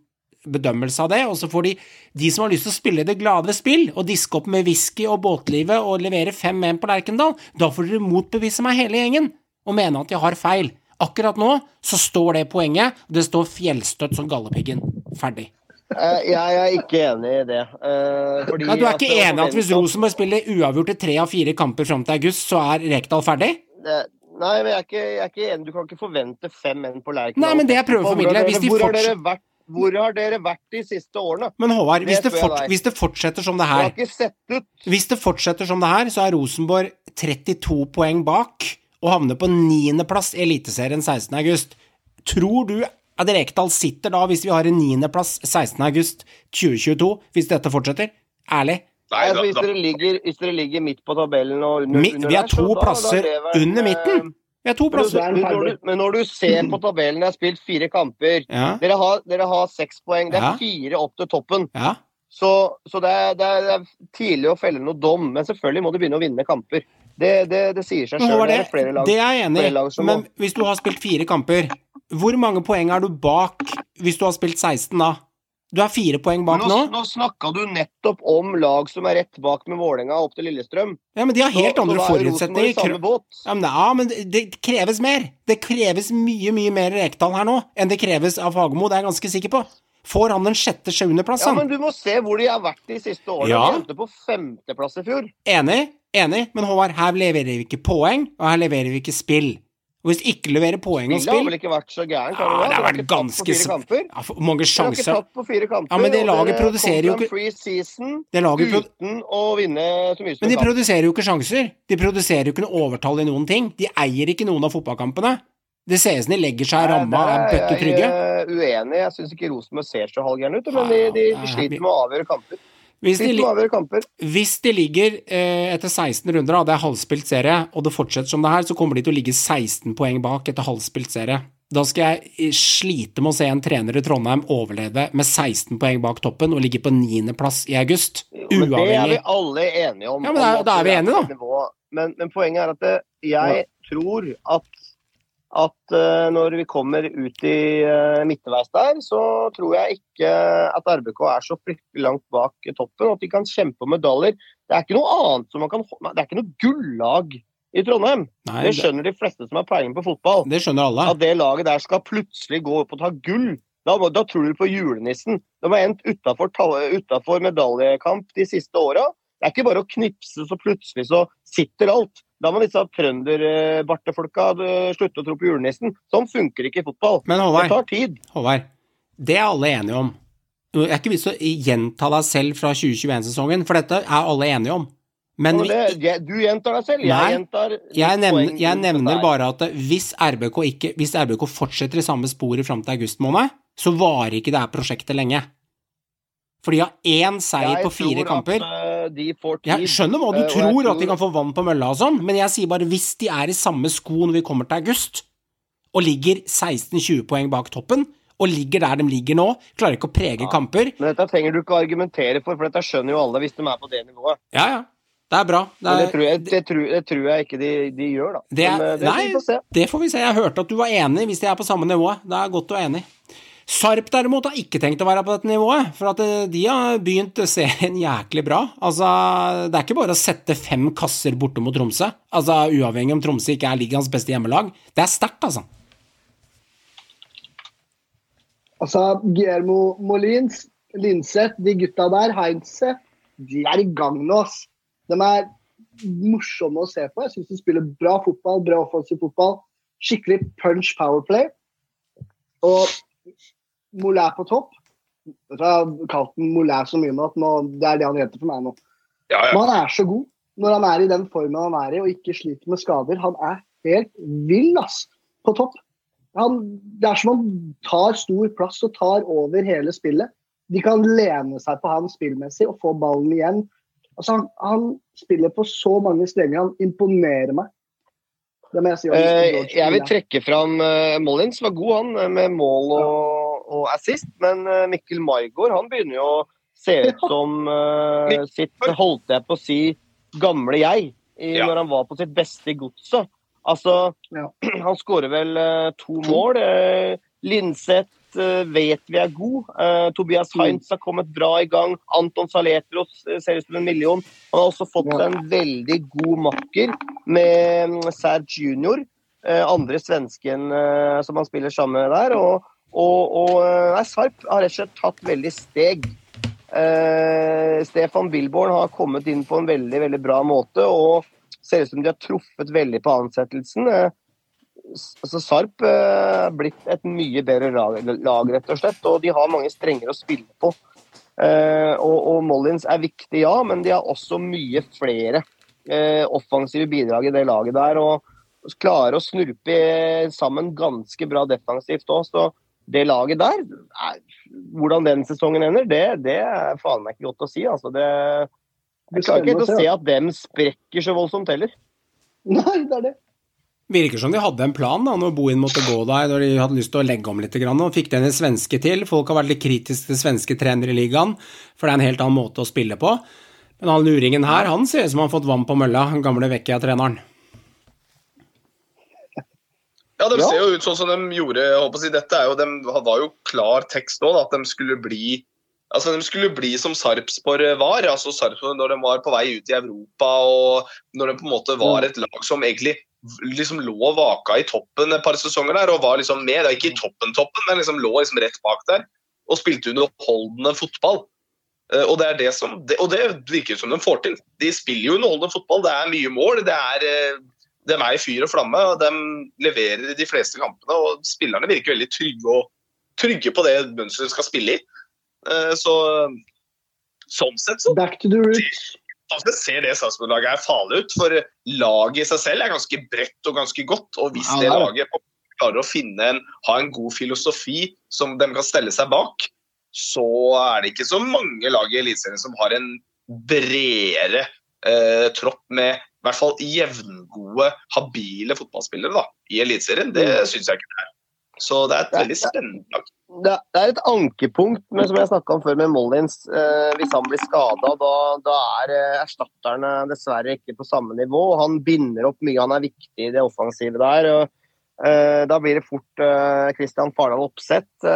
bedømmelse av det, og så får de, de som har lyst til å spille det glade spill, og diske opp med whisky og båtlivet og levere 5-1 på Lerkendal, da får dere motbevise meg hele gjengen, og mene at jeg har feil. Akkurat nå så står det poenget, og det står fjellstøtt som gallepiggen. Ferdig. Eh, Jeg er ikke enig i det. eh, fordi Ja, du er ikke enig at hvis forventet- Rosenborg spiller uavgjort i tre av fire kamper fram til august, så er Rekdal ferdig? Det- Nei, men jeg er, ikke, jeg er ikke enig. Du kan ikke forvente fem menn på Lerkendal. Nei, men det jeg prøver å formidle, hvis de hvor, har dere vært, hvor har dere vært de siste årene? Men Håvard, hvis Det fort, hvis det fortsetter som det her ikke sett ut. Hvis det fortsetter som det her, så er Rosenborg 32 poeng bak og havner på niendeplass i Eliteserien 16. august. Tror du at Rekdal sitter da, hvis vi har en niendeplass 16. august 2022, hvis dette fortsetter? Ærlig. Nei, da, da, hvis, dere ligger, hvis dere ligger midt på tabellen og under, Mi- under vi er der, så to da- plasser da lever- eh, under midten. Vi har to Men, plasser. er men, når du, men når du ser på tabellen, jeg har spilt fire kamper Ja, Dere har, dere har seks poeng. Det er Ja. fire opp til toppen. ja. Så, så det, er, det, er, det er tidlig å felle noe dom, men selvfølgelig må du begynne å vinne kamper. Det, det, det sier seg sjøl. Det det, er jeg enig i, men må- hvis du har spilt fire kamper, hvor mange poeng er du bak hvis du har spilt 16 da? Du er fire poeng bak nå? nå, nå snakka du nettopp om lag som er rett bak med Vålerenga opp til Lillestrøm. Ja, men de har helt Så- så andre i forutsetninger. samme båt. Ja, men, ja, men det, det kreves mer. Det kreves mye, mye mer Rekdal her nå enn det kreves av Fagermo, det er jeg ganske sikker på. Får han den sjette-sjuendeplass, Ja, men du må se hvor de har vært de siste årene. Ja. De endte på femteplass i fjor. Enig, enig, men Håvard, her leverer vi ikke poeng, og her leverer vi ikke spill. Og hvis ikke leverer poeng og spill Spillet har vel ikke vært så gærent? Ja, det har vært ganske ja, Mange Dere har ikke sjanser tatt på fire kamper. Ja, men det laget produserer jo ikke- season Det laget uten å vinne så mye som Men de produserer jo ikke sjanser. De produserer jo ikke noe overtall i noen ting. De eier ikke noen av fotballkampene. Det ser ut som de legger seg i ramma og er bøtte trygge. Jeg er uenig. Jeg syns ikke Rosenborg ser så halvgæren ut, men de, de, de sliter med å avgjøre kamper. Hvis de, hvis de ligger eh, etter 16 runder, da, det er halvspilt serie, og det fortsetter som det her, så kommer de til å ligge 16 poeng bak etter halvspilt serie. da skal jeg slite med å se en trener i Trondheim overleve med 16 poeng bak toppen og ligge på niendeplass i august. Men det er vi alle enige om. Ja, men da er- da er vi enige, da. Men, men poenget er at det, jeg tror at, at eh, når vi kommer ut i uh, midtveis der, så tror jeg ikke at RBK er så fryktelig langt bak toppen, og at de kan kjempe om medaljer. Det er ikke noe annet som man kan Det er ikke noe gullag i Trondheim. Nei, Det skjønner de fleste som har peiling på fotball. det skjønner alle. At det laget der skal plutselig gå opp og ta gull. Da, da tror du på julenissen. De har endt utafor medaljekamp de siste åra. Det er ikke bare å knipse, så plutselig så sitter alt. Da må disse trønderbartefolka eh, slutte å tro på julenissen. Sånn funker ikke i fotball. Men Det tar tid. Håvard, det er alle enige om. Det er ikke vits å gjenta deg selv fra 2021-sesongen, for dette er alle enige om. Men vi, det, du gjentar deg selv. Jeg Nei, gjentar jeg nevner, jeg nevner bare at hvis RBK, ikke, hvis RBK fortsetter i samme sporet fram til august måned, så varer ikke det her prosjektet lenge. For de har én seier Jeg på fire kamper. Eh. Jeg skjønner hva du tror, tror, at de kan få vann på mølla og sånn, men jeg sier bare hvis de er i samme sko når vi kommer til august, og ligger 16-20 poeng bak toppen, og ligger der de ligger nå, klarer ikke å prege kamper Men dette trenger du ikke å argumentere for, for dette skjønner jo alle hvis de er på det nivået. Ja, ja. Det er bra. Det, er, det tror jeg, det tror, det tror jeg ikke de, de gjør, da. Det Men, eh, det nei. får vi se. det får vi se. Jeg hørte at du var enig hvis de er på samme nivå. Det er godt du er enig. Sarp derimot har ikke tenkt å være på dette nivået, for at eh, de har begynt serien jæklig bra. Altså, Det er ikke bare å sette fem kasser borte mot Tromsø, altså uavhengig om Tromsø ikke er ligaens beste hjemmelag. Det er sterkt, altså. Altså, Guillermo Molins, Linseth, de gutta der, Heinze, de er i gang nå. ass. De er morsomme å se på. Jeg syns de spiller bra fotball, bra offensiv fotball. Skikkelig punch powerplay. Og Molær på topp. Jeg har kalt den Molær så mye nå at nå, det er det han heter for meg nå. Ja, ja. Men han er så god når han er i den formen han er i og ikke sliter med skader. Han er helt vill ass, på topp. Han, det er som han tar stor plass og tar over hele spillet. De kan lene seg på han spillmessig og få ballen igjen. Altså, han, han spiller på så mange strenger. Han imponerer meg. Det må jeg si. Eh, jeg vil trekke fram uh, Mollins, var god han eh, med mål og, og assist. Men eh, Mikkel Maigård han begynner jo å se ut som uh, sitt, holdt jeg på å si, gamle jeg. I, Ja. Når han var på sitt beste i godset. Altså, Ja. han skårer vel uh, to mål. Uh, Linseth vet vi er god. Tobias Mm. Heinz har kommet bra i gang. Anton Saletros ser ut som en million. Han har også fått Ja. en veldig god makker med mm, Serge Junior. andre svensken som han spiller sammen med der. Og, og, og eh, nei, Sarp har rett og slett tatt veldig steg. Eh, Stefan Billborn har kommet inn på en veldig veldig bra måte og ser ut som de har truffet veldig på ansettelsen. Eh, altså Sarp eh, er blitt et mye bedre lag, lag, rett og slett, og de har mange strenger å spille på. Eh, og, og Mollins er viktig, ja, men de har også mye flere eh, offensive bidrag i det laget der. Og klarer å snurpe sammen ganske bra defensivt òg. Så det laget der, er, hvordan den sesongen ender, det, det er faen meg ikke godt å si. Altså, det, jeg klarer ikke helt å se at dem sprekker så voldsomt heller. Nei, det er det. Virker som de hadde en plan da, når Bohin måtte gå der, når de hadde lyst til å legge om litt, og fikk den en svenske til. Folk har vært litt kritiske til svenske trenere i ligaen, for det er en helt annen måte å spille på. Men han luringen her, han ser ut som han har fått vann på mølla, den gamle Vecchia-treneren. Ja, de ser jo ut sånn som de gjorde. Jeg håper å si, dette jo, De var jo klar tekst nå, da, at de skulle bli altså de skulle bli som Sarpsborg var. altså Sarpsborg Når de var på vei ut i Europa og når de på en måte var et lag som egentlig liksom lå og vaka i toppen et par sesonger der og var liksom med. Ikke i toppen-toppen, men liksom lå liksom rett bak der og spilte underholdende fotball. Eh, Og det er det som, det, og det virker som de får til. De spiller jo underholdende fotball. Det er mye mål. det er eh, de er i fyr og flamme, og de leverer i de fleste kampene. og Spillerne virker veldig trygge, og, trygge på det mønsteret de skal spille i. Eh, Så sånn sett så Back to the roots. sånn ser det Sarpsborg-laget er farlig ut. For laget i seg selv er ganske bredt og ganske godt. Og hvis det det det. laget klarer å finne en, ha en god filosofi som de kan stelle seg bak, så er det ikke så mange lag i Eliteserien som har en bredere eh, tropp med i hvert fall jevngode, habile fotballspillere da, i Eliteserien. Det Mm. syns jeg ikke det er. Så det er et veldig spennende lag. det, er et ankepunkt, men som jeg snakka om før med Mollins. Eh, hvis han blir skada, da, da er eh, erstatterne dessverre ikke på samme nivå. Han binder opp mye, han er viktig i det offensive der. Og, eh, da blir det fort Christian Fardal Opseth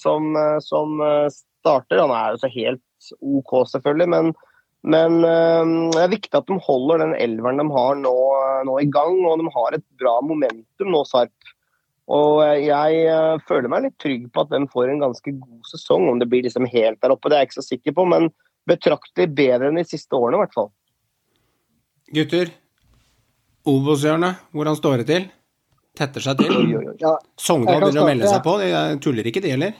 som, som starter. Han er jo så helt OK, selvfølgelig, men, men eh, det er viktig at de holder den elveren de har nå, nå i gang. Og de har et bra momentum nå, Sarp. Og jeg eh, føler meg litt trygg på at de får en ganske god sesong. Om det blir liksom helt der oppe, det er jeg ikke så sikker på, men betraktelig bedre enn de siste årene, i hvert fall. Gutter, Obos-hjørnet, hvordan står det til? Tetter seg til. Sogndal begynner å melde seg på, de tuller ikke de heller.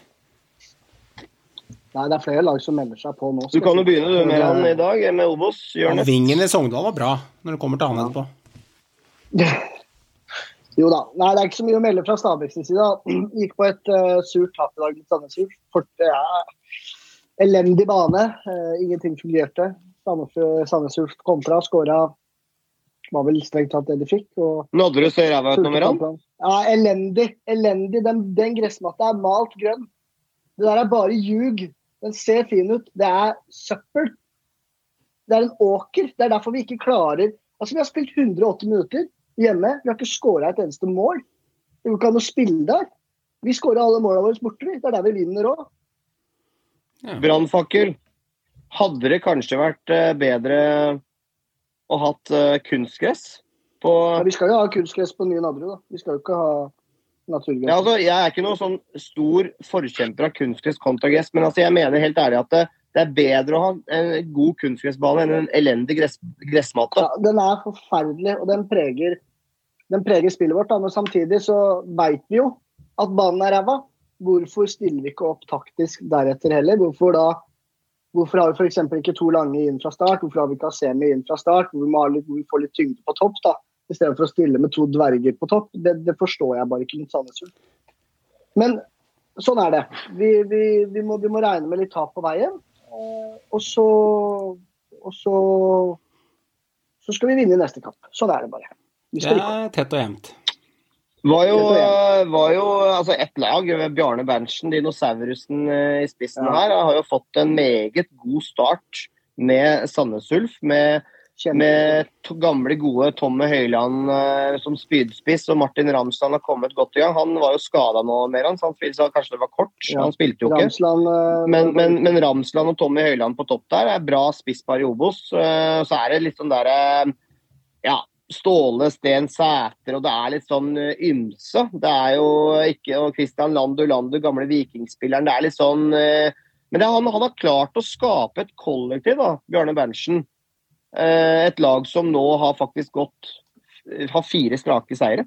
Nei, det er flere lag som melder seg på nå. Du kan jo begynne du med han i dag, med Obos. Ja, Hjørnet. Vingen i Sogndal var bra, når det kommer til han etterpå. Jo da. Nei, det er ikke så mye å melde fra Stabæks side. Gikk på et uh, surt tap i dag mot Sandnes er Elendig bane. Uh, ingenting fungerte. Sandnes Sandnes Ulf kontra, skåra var vel strengt tatt det de fikk. og Nådde du så ræva ut nummer én? Ja, elendig. Elendig. Den, den gressmatta er malt grønn. Det der er bare ljug. Den ser fin ut. Det er søppel. Det er en åker. Det er derfor vi ikke klarer Altså, Vi har spilt 180 minutter hjemme. Vi har ikke skåra et eneste mål. Det går ikke an å spille der. Vi skårer alle målene våre borte. vi. Det er der vi vinner òg. Brannfakkel. Hadde det kanskje vært eh, bedre å hatt eh, kunstgress på Vi skal jo ha kunstgress på nye Nadderud, da. Vi skal jo ikke ha naturgress. ja, altså, Jeg er ikke noen sånn stor forkjemper av kunstgress kontra gress, men altså, jeg mener helt ærlig at det, det er bedre å ha en god kunstgressbane enn en elendig gress, gressmatte. Ja, den er forferdelig, og den preger, den preger spillet vårt. Da. Men samtidig så veit vi jo at banen er ræva. Hvorfor stiller vi ikke opp taktisk deretter heller? Hvorfor da Hvorfor har vi f.eks. ikke to lange inn fra start? Hvorfor har vi ikke Asemi inn fra start? Hvor vi, må litt, hvor vi får litt tyngde på topp, da. Istedenfor å stille med to dverger på topp. Det, det forstår jeg bare ikke mot Sandnes Ulf. Men sånn er det. Vi, vi, vi, må, vi må regne med litt tap på veien. Eh, og så Og så så skal vi vinne i neste kamp. Sånn er det bare. Vi Det er tett og jevnt. Var jo, Det var jo altså ett lag, Bjarne Berntsen, dinosaurusen eh, i spissen her, har jo fått en meget god start med Sandnes Ulf. Med, med to gamle, gode Tomme Høiland eh, som spydspiss, og Martin Ramsland har kommet godt i gang. Han var jo skada nå, Meran, så han så kanskje det var kort. Ja. Han spilte jo ikke. Ramsland eh, Men, men, men Ramsland og Tommy Høiland på topp der er bra spisspar i Obos. Eh, Så er det litt sånn derre Ja, Ståle, Sten Sæter, og det er litt sånn eh, ymse. Det er jo ikke Og Christian Landu Landu, gamle vikingspilleren. Det er litt sånn eh, Men det, er han, han har klart å skape et kollektiv, da, Bjarne Berntsen. Eh, Et lag som nå har faktisk gått har fire strake seire.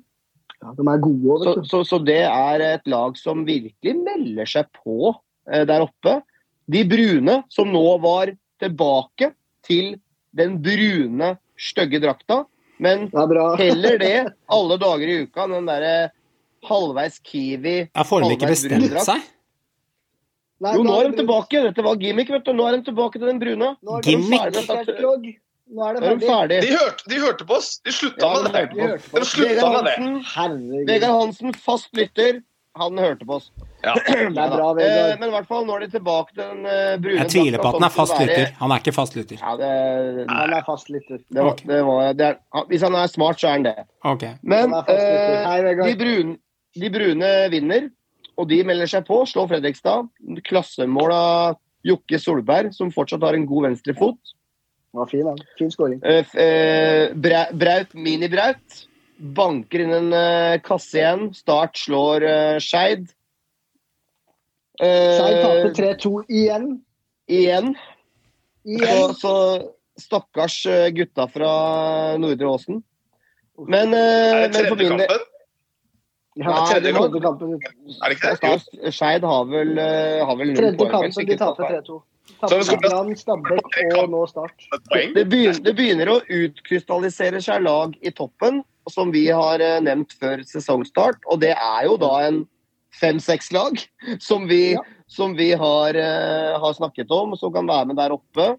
ja, de er gode Så, så, så det er et lag som virkelig melder seg på eh, der oppe. De brune som nå var tilbake til den brune, stygge drakta. Men Det er heller det alle dager i uka. Den derre halvveis Kiwi Er Får ikke bestemt brun drakt. seg? Nei, Jo, nå er de tilbake. Dette var gimmick, vet du. Nå er de tilbake til den brune. Nå er Gimmick? Det ferdig. Nå er det er de ferdig. ferdig. De hørte, de hørte på oss. De slutta Ja, med det. på De slutta Vegard med det. Hansen, Vegard Hansen, fast lytter. Han hørte på oss. Ja. Det er bra, Eh, Vegard. men i hvert fall, nå er de tilbake til den uh, brune Jeg tviler på at han er fast lytter. Han er ikke fast lytter. Ja, det, Han er fastlytter. det var, Ok. det var, det er, hvis han er smart, så er han det. Okay. Men Han eh, Hei, de, brune, de brune vinner, og de melder seg på. Slår Fredrikstad. Klassemål av Jokke Solberg, som fortsatt har en god venstrefot. Ja, fin, han. fin skåring. Eh, eh, Bra- Braut Mini-Braut banker inn en eh, kasse igjen. Start slår uh, Skeid. Eh, Skeid taper 3-2 igjen. igjen. Så, Igjen. så stakkars eh, gutta fra Nordre Åsen. Men, eh, Er det tredje del kampen? Ja, tredje det var- tredje kampen. Er det ikke det? Skeid har vel, eh, har vel null Tredje poeng. vel, kampen, så de taper 3-2. Brann, Stabæk og nå Start. Det begynner, det begynner å utkrystallisere seg lag i toppen, som vi har eh, nevnt før sesongstart. Og det er jo da en fem-seks lag som vi, Ja. som vi har, eh, har snakket om, som kan være med der oppe.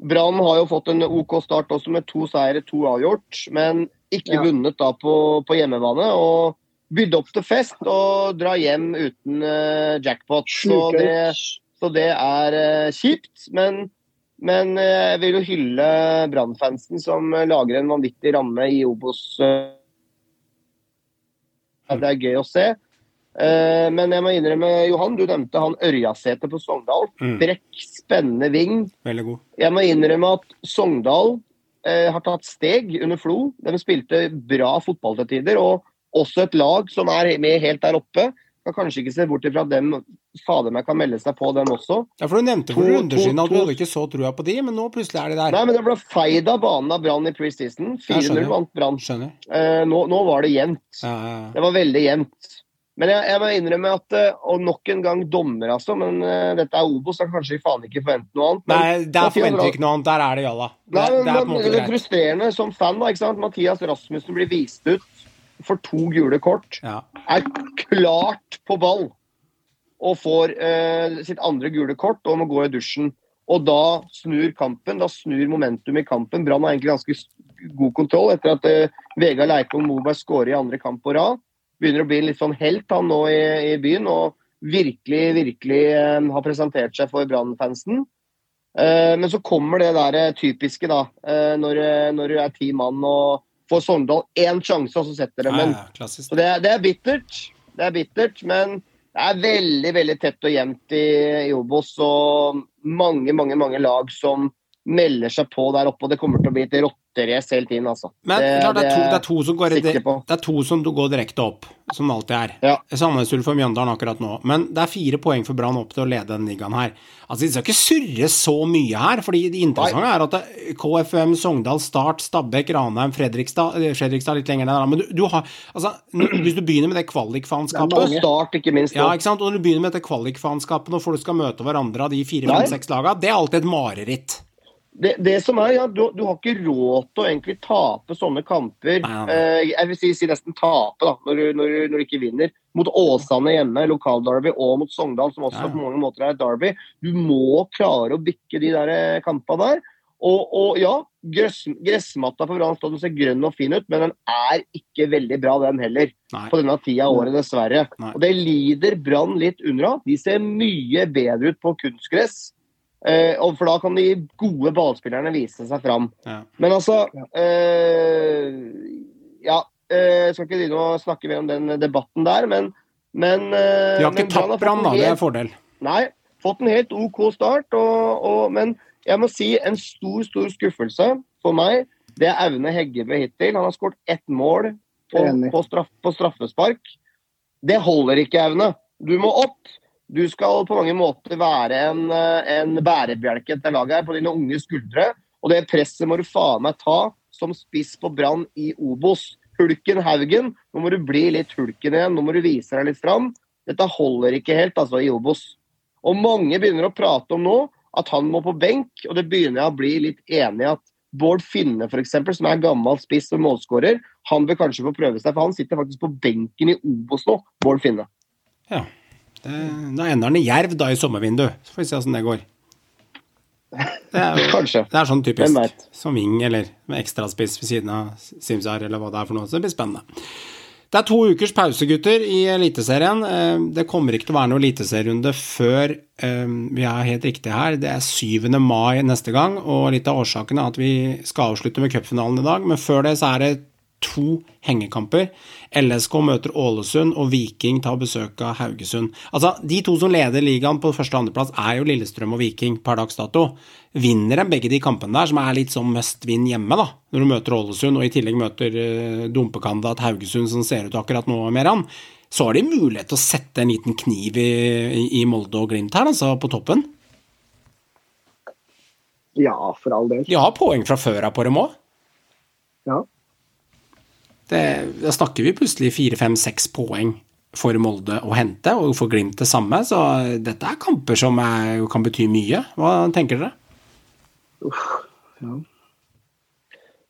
Brann har jo fått en OK start også med to seire, to avgjort, men ikke Ja. vunnet da på, på hjemmebane. og bydde opp til fest og dra hjem uten eh, jackpot. Så det, så det er eh, kjipt. Men, men eh, jeg vil jo hylle Brann-fansen som eh, lager en vanvittig ramme i Obos. Det er gøy å se. Men jeg må innrømme, Johan, du nevnte han Ørjasæter på Sogndal. Mm. Brekk, spennende ving. Veldig god. Jeg må innrømme at Sogndal eh, har tatt steg under Flo. De spilte bra fotball til tider. Og også et lag som er med helt der oppe. Kan kanskje ikke se bort ifra at dem fader meg kan melde seg på, dem også. Ja, for du nevnte for undersynet runder siden at du hadde ikke så trua på de, men nå plutselig er de der. Nei, men det ble feid av banen av Brann i preseason. Jeg 4-0 vant Brann. Eh, nå, nå var det jevnt. Ja, ja, ja. Det var veldig jevnt. Men jeg, jeg må innrømme at eh, Og nok en gang dommer, altså. Men uh, dette er Obos, da kanskje vi faen ikke forventer noe annet. Men Nei, der forventer vi ikke noe annet. Der er det jalla. Det, Nei, det er men det er frustrerende som fan. da, ikke sant? Mathias Rasmussen blir vist ut for to gule kort. Ja. Er klart på ball og får eh, sitt andre gule kort og må gå i dusjen. Og da snur kampen, da snur momentum i kampen. Brann har egentlig ganske god kontroll etter at eh, Vegard Leikvoll Moberg skårer i andre kamp på rad. Begynner å bli en litt sånn helt han nå i, i byen og virkelig, virkelig eh, har presentert seg for Brann-fansen. Eh, men så kommer det der eh, typiske, da. Eh, når, når du er ti mann og får Sogndal én sjanse, og så setter de Ja, ja. Så det, det er bittert. Det er bittert, men det er veldig veldig tett og jevnt i, i Obos. Og mange, mange mange lag som melder seg på der oppe. Og det kommer til å bli et rotterace hele tiden, altså. Men det, er to, det, er to som går, det, det er to som går direkte opp, som det alltid er. Ja. Sandnes Ulf og Mjøndalen akkurat nå. Men det er fire poeng for Brann opp til å lede den ligaen her. Altså, De skal ikke surre så mye her, fordi det interessante er at det, KFM, Sogndal, Start, Stabæk, Ranheim, Fredrikstad eh, Fredrikstad litt lenger ned, men du, du har altså, Hvis du begynner med det Og kvalikfaenskapet Start, ikke minst. ja, ikke sant? Og når du begynner med dette kvalikfaenskapet når folk skal møte hverandre av de fire, Nei. fem, seks laga, det er alltid et mareritt. Det, det som er, ja, du, du har ikke råd til å egentlig tape sånne kamper. Eh, jeg vil si, si nesten tape, da, når du, når, du, når du ikke vinner. Mot Åsane hjemme, lokalderby, og mot Sogndal, som også Ja, ja. på mange måter er et derby. Du må klare å bikke de der eh, kampene der. Og, og ja, gress, gressmatta på Brann stadion ser grønn og fin ut, men den er ikke veldig bra, den heller. Nei. På denne tida av året, dessverre. Nei. Og det lider Brann litt under av. De ser mye bedre ut på kunstgress. Eh, og for da kan de gode ballspillerne vise seg fram. Ja. Men altså eh, Ja, jeg skal ikke begynne å snakke mer om den debatten der, men, men eh, De har ikke tapt Brann, da. Det er en fordel. Nei, fått en helt OK start. Og, og, men jeg må si en stor, stor skuffelse for meg. Det er Aune Heggebø hittil. Han har skåret ett mål på, på, straff, på straffespark. Det holder ikke, Aune. Du må opp. Du skal på mange måter være en, eh, en bærebjelke etter laget her på dine unge skuldre. Og det presset må du faen meg ta som spiss på Brann i Obos. Hulken Haugen, nå må du bli litt hulken igjen. Nå må du vise deg litt fram. Dette holder ikke helt altså i Obos. Og mange begynner å prate om nå at han må på benk, og det begynner jeg å bli litt enig i at Bård Finne, eksempel, som er gammel spiss og målskårer, han bør kanskje få prøve seg, for han sitter faktisk på benken i Obos nå, Bård Finne. Ja. Det, da ender den i Jerv da i sommervinduet. Så får vi se åssen det går. Det er, Kanskje. det er sånn typisk som ving eller med ekstraspiss ved siden av Simsar eller hva det er for noe. Så det blir spennende. Det er to ukers pause, gutter, i Eliteserien. Eh, Det kommer ikke til å være noe eliteserierunde før eh, vi er helt riktige her. Det er 7. mai neste gang, og litt av årsaken er at vi skal avslutte med cupfinalen i dag. Men før det så er det to hengekamper. LSK møter Ålesund, og Viking tar besøk av Haugesund. Altså, De to som leder ligaen på første- og andreplass, er jo Lillestrøm og Viking per dags dato. Vinner de begge de kampene der, som er litt sånn must win hjemme, da, når du møter Ålesund og i tillegg møter uh, dumpekandidat Haugesund, som ser ut akkurat nå, Meran, så har de mulighet til å sette en liten kniv i, i, i Molde og Glimt her, altså, på toppen. Ja, for all del. De har poeng fra før av på dem òg. Ja. Da snakker vi plutselig fire, fem, seks poeng for Molde å hente, og for Glimt det samme. Så dette er kamper som er, kan bety mye. Hva tenker dere? Uff, ja.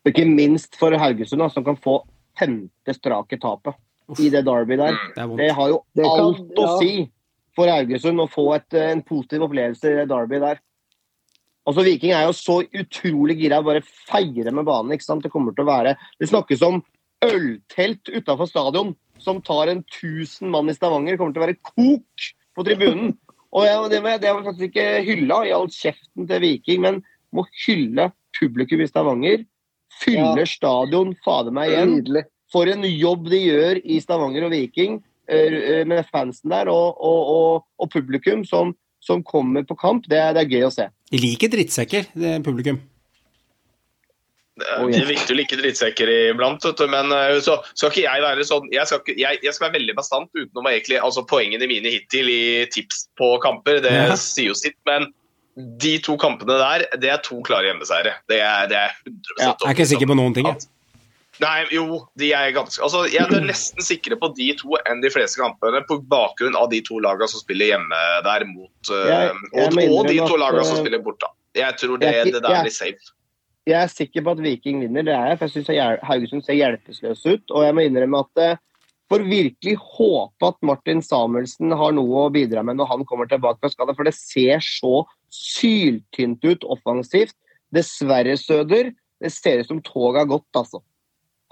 Ikke minst for Haugesund, da, som kan få femte strake tapet i det derby der. Det. Det har jo Det kan- alt å ja. si for Haugesund å få et, en positiv opplevelse i det derby der. Altså Viking er jo så utrolig gira bare feire med banen. ikke sant? Det kommer til å være Det snakkes om øltelt utafor stadion som tar en 1000 mann i Stavanger, kommer til å være kok på tribunen. Og det, må jeg, faktisk ikke hylla i all kjeften til Viking, men må hylle publikum i Stavanger. Fyller Ja. stadion fader meg igjen. Nydelig. For en jobb de gjør i Stavanger og Viking med fansen der og, og, og, og publikum som, som kommer på kamp. Det, det er gøy å se. De liker drittsekker, det publikum. Det er det er viktig å like drittsekker iblant, men eh, så skal ikke jeg være sånn Jeg skal, ikke, jeg, jeg skal være veldig bastant utenom egentlig, altså poengene mine hittil i tips på kamper. Det Ja. sier jo sitt. Men de to kampene der, det er to klare hjemmeseiere. Det er, det er 100 Ja, jeg er ikke sikker på noen ting, jeg. Nei, jo, de er ganske Altså, Jeg er nesten sikre på de to enn de fleste kampene, på bakgrunn av de to lagene som spiller hjemme der mot eh, Jeg- jeg og, og de to lagene som eh, spiller borte. Jeg tror det, jeg er det der blir safe. Jeg er sikker på at Viking vinner, det er jeg. For jeg syns Haugesund ser hjelpeløs ut. Og jeg må innrømme at jeg får virkelig håpe at Martin Samuelsen har noe å bidra med når han kommer tilbake fra skade, for det ser så syltynt ut offensivt. Dessverre, Søder, det ser ut som toget har gått, altså.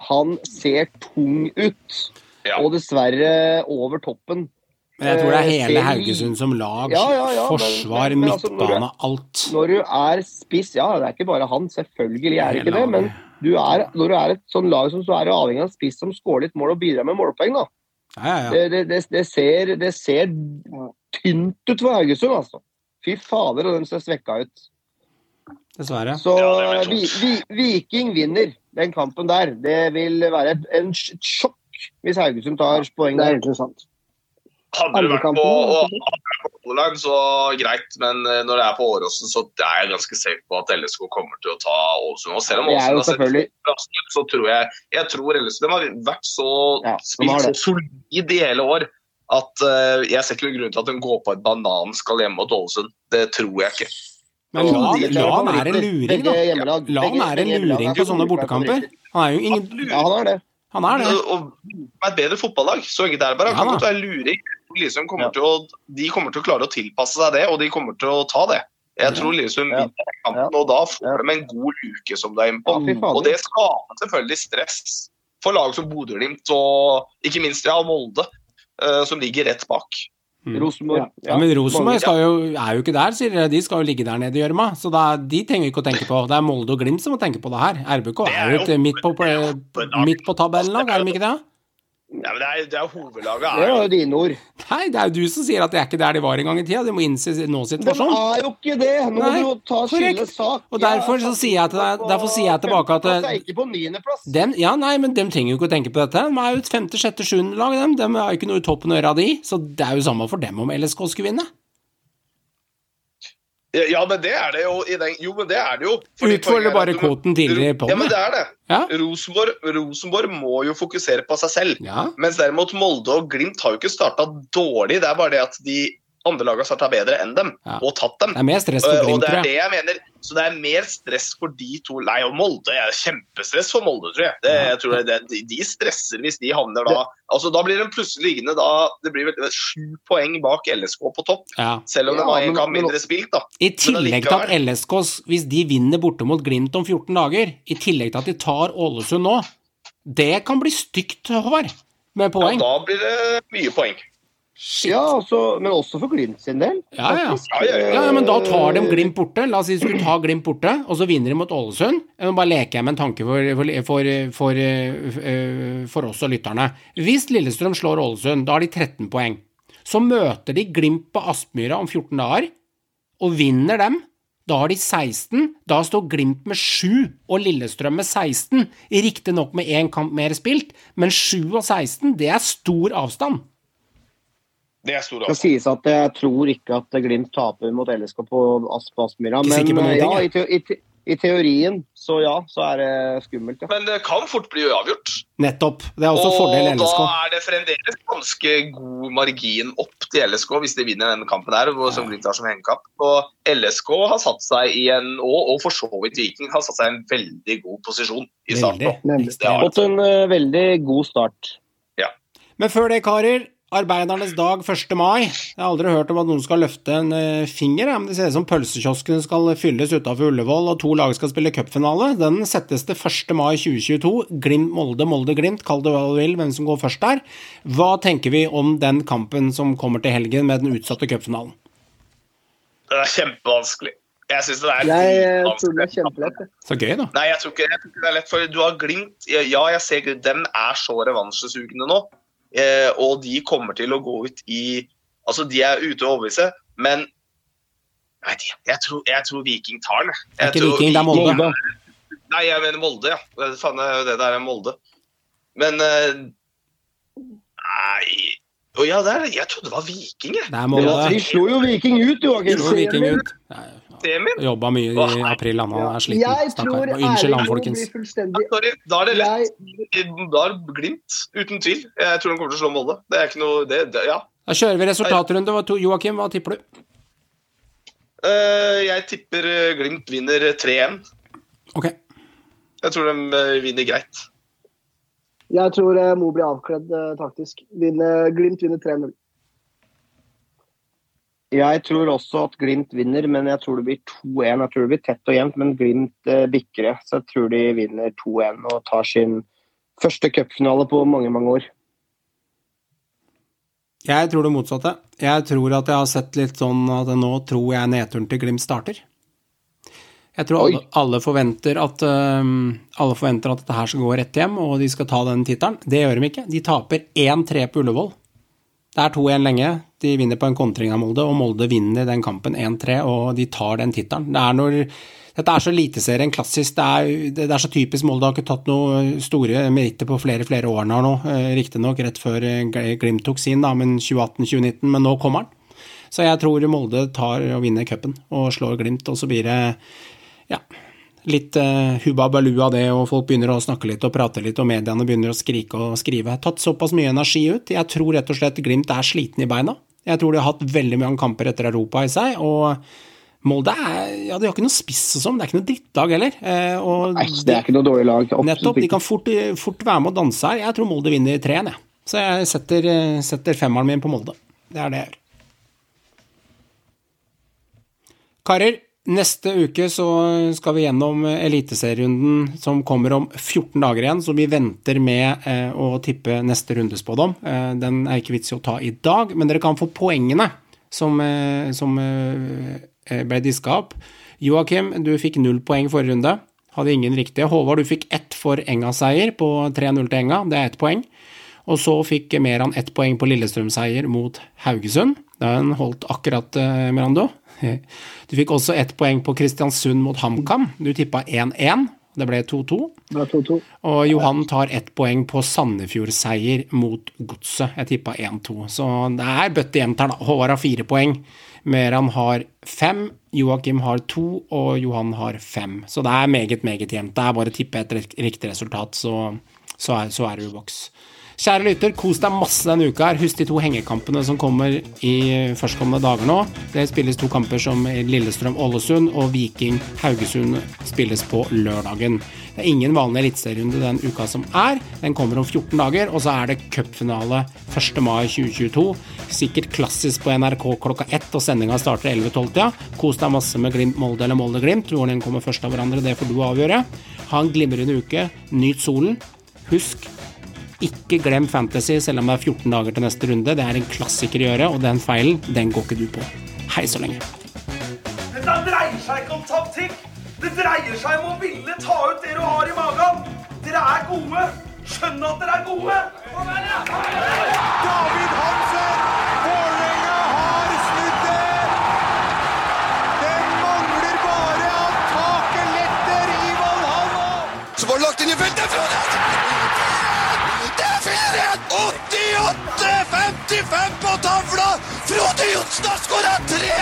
Han ser tung ut. Ja. Og dessverre over toppen. Men jeg tror det er Eh, hele ser- Haugesund som lag. Ja, ja, ja, forsvar, men- men altså, når du- midtbane, alt. Når du er spiss Ja, det er ikke bare han, selvfølgelig er det ikke det. Men du er, når du er et sånn lag som så er du avhengig av en spiss som skårer litt mål og bidrar med målpoeng, da. Ja, ja, ja. Det, det, det, det, ser, det ser tynt ut for Haugesund, altså. Fy fader, og de ser svekka ut. Dessverre. Så Ja, vi, vi, Viking vinner den kampen der. Det vil være et, en, et sjokk hvis Haugesund tar poeng der. Det er der. Hadde du vært på, på så greit. Men eh, når det er på Åråsen, så er jeg ganske safe på at LSK kommer til å ta Ålesund. Og selv om Ålesund har sett selvfølgelig ut, så tror jeg jeg tror LSK de har vært så Ja, spilt så solid i hele år at uh, jeg ser ikke noen grunn til at de går på et bananskall hjemme mot Ålesund. Det tror jeg ikke. Men la, Lan, de er er en luring, da. La Lan være er en luring er på sånne bortekamper. Han er jo ingen Ja, han er det. Han er det. Og, og med et bedre fotballag. Så enkelt er det bare. Ja Han kan godt være luring. Lillestrøm kommer Ja. til å, de kommer til å klare å tilpasse seg det, og de kommer til å ta det. Jeg tror Lillestrøm Ja. vinner kampen, og da får Ja. de en god luke som du er inne på. Og det skaper selvfølgelig stress for lag som Bodø-Glimt og ikke minst ja, Molde, eh, som ligger rett bak. Mm. Rosenborg. Ja, men Rosenborg skal jo, er jo ikke der, sier dere. De skal jo ligge der nede i gjørma. Så da, de trenger vi ikke å tenke på. Det er Molde og Glimt som må tenke på det her. RBK er er jo et midt på, midt på tabellen-lag, er de ikke det? Ja, men det er, det er hovedlaget. Det Er, jo- dine ord. Nei, det er jo du som sier at det er ikke der de var en gang i tida. De må innse nå-situasjonen. Det er jo ikke det! Nå må du ta skille sak. Og derfor så sier jeg til deg- derfor sier jeg tilbake at er ikke på niendeplass. Dem, ja, nei, men de trenger jo ikke å tenke på dette. De er jo et femte, sjette, sjuende lag, dem. De har jo ikke noe i toppen av øra de, så det er jo samme for dem om LSK skulle vinne. Ja, men det er det jo. I den, jo, men det er det jo. Er bare kvoten tidligere på Ja, men det er det. Ja. Rosenborg, Rosenborg må jo fokusere på seg selv. Ja. Mens derimot Molde og Glimt har jo ikke starta dårlig. Det er bare det at de andre lagene starta bedre enn dem, Ja. og tatt dem. Det er mer stress for Uh, Glimt, tror jeg. Så det er mer stress for de to Nei, og Molde er kjempestress for Molde, tror jeg. Det, jeg tror det, de, de stresser hvis de havner da Altså, Da blir de plutselig liggende da Det blir vel sju poeng bak LSK på topp, Ja. selv om det Ja, en kamp mindre spilt, da. I tillegg til at. LSK, hvis de vinner borte mot Glimt om 14 dager, i tillegg til at de tar Ålesund nå, det kan bli stygt, Håvard, med poeng. Ja, da blir det mye poeng. Shit. Ja, også, men også for Glimt sin del. Ja, ja. Ja, ja, ja. Ja, ja, men da tar de Glimt borte. La oss si de skulle ta Glimt borte, og så vinner de mot Ålesund. Nå bare leker jeg med en tanke for, for, for, for, eh, for oss og lytterne. Hvis Lillestrøm slår Ålesund, da har de 13 poeng. Så møter de Glimt på Aspmyra om 14 dager, og vinner dem. Da har de 16. Da står Glimt med 7 og Lillestrøm med 16. Riktignok med én kamp mer spilt, men 7 og 16, det er stor avstand. Det er stor Det skal sies at jeg tror ikke at Glimt taper mot LSK på Asp Aspmyra. Men noen ja, i, te i, te i teorien så ja, så er det skummelt. Ja. Men det kan fort bli uavgjort. Nettopp. Det er også fordel og LSK. da er det fremdeles ganske god margin opp til LSK hvis de vinner denne kampen her, som Glimt har som hengekamp. Og LSK har satt seg i en, og, og for så vidt Viking, har satt seg i en veldig god posisjon i starten. Veldig. Det har Fått en uh, veldig god start. Men før det, karer. Arbeidernes dag 1. mai. Jeg har aldri hørt om at noen skal løfte en eh, finger, men det ser ut som pølsekioskene skal fylles utafor Ullevål, og to lag skal spille cupfinale. Den settes til 1. mai 2022. Glimt-Molde, Molde-Glimt, kall det hva du vil, hvem som går først der. Hva tenker vi om den kampen som kommer til helgen med den utsatte cupfinalen? Det er kjempevanskelig. Jeg syns det er Jeg eh, tror det er kjempelett. Så gøy, da. Nei, jeg tror, ikke, jeg tror ikke det er lett, for du har Glimt Ja, jeg ser Glimt, dem er så revansjesugne nå. Eh, og de kommer til å gå ut i Altså, de er ute og overbevise, men jeg, vet ikke, jeg, tror, jeg tror Viking tar den. jeg. Er ikke Viking, det er Molde. Nei, jeg mener Molde, ja. Det Faen, det er jo det der er Molde. Men eh, Nei Å ja, er, jeg trodde det var Viking, jeg. Det er De Molde. slo jo Viking ut, Joakim. Slo Viking ut. Semien. Jobba mye i april, han er sliten. Jeg tror Unnskyld han, folkens. blir da er det lett. Da er det Glimt, uten tvil. Jeg tror de kommer til å slå Molde. Det er ikke noe det, det, Ja. Da kjører vi resultatrunde. Joakim, hva tipper du? Eh, jeg tipper eh, Glimt vinner 3-1. Ok. Jeg tror de eh, vinner greit. Jeg tror Mo blir avkledd taktisk. Vinner, Glimt vinner 3-0. Jeg tror også at Glimt vinner, men jeg tror det blir 2-1. Jeg tror det blir tett og jevnt, men Glimt eh, bikker det. Så jeg tror de vinner 2-1 og tar sin første cupfinale på mange, mange år. Jeg tror det motsatte. Jeg tror at jeg har sett litt sånn at nå tror jeg nedturen til Glimt starter. Jeg tror alle, alle, forventer at, øhm, alle forventer at dette her skal gå rett hjem, og de skal ta den tittelen. Det gjør de ikke. De taper 1-3 på Ullevål. Det er 2-1 lenge. De vinner på en kontring av Molde, og Molde vinner den kampen 1-3, og de tar den tittelen. Det er når dette er så Eliteserien klassisk. Det er, det er så typisk Molde har ikke tatt noen store meritter på flere flere år nå. Eh, Riktignok rett før eh, Glimt tok sin, da, men 2018-2019. Men nå kommer han. Så jeg tror Molde tar og vinner cupen og slår Glimt, og så blir det ja, litt uh, hubba balu av det, og folk begynner å snakke litt og prate litt, og mediene begynner å skrike og skrive. Tatt såpass mye energi ut. Jeg tror rett og slett Glimt er sliten i beina. Jeg tror de har hatt veldig mange kamper etter Europa i seg, og Molde er Ja, de har ikke noe spiss og sånn, det er ikke noe drittdag heller. Eh, og Nei, det er ikke noe dårlig lag. Absolutt Nettopp. De kan fort, fort være med å danse her. Jeg tror Molde vinner 3-1, jeg. Så jeg setter, eh, setter femmeren min på Molde. Det er det jeg gjør. Karer, neste uke så skal vi gjennom eliteserierunden som kommer om 14 dager igjen, så vi venter med eh, å tippe neste rundespådom. Eh, den er ikke vits i å ta i dag, men dere kan få poengene som, eh, som eh, ble diska opp. Joakim, du fikk null poeng forrige runde. Hadde ingen riktige. Håvard, du fikk ett for Enga-seier på 3-0 til Enga. Det er ett poeng. Og så fikk Meran ett poeng på Lillestrøm-seier mot Haugesund. Den holdt akkurat, eh, Merando. Du fikk også ett poeng på Kristiansund mot HamKam. Du tippa 1-1. Det ble 2-2. Det er 2-2. Og Johan tar ett poeng på Sandefjord-seier mot Godset. Jeg tippa 1-2. Så det er bøtte jevnt her, da. Håvard har fire poeng. Meran har fem. Joakim har to, og Johan har fem. Så det er meget, meget jevnt. Det er bare å tippe et riktig resultat, så, så, er, så er det uboks. boks. Kjære lytter, kos deg masse denne uka. her. Husk de to hengekampene som kommer i førstkommende dager nå. Det spilles to kamper som Lillestrøm-Ålesund og Viking-Haugesund spilles på lørdagen. Det er ingen vanlig eliteserierunde den uka som er. Den kommer om 14 dager, og så er det cupfinale 1. mai 2022. Sikkert klassisk på NRK klokka ett, og sendinga starter 11.12-tida. Kos deg masse med Glimt Molde eller Molde Glimt. Hvor den kommer først av hverandre, det får du avgjøre. Ha en glimrende uke. Nyt solen. Husk ikke glem Fantasy, selv om det er 14 dager til neste runde. Det er en klassiker å gjøre, og den feilen, den går ikke du på. Hei så lenge. Dette dreier seg ikke om taktikk. Det dreier seg om å ville ta ut det du har i magen. Dere er gode. Skjønn at dere er gode. David Hansen! 88-55 på tavla! Frode Johnsen har skåra tre!